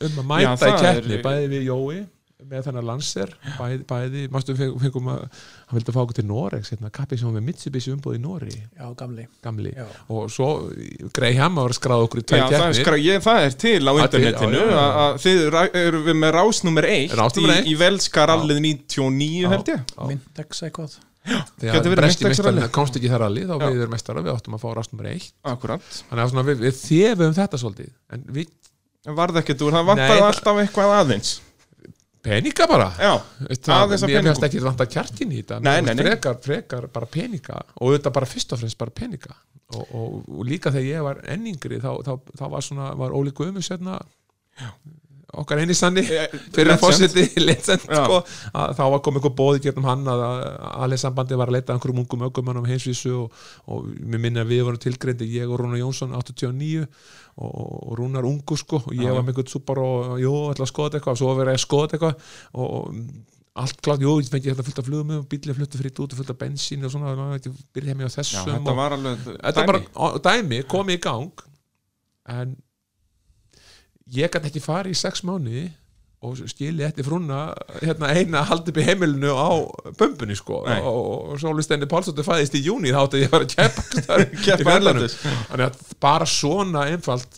um að mæta Já, í keppni er- bæði við Jói með þennan lanser bæði, bæði mástu við fengum að hann vildi að fá okkur til Noregs hérna, kappi sem var með Mitsubishi umbúð í Nóri já, gamli. Gamli. Já. og svo Greyham var að skráða okkur í tvær Já, það er, er til á er internetinu að- að þið eru við með rás nummer 1 Rás í, í velska rallið 99 held ég. Já. Myndex eitthvað Meistarinn komst ekki þar allir þá við erum meistara, við áttum að fá 1 Akkurat. Þannig að við, við þefum þetta svolítið en við Varð ekkert úr, það það- alltaf eitthvað aðeins. Peninga bara. Já, Veist Aðeins það, mér peningum. finnst ekki vanta kjartin í þetta. Nei, nei, nei. frekar, frekar bara peninga. Og þetta bara fyrst og fremst bara peninga. Og, og, og líka þegar ég var enningri þá, þá, þá var var Óli Guðmus hérna okkar eini sanni fyrir að fósiti sko, að þá var komið eitthvað bóði gegnum hann að alveg sambandi var að leita að einhverjum ungum ökumannum heimsvísu og, og mér minna að við vorum tilgreindi ég og Rúnar Jónsson 89 og, og Rúnar ungu sko. Og ég Já. var einhvern súpar og jú, ætla að skoða eitthvað og svo verið að skoða eitthvað. Og, og allt klátt, jú, ég fengi þetta fullt af flugum og bílið fluttu frýtt út og fullt af bensín og svona, byrjaði heim í á Já, þessum þetta var alveg á- dæmi, komið í gang en ég gæti ekki farið í sex mánuði og skilji eftir frúna hérna eina halda upp í heimilinu á bömbunni sko. Nei. og, og Sóli Steindi Pálsdóttir fæðist í júni þá átti ég að fara að keppa þannig að bara svona einfalt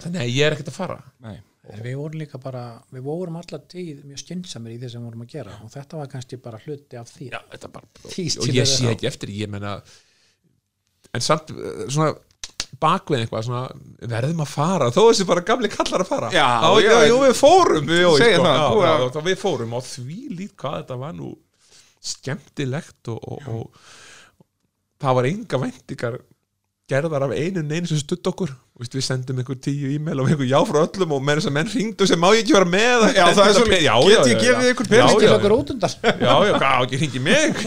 þannig að ég er ekkert að fara. Nei. En við vorum líka bara, við vorum allar tíð mjög skynnsamir í því sem við vorum að gera. Og þetta var kannski bara hluti af því. Já, þetta bara, og ég sé ekki eftir ég menna en samt svona bakvið eitthvað svona, verðum að fara? Þó þessi bara gamli kallar að fara. Já, já, já, jú, við fórum við, og, sko, það, já, já, já, við fórum og því lít hvað þetta var nú skemmtilegt og, og, og það var enga væntingar gerðar af einu neinu sem stutt okkur. Vist, við sendum einhver tíu e-mail og einhver já frá öllum og þess að menn ringdu sem má ég ekki vera með? Já, það er svo- já, já, get ég já, gefið já. ykkur Já, pening? já, já. já, já, ekki hringi mig.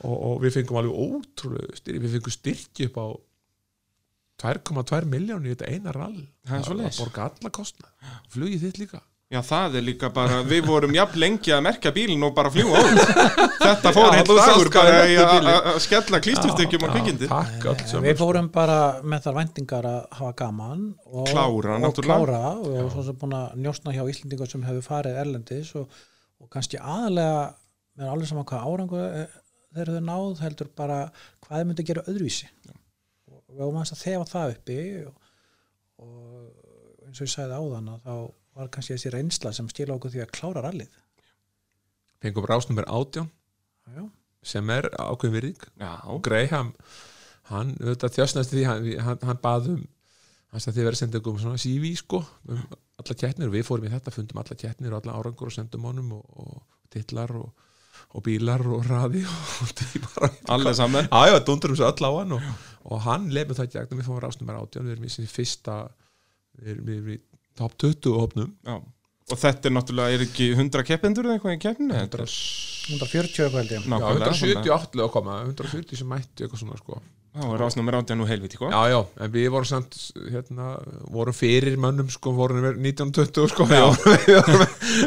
Og, og við fengum alveg ótrúlega styrki, við fengum styrki upp á 2,2 miljónir í þetta eina rall. Það er að borga alla kostna flugið þitt líka. Já, það er líka bara, við vorum jafn lengi að merkja bílinn og bara fljúa á Þetta fór sást dagur bara við að- að að skella klísturstykkjum á Já, kvikindi. takk öll Við fórum bara með þar væntingar að hafa gaman og Klára, og náttúrulega. klára og svo sem búin að njósna hjá Íslendingar sem hefur farið erlendis og, og kannski aðalega með alveg saman hvað árangu þeir hefur náð heldur bara hvað þeir myndi gera öðruvísi. og við varum að þefa það uppi og, og eins og ég sagði áðan að þá var kannski þessi reynsla sem stila okkur því að klára rallið. Fengum rásnummer 18 Já. sem er ákveðin virðing. Graham hann auðvitað þjóstnast því hann, hann, hann bað um hann þið verið að senda um svona CV sko um alla kettnir og við fórum í þetta fundum alla kettnir og alla árangur og sendum honum og, og titlar og, og bílar og raði og bara allir saman Já, já, dundurum svo öll á hann og, og hann lefum það og við fórum rásnummer 18 við erum í sinni fyrsta við erum, við erum í top 20 hópnum. Já. Og þetta er náttúrulega, er ekki 100 keppendur eða eitthvað í keppninu? 100, 140 eitthvað held ég. Já, Nákvæmlega, 178 lög að koma 140 sem mættu eitthvað svona sko. Þá er ásnummer átján nú helviti sko. Já, já, en við vorum samt hérna, vorum fyrir mönnum sko, vorum við 1920 sko. Við, vorum,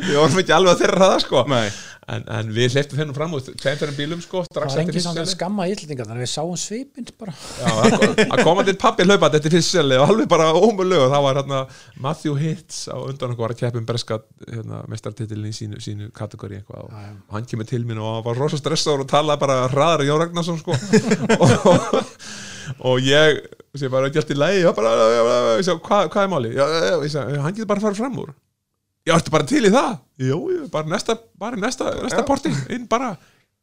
við vorum ekki alveg að þeirra það sko. Nei. En, en við hleyptum þennum fram úr tveim fyrir bílum sko, það var fyrst samt að skamma íslendinga þannig að við sáum svipinn bara. Já, að kom- að koma til pappi hlaupað eftir fyrst seli og alveg bara ómulög og það var hérna Matthew Hitts á undan okkur að keppa um breska hérna, mestartitilin í sínu, sínu kategóri eitthvað. Og, og hann kemur til mín og var rosa stressaður og talaði bara hraðar Jón Ragnarsson sko. Og, og ég sé bara í lægi ég ég hvað, hvað er máli já, ég sá, hann getur bara að fara fram úr já, ertu bara til í það? Jú, jú, bara næsta, bara næsta, næsta porti inn bara.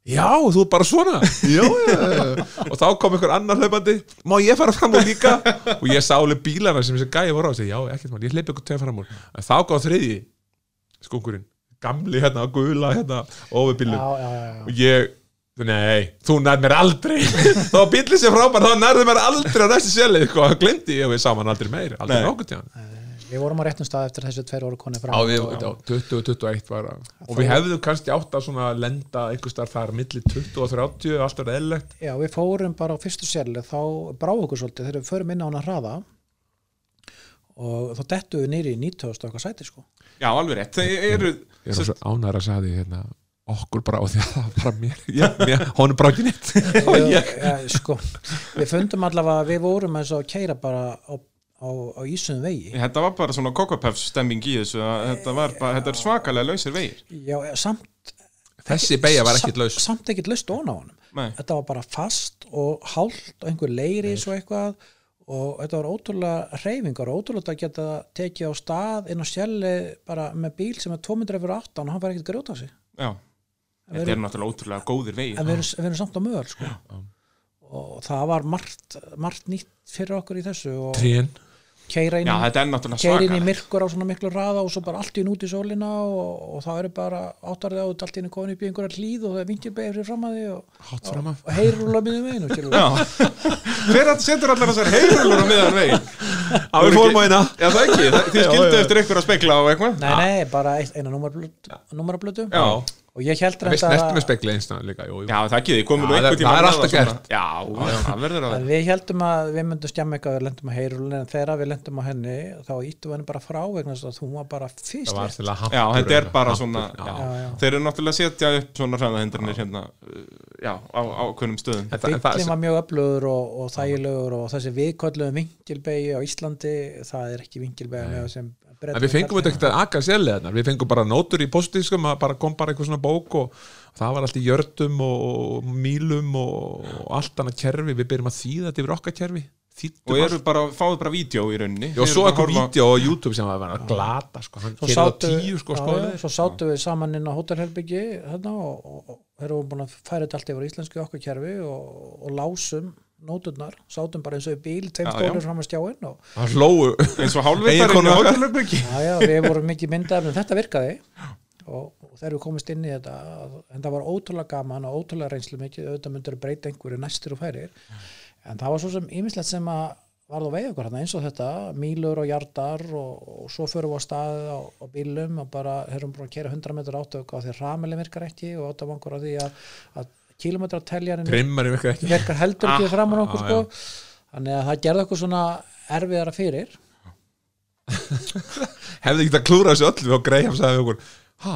Já, þú er bara svona. Já, já, já. Og þá kom einhver annar hlaupandi. Má ég fara fram úr líka? Og ég sá alveg bílana sem þessi gæði voru á. Og segi, Já, ekkert mál, ég hleypi ykkur tveið fram úr. En þá kom þriði Skunkurinn, gamli hérna, gula hérna Óvið bílum já, já, já, já. Og ég, nei, þú nær mér aldrei. Þá bílið sér frábær Þá nærði mér aldrei á næstu sjálið Sko, glemdi ég og við saman aldrei meir Aldrei Nei. nokkuð tíðan við vorum á réttum stað eftir þessu tveir voru konið fram. Já, við, og- já, 20 og 21 var að- Og við hefðum kannski átt að svona lenda einhvers þar þar milli 20 og 30 Allt er eðlilegt. Já, við fórum bara á fyrstu sérli þá brá okkur svolítið þegar við förum inn á hana hraða. Og þá dettu við nýri í 90 og eitthvað sæti sko. Já, alveg rétt. Þeir eru Ég er svo ánæður að sagði hérna okkur bara á því að það bara mér, ég, mér honum bara ekki ja, sko, við fundum allavega að við vorum eins og að keira bara á, á, á ísum vegi. Þetta var bara svona kokopefs stemming í þessu Þetta, var bara, þetta er svakalega lausir vegir. Já, samt þessi beigja var ekkit laus. samt ekkert laust ofan á honum. Nei. þetta var bara fast og hált og einhver leiri svo eitthvað og þetta var ótrúlega reyfingar og ótrúlega að geta tekið á stað inn á sjelli bara með bíl sem er 2 metrar fyrir aftan og hann var ekkert grjóta sig Já, þetta erum- eru náttúrulega ótrúlega góðir vegir. en við erum, við erum samt á möðal sko. og það var margt, margt nýtt fyrir okkur í þessu og trén keira inn, inn í myrkur á svona miklu raða og svo bara allt í út í sólina og, og þá eru bara áttarðið á þetta allt í einu komin upp í einhverja hlýð og það er vingilbeigir fyrir fram að því og, og skilur við. Já, hver að setur allar þessar heyrulur á miðan veginn? Á það Það- þið skildu eftir að spekla á eitthvað? Nei, nei, bara eitt, eina númarablötu. Já, og ég held við snertum með spekla einstæðan líka jú, jú. já það er alltaf gert. Já, það verður að að við heldum að við myndum stjamma eitthvað að við lendum á heyrulun en þegar við lendum á henni þá íttum við henni bara frá vegna þess að hún var bara fyrst það var til að Já, hampur þetta er bara svona já. já. Já, já. Þeir eru náttúrulega að setja upp svona hraðahindrinir hérna uh, Já, á ákveðnum stöðum Bíllinn var mjög öflugur og, og þægilegur og þessi viðkölluðum vingilbegi á Íslandi það er ekki vingilbegi með sem En við fengum þetta ekkert að aka sérlega við fengum bara nótur í póstískum að bara kom bara eitthvað svona bók og það var allt í jördum og mílum og, og allt annað kerfi, við byrjum að þýða þetta yfir okkar kerfi. Þýddum Og eru bara, fáðu bara vídeo í rauninni. Og svo eitthvað vídeo á YouTube sem var að glata sko, hann kerði á tíu sko, já, sko, já, svo sátu við saman inn á hótelherbyggi hérna, og, og, og þeir eru búin að færa þetta allt yfir á íslensku okkar kerfi og, og lásum nóturnar, sátum bara eins og bíl já. stólur fram að stjáinn og hann hlóu eins og á já, við vorum mikið myndaðum en þetta virkaði. Og, og þegar við komist inn í þetta en það var ótrúlega gaman og ótrúlega reynslu mikið. Auðvitað myndur að breyta einhverju næstur og færir. En það var svo sem ímislegt sem að varð á veið okkur hérna eins og þetta mílur og hjartar og, og svo förum við á staðið á, á bílum og bara erum búin að kera 100 metrar átök og því ramelin virkar ekki og átta á kilometrateljarinn virkar heldur ekki Ah, fram á okkur ah, sko. þannig að það gerði okkur svona erfiðara fyrir hefði ekki að klúra þessu öllu og Graham sagði við okkur ha,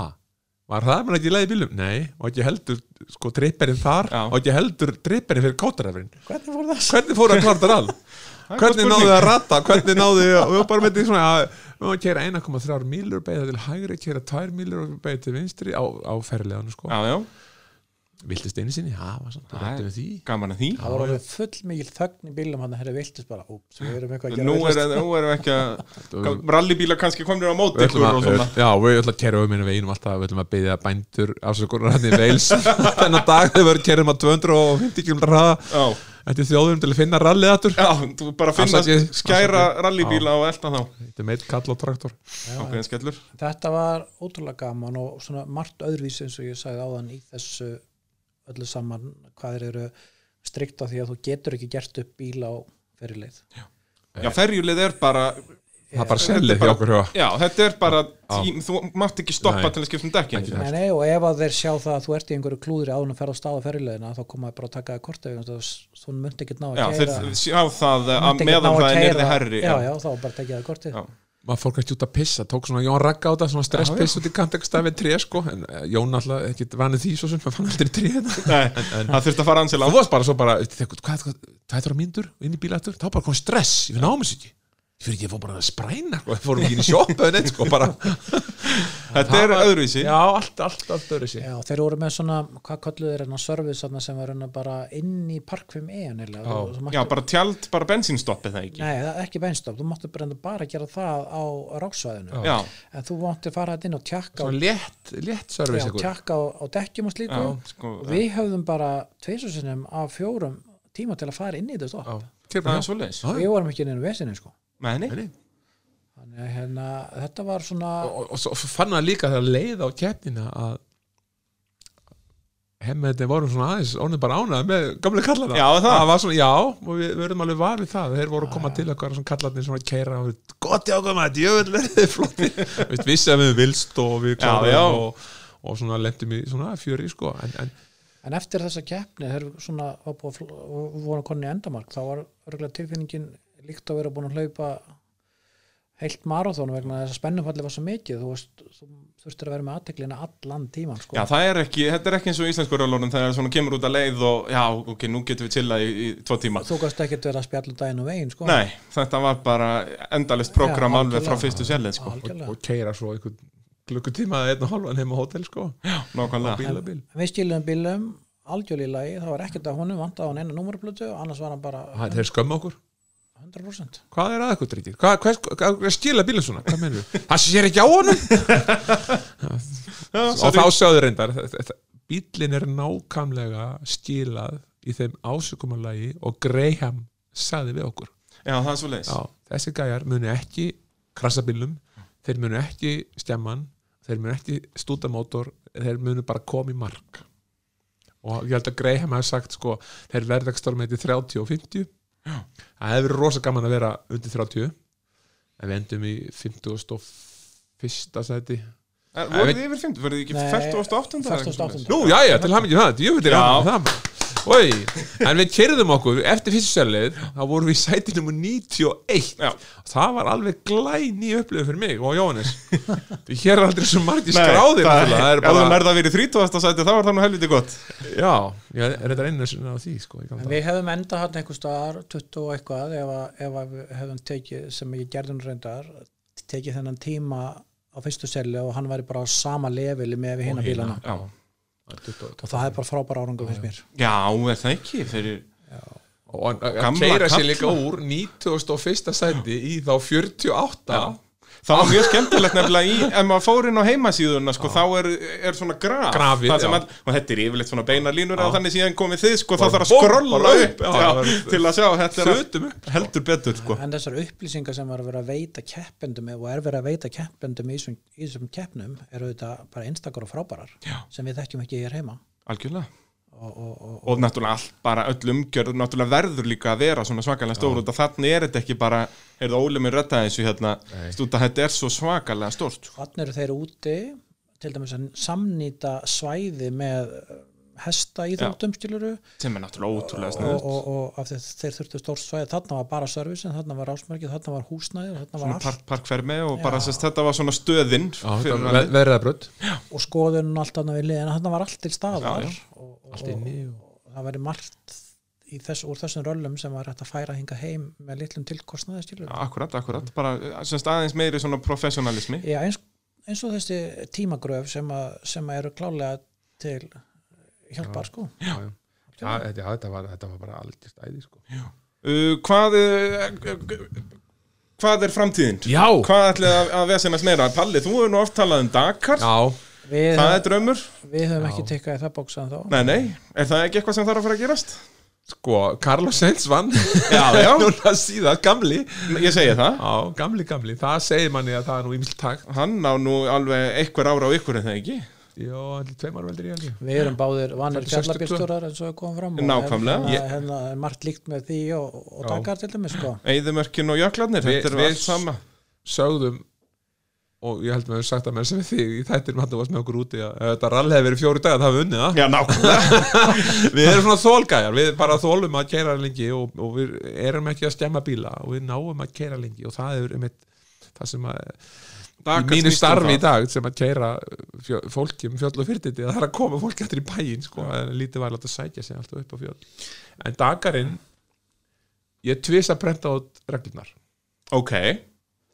var það mér ekki í leið í bílum? Nei, og ekki heldur sko tripperinn þar Já. og ekki heldur tripperinn fyrir kótarefrin hvernig fór það? hvernig fór að kvarta all? hvernig náðu þið að rata? hvernig náðu þið að, við varum bara með því svona að við varum að kera 1,3 mílur beigða til hægri, kera 2 mílur og beigða til vinstri á, á ferðileganu sko Já, já, viltist einu sinni, já, var samt að því. gaman að því. Það voru alveg full mikil þögn í bílum hann að herri viltist bara, úps, við erum eitthvað að gera Nú er, vitlaust. nú erum við ekki að Rallybíla kannski komnir á móti ykkur og að, svona. Já, við ætlum að kæra um einu veginum alltaf, við ætlum að byggja bændur afsökunar hann í Veils þennan dag þegar við erum kærum að 250 km hraða. Já, eftir þjóðum til að finna rallið aftur. Já, þú bara finna Afsakið, skæra afsakið. rallybíla og elda þá. Þetta er meitt kall og traktor. Ákveðin skellur. þetta var ótrúlega gaman og svona margt öðruvísi eins og ég sagði áðan í þessu öllu saman hvað þeir eru strikt á því að þú getur ekki gert upp bíl á fyrirleið Já, ferjulið er bara það er bara sellið hjá okkur Já, þetta er bara tím, þú mátt ekki stoppa Nei. til að skipta um dekkin Nei, nei, og ef að þeir sjá það að þú ert í einhverju klúðri áður en að ferða á stað á ferrilegina þá koma þeir bara að taka það að þú myndi ekki ná að Já, keyra- þeir sjá það að meðan það er nyrði herri Já, já, þá bara tekja það kortið. Já. Maður fór kannski út að pissa, tók svona Jón Ragga á þetta svona stresspiss út í kantekstafið tré sko, en eh, Jón alltaf ekki vanið því svo sem maður fann aldrei tré hérna Nei, það þurfti að fara ansið það langt. Varst bara svo bara, þegar, hvað, hvað, hvað er mínútur inn í bílættur, þá bara kom stress ég finn ámið sér ekki, fyrir ekki að fá bara að spræna. Sko, ég fór ekki inn í sjoppu eða neitt sko, bara, Þetta er öðruvísi. Já, allt, allt, allt öðru sér Já, þeir voru með svona, hvað kalluðu þeir enn service þarna sem var enn bara inn í parkfum e Já. Já, bara tjald, bara bensínstoppið það ekki. Nei, það er ekki beinstopp, þú máttu bara, bara gera það á ráksvæðinu Já, en þú mátti fara þetta inn og tjakka á, svona létt, létt ykkur tjakka á, á dekkjum og slíku. Já, sko og við höfðum bara tveisusinnum af fjórum tíma til að fara inn í þetta stopp. Við vorum ekki inn í vesinni sko Nei. Nei, nei. þannig að hérna, þetta var svona og, og svo fann það líka þegar leið á keppnina að hemmeðin voru svona aðeins orðin bara ánað með gamle kallana Já, það. var svona, já, og við við verðum alveg var við það þeir voru að koma til okkar svona kallarnir svona keira og við, gott já, koma, djöfull er þið flotti við vissi að við vilst og við já. og, og svona lendum í svona fjöri sko, en, en en eftir þessa keppni við svona var búið að og konni í endamark þá var örgulega tilfinningin líkt að vera búin að hlaupa heilt marathón vegna þess að spennumfalli var svo mikið. Þú, veist, þú þurftir að vera með aðteklina allan tíman sko. Já, það er ekki, þetta er ekki eins og íslensku rálórun þegar það svona kemur út að leið og já, ok, nú getum við chillað í, í tvo tíma. Þú gæst ekkert vera að spjalla daginn og veginn sko. Nei, þetta var bara endalist program Já, alveg frá fyrstu sérleið sko. og, og keira svo einhvern klukkutíma eða einn og hálfan heim á hótel sko. Nákvæmlega. Bíl að bíl. Við skilum bílum algjörlega í lagi, það var ekkert að honum vant á hann eina númurplötu og annars var hann bara Ha, þeir skömmu okkur 100% Hvað er að eitthvað drítið? Hvað, hvað, hvað, skila bílinn svona? Hvað mennur við? Það sér ekki á honum. Og þá sögðu reyndar bílinn er nákvæmlega skilað í þeim ásökumalagi og Graham sagði við okkur. Já, það er svo leiðis Já, þessi gæjar munu ekki krasa bílum, þeir munu ekki stjamman, þeir munu ekki stúta mótor, þeir munu bara koma í mark. Og ég held að Graham hafi sagt sko, þeir verða ekki stálum eitthvað 30 og 50 það hefur verið rosa gaman að vera undir 30 en við endum í 51. sæti Eh, Voruð þið yfir 50? Voruð þið ekki Nei, 48? 48. Nú, já, já, til ekki það, ég veit Já. það Oi, en við kerðum okkur eftir fyrstu sérleið, þá vorum við í sæti nummer 91 Já. það var alveg glæni upplifun fyrir mig og Jóhannes því hér er aldrei svo margir Nei, skráðir það, er ef þú bara, nærða að vera í 30. sæti þá er það nú helviti gott já, ég er þetta einu sinna á því sko, ég kann En það. við hefðum enda hann einhver staðar 20 og eitthvað ef, að, ef að við hefðum tekið sem ég gerðum reyndar tekið þennan tíma á fyrstu selju og hann væri bara á sama leveli með við hinna bílana Já, og það er bara frábæra árangur finnst mér. Já er það ekki? Fyrir og Gamla keira sér líka úr 91. sæti í þá 48 Já. Það var mjög skemmtilegt nefnilega í ef maður fór inn á heimasíðuna sko, þá er, er svona graf Grafið, Það sem já. all, og þetta er yfirleitt svona beina línur Já. eða þannig síðan komið þið sko, þá þarf að skrolla upp, upp, já, já, til að sjá þetta er upp. heldur betur sko. en þessar upplýsingar sem var að vera að veita keppendum og er verið að veita keppendum í þessum, í þessum keppnum eru þetta bara einstakar og frábærar Já. sem við þekkjum ekki hér heima algjörlega og, og, og, og náttúrulega allt, bara öll umgjörð náttúrulega verður líka að vera svona svakalega stór og þannig er þetta ekki bara heyrðu Óli mér retta þessu hérna? Stúta þetta er svo svakalega stórt sko. þannig eru þeir úti til dæmis að samnýta svæði með eh, hesta íþróttum skiluru sem er náttúrulega ótrúlega og, sniður og, og af því að þeir þurftu stórt svæði þarna var bara servicin, þarna var ásmörkið þarna var húsnæði, þarna var allt. park, parkfermi og bara sérst, þetta var svona stöðin Já, þetta var verðabrödd og skoðun og allt þarna við liðina, þarna var allt til staðar. Og, og, Allt inni og- og það væri margt í þess, úr þessum röllum sem var hægt að færa hinga heim með litlum tilkostnaði skilur akkurat, akkurat, bara semst, aðeins meiri svona professionalismi. Já, eins, eins og þessi tímagröf sem, að, sem að eru klálega til hjálpar sko. Já, já. Já, þetta, já, þetta, var, þetta var bara aldrei stæði sko. uh, hvað uh, hvað er framtíðin? Já, Hvað ætlið að, að vesenast meira? Palli, þú hefur nú oft talað um Dakar. Já, Við, Það er draumur? við höfum ekki tekkað í það bóksaðan þá. Nei, nei, er það ekki eitthvað sem þarf að fara að gerast? sko, Carlos Sainz vann. Já, já. Núna síðan, gamli. Ég segi það. Já, gamli, gamli, það segir manni að það er nú ímjöld takt Hann á nú alveg einhver ára á ykkur en það ekki Já, allir tveimar veldur í alveg Við erum báðir vanir 62. fjallabílstjórar eins og við komum fram og Nákvæmlega. hérna, hérna er margt líkt með því og, og. Dakar til dæmis sko Eyðumörkin og jöklarnir, Vi- þetta er við- allt sama sögðum og ég held að við sagt að með sem við þig í þættir með varst með okkur úti að þetta rall hefði verið fjóri dag það hefði unnið það Já, nákvæmlega við erum svona þólgæjar, við bara þólum að keira lengi og, og við erum ekki að stemma bíla og við náum að keira lengi og það er einmitt það sem að í mínu starfi í dag sem að keira fjö, fólki um fjöll og fyrirtiti það er að koma fólki eftir í bæinn sko, en lítið var að sækja sig alltaf upp á fjöll. En Dakarinn ég tvist að prenta át reglunar Ok,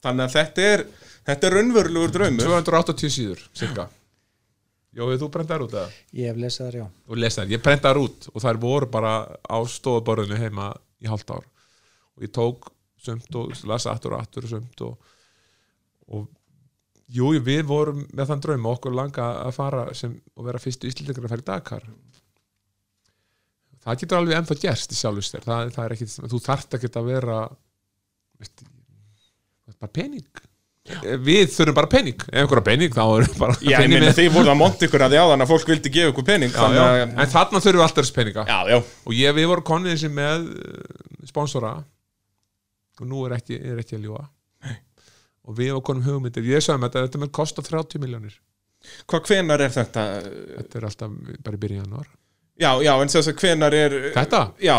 þannig að þetta er Þetta er raunverulegur draumur. 280 síður, cirka. Jói, þú prentar út eða? Ég hef lesið þar, já. og lesa þær, ég prenta þær út og þær voru bara á stofuborðinu heima í hálft ár. Og ég tók sumt og lasa aftur og aftur og sumt og, og jú, við vorum með þann draum og okkur langa að fara sem, og vera fyrstu íslendingar að fara í Dakar. Það getur alveg ennþá gerst í sjálfust þér, það, það er ekkit þú þarft ekkit að vera veist, bara pening. Við þurfum bara pening. Ef einhverja pening þá er bara Já, ég meina þið voruð að monta ykkur að því áðan að fólk vildi gefa ykkur pening já, já. að- en þarna þurfum við alltaf þess peninga. Já, já, og ég, við vorum konið þessi með uh, sponsora. Og nú er ekki, er ekki að ljúa og við konum hugmyndir. Ég sagði með þetta, þetta með kosta 30 miljónir hvað hvenar er þetta? þetta er alltaf bara í byrjun januar Já, já, en þess að hvenar er þetta? Já,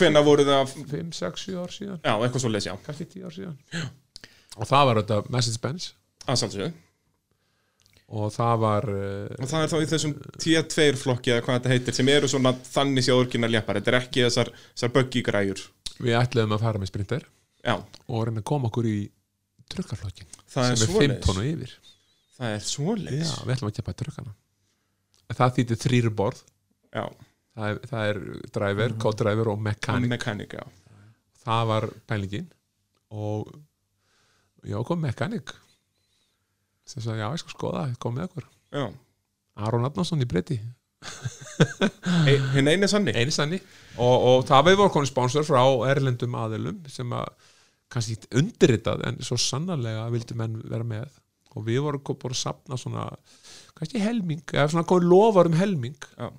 hvenar voru það? 5, 6, 7 ár síðan. Já, eitthvað svo leys, já, kannski 10 ár síðan. Já. og það var þetta Mercedes-Benz aðsálsögðu og það var uh, Og það er þá í þessum T2 flokki eða hvað þetta heitir sem eru svona þannig séð orginal léppar Þetta er ekki þessar, þessar buggy græjur við ætlaðum að fara með sprinter. Já, og reyna að koma okkur í er sem er 5 svoleiðis. tónu yfir. Það er svoleiðis. Já, við ætlum að keppa í trukkana það þýttir þrýr borð. Já, það er, það er driver, co-driver og mekanik mekanik, það var pælingin og já, kom mekanik sem sagði, já, ég skal skoða, kom með okkur. Aron Adnarsson í breyti e, hinn eini sanni. Einu sannig og, og það við vorum konið sponsor frá erlendum aðilum sem að kannski undirritað en svo sannarlega vildu menn vera með. Og við vorum búin að sapna svona kannski helming, eða svona komið lofar um helming. Já.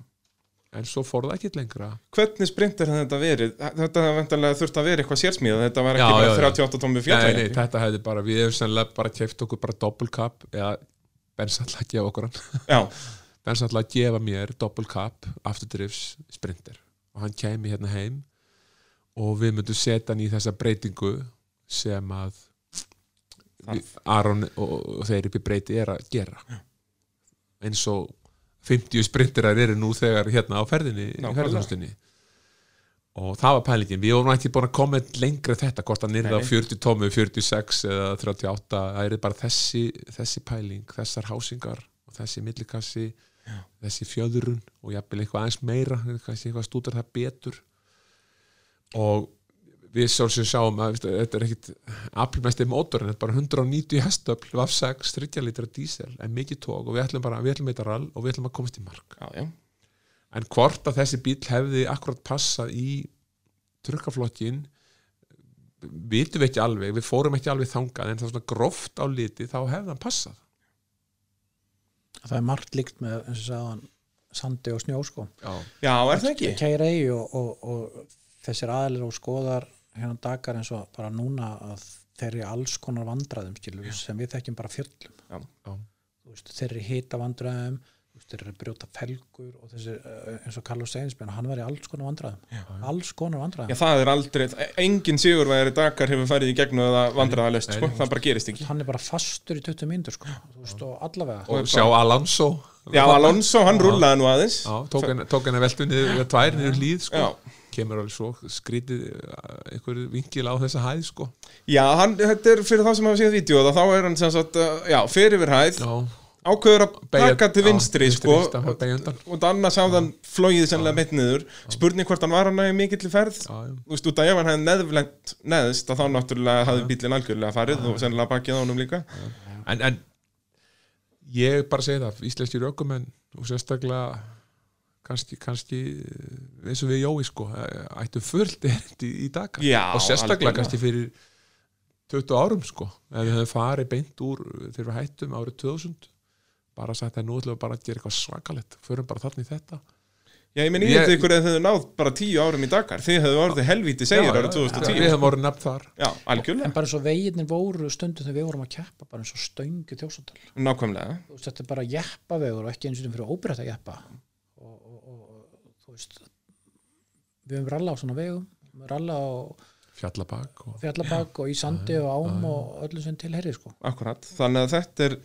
en svo fór það ekki lengra. Hvernig sprint er þetta verið? Þetta hefði vendarlega þurft að vera eitthvað sérsmíða Þetta var ekki já, bara já. 38 tómi Nei, nei, fjallvægi þetta hefði bara, við hefum sennilega bara keft okkur bara cup eða að gefa okkur hann. Að gefa mér cup afturdrifs sprinter. Og hann kemi hérna heim og við myndum setja hann í þessa breytingu sem að Aron og, þeir upp í breyti er að gera. Eins og 50 sprinterar eru nú þegar hérna á ferðinni ferðarhústinni og það var pælingin, við vorum ekki búin að koma lengra þetta, hvort á Nei. 40 tómi 46 eða 38 það er bara þessi, þessi pæling þessar hásingar og þessi millikassi þessi fjöðurun og jafnvel eitthvað aðeins meira kannski eitthvað stúdar það betur. Og við sjálfsög sjáum að veist, þetta er ekkit aflmesti mótor en þetta er bara 190 hestöfl VAF 6, 30 litra dísel en mikið tók og við ætlum bara, við ætlum að rall og við ætlum að komast í mark já, já en hvort að þessi bíl hefði akkurat passað í trukkaflokkin vitum við ekki alveg við fórum ekki alveg þangað en það er svona gróft á liti þá hefði hann passað Það er margt líkt með, eins og sagðan, sandi og snjó, sko. já, Já, er það ekki? Keira í og, og, og þessir aðlir og skoðar hérna dagar eins og bara núna að þeir eru í alls konar vandræðum, skilur, sem við þekkjum bara fjöllum. Já. Já. Þú veist, þeir eru í hita vandræðum, þú veist, þeir eru að brjóta felgur og þessi, eh, eins og Carlos Seinsbjörn, hann var í alls konar vandræðum. Alls konar Já, vandræðum. það er aldrei, engin sigurvæðari Dakar hefur farið í gegnum eða vandræðalöst, Nei, sko, það bara gerist ekki Hann er bara fastur í 20 mínútur, sko. Þú veist, og allavega. og sjá Alonso Já, Alonso, hann Já. rúlaði nú aðeins Já, tók henni, veltu niður tvær niður hlýð sko. Já. kemur alveg svo skrítið uh, einhver vinkil á þessa hæð sko. Já, hann, þetta er fyrir þá sem hafa séð vídeo þá er hann sem sagt, uh, já, fyrir við hæð Já, ákveður að taka til já, vinstri, vinstri, sko og annars hafði hann flóið sennilega meitt niður. Spurning hvort hann var hann í mikill ferð. Já, já. þú veist, út að ef hann hefði neðvlent neðst að þá náttúrulega hafði bílinn algjörlega farið og sennilega bakið á honum líka. En, en ég bara segi það íslenski rökumenn og sérstaklega kannski, kannski eh, eins og við Jói sko, eh, ættu fullt erindi í dag Já, og sérstaklega algjörlega. kannski fyrir 20 árum sko ef við höfum farið beint úr þegar við hættum árið 2000 bara sagt að nú ætlum við bara að gera eitthvað svakalett förum bara þarna í þetta. Já, ég minn Ég- ímyndið ykkur að þið hefðu náð bara tíu árum í Dakar. Þið hefðu orðið helvíti segir árið Við 2010 hefum orðið nefnt þar. Já, algjörlega, en bara eins og veginir voru stundum þegar við vorum að keppa bara eins og stöngu þjósundal nákvæmlega. Þetta er bara jeppavegur og ekki eins og fyrir og, og þú veist við höfum ralla á svona vegum ralla á Fjallabak og fjallabak og í sandi og ám og öllu sem tilherri sko. Akkurat, þannig að þetta er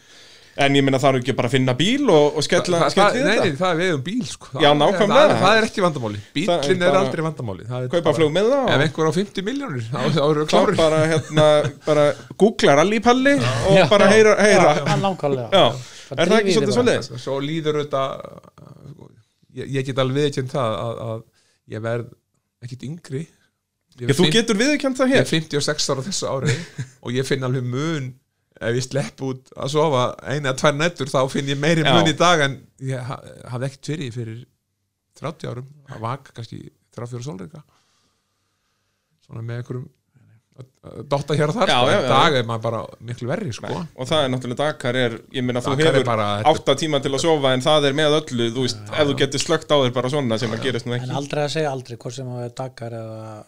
En ég minna það eru ekki bara að finna bíl og, og skella, skella það, í nei, þetta? nei, það er við um bíl sko. Já, nákvæmlega. það, er- það er ekki vandamáli. Bílinn er er, aldrei vandamáli. Það er Kaupa flug með það Ef einhver á 50 miljónir þá eru við klár klárir bara, hérna, bara googla rallípalli og bara heyra, heyra. Já, nákvæmlega. Já, Bara er það ekki svolítið svolítið? Svo líður þetta ég, ég get alveg viðkjönd það að, að ég verð ekkit yngri. Ég þú getur viðurkjönd það Ég hér er 56 ára þessu ári og ég finn alveg mun ef ég slepp út að sofa eina eða tvær nættur þá finn ég meiri Já. mun í dag en ég ha- hafði ekkert fyrir fyrir 30 árum. Að vaka kannski 34 sólreika svona með einhverjum að dotta hér og þar Já, sko. já, en já. dag er maður bara miklu verri sko. og það er náttúrulega Dakar er, ég minna þú hefur átta tíma til að sofa en það er með öllu, þú veist, ef þú getur slögt á þér bara svona sem að gerist nú en ekki aldrei að segja aldrei hvort sem að Dakar eða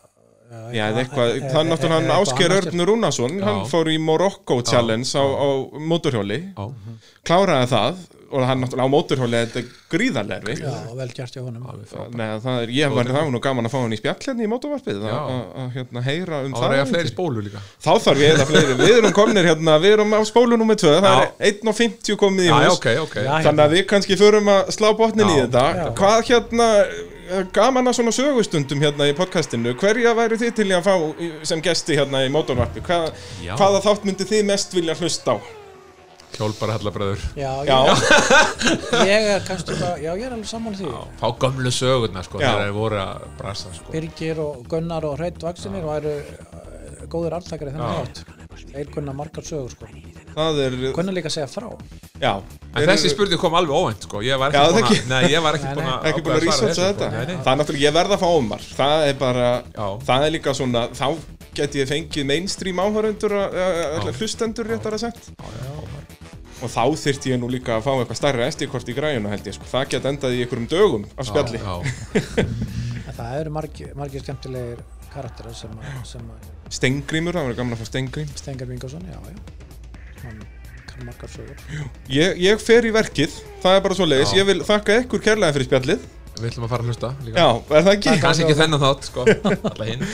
eða Já, eitthvað, eða- það er náttúrulega hann eitthvað Ásker annað. Örn Rúnason, hann fór í Morocco Challenge á, á móturhjóli, Já. kláraði það og hann náttúrulega á móturhjóli þetta er gríðarlega erfitt. Já, vel gert hjá honum. Nei, það er, ég var það nú gaman að fá hann í spjall hérna í mótorvarpið Já. að hérna, heyra um þá það. er ég fleiri spólu líka. Þá þarf ég eða fleiri, við erum komnir hérna við erum á spólu nummer 2, það er 1.50 komið í hús. ok, ok. Já, þannig að við kannski förum að slá botnin í þetta. Já. hvað hérna eh, gaman að svona sögustundum hérna í podcastinu? Hverja væri þið til í að fá í- sem gesti hérna í mótorvarpi? Hvað, hvaða þátt myndi þið mest vilja hlusta á hjálpar hallabröður Já, já, ég, ég er kannski bara, já, ég er alveg sammála því fá gömlu sögurnar sko, Já. þegar þeir voru að brasa sko. Birgir og Gunnar og Hreitt Vaksinir og eru uh, góðir artakari þennan Já. átt Þeir kunna margar sögur sko það er Kunna líka segja frá já, en Þeir þessi eru- spurning kom alveg óvænt sko. ég var Já, ekki það búin ekki. að nei, ég var ekki Nei, búin nei. að ekki búin að ákveða svara researcha þessu, þetta sko. Nei, nei. það er náttúrulega, ég verða að fá Ómar það er bara, Já. það er líka svona þá get ég fengið mainstream áhörundur hlustendur réttar að sett og þá þyrfti ég nú líka að fá eitthvað stærra SD-kort í græjuna held ég sko. það get endað í einhverjum dögum af spjalli Já, já. En það eru margir, margir skemmtilegir karakterar sem að, sem að Stengrimur, það var gaman að fá Stengrím Stengar Vingarsson, já, já Hann kann margar sögur ég, ég fer í verkið, það er bara svo leiðis ég vil þakka ykkur kærlega fyrir spjallið við ætlum að fara að hlusta líka. já, er það ekki? kannski ekki þennan þátt sko. alla hinn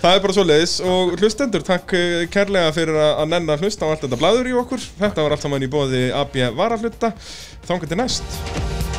það er bara svo leiðis og hlustendur, takk eh, kærlega fyrir að nenn að hlusta á allt þetta blaður í okkur. Þetta var allt saman í bóði AB Varahluta. Þángar til næst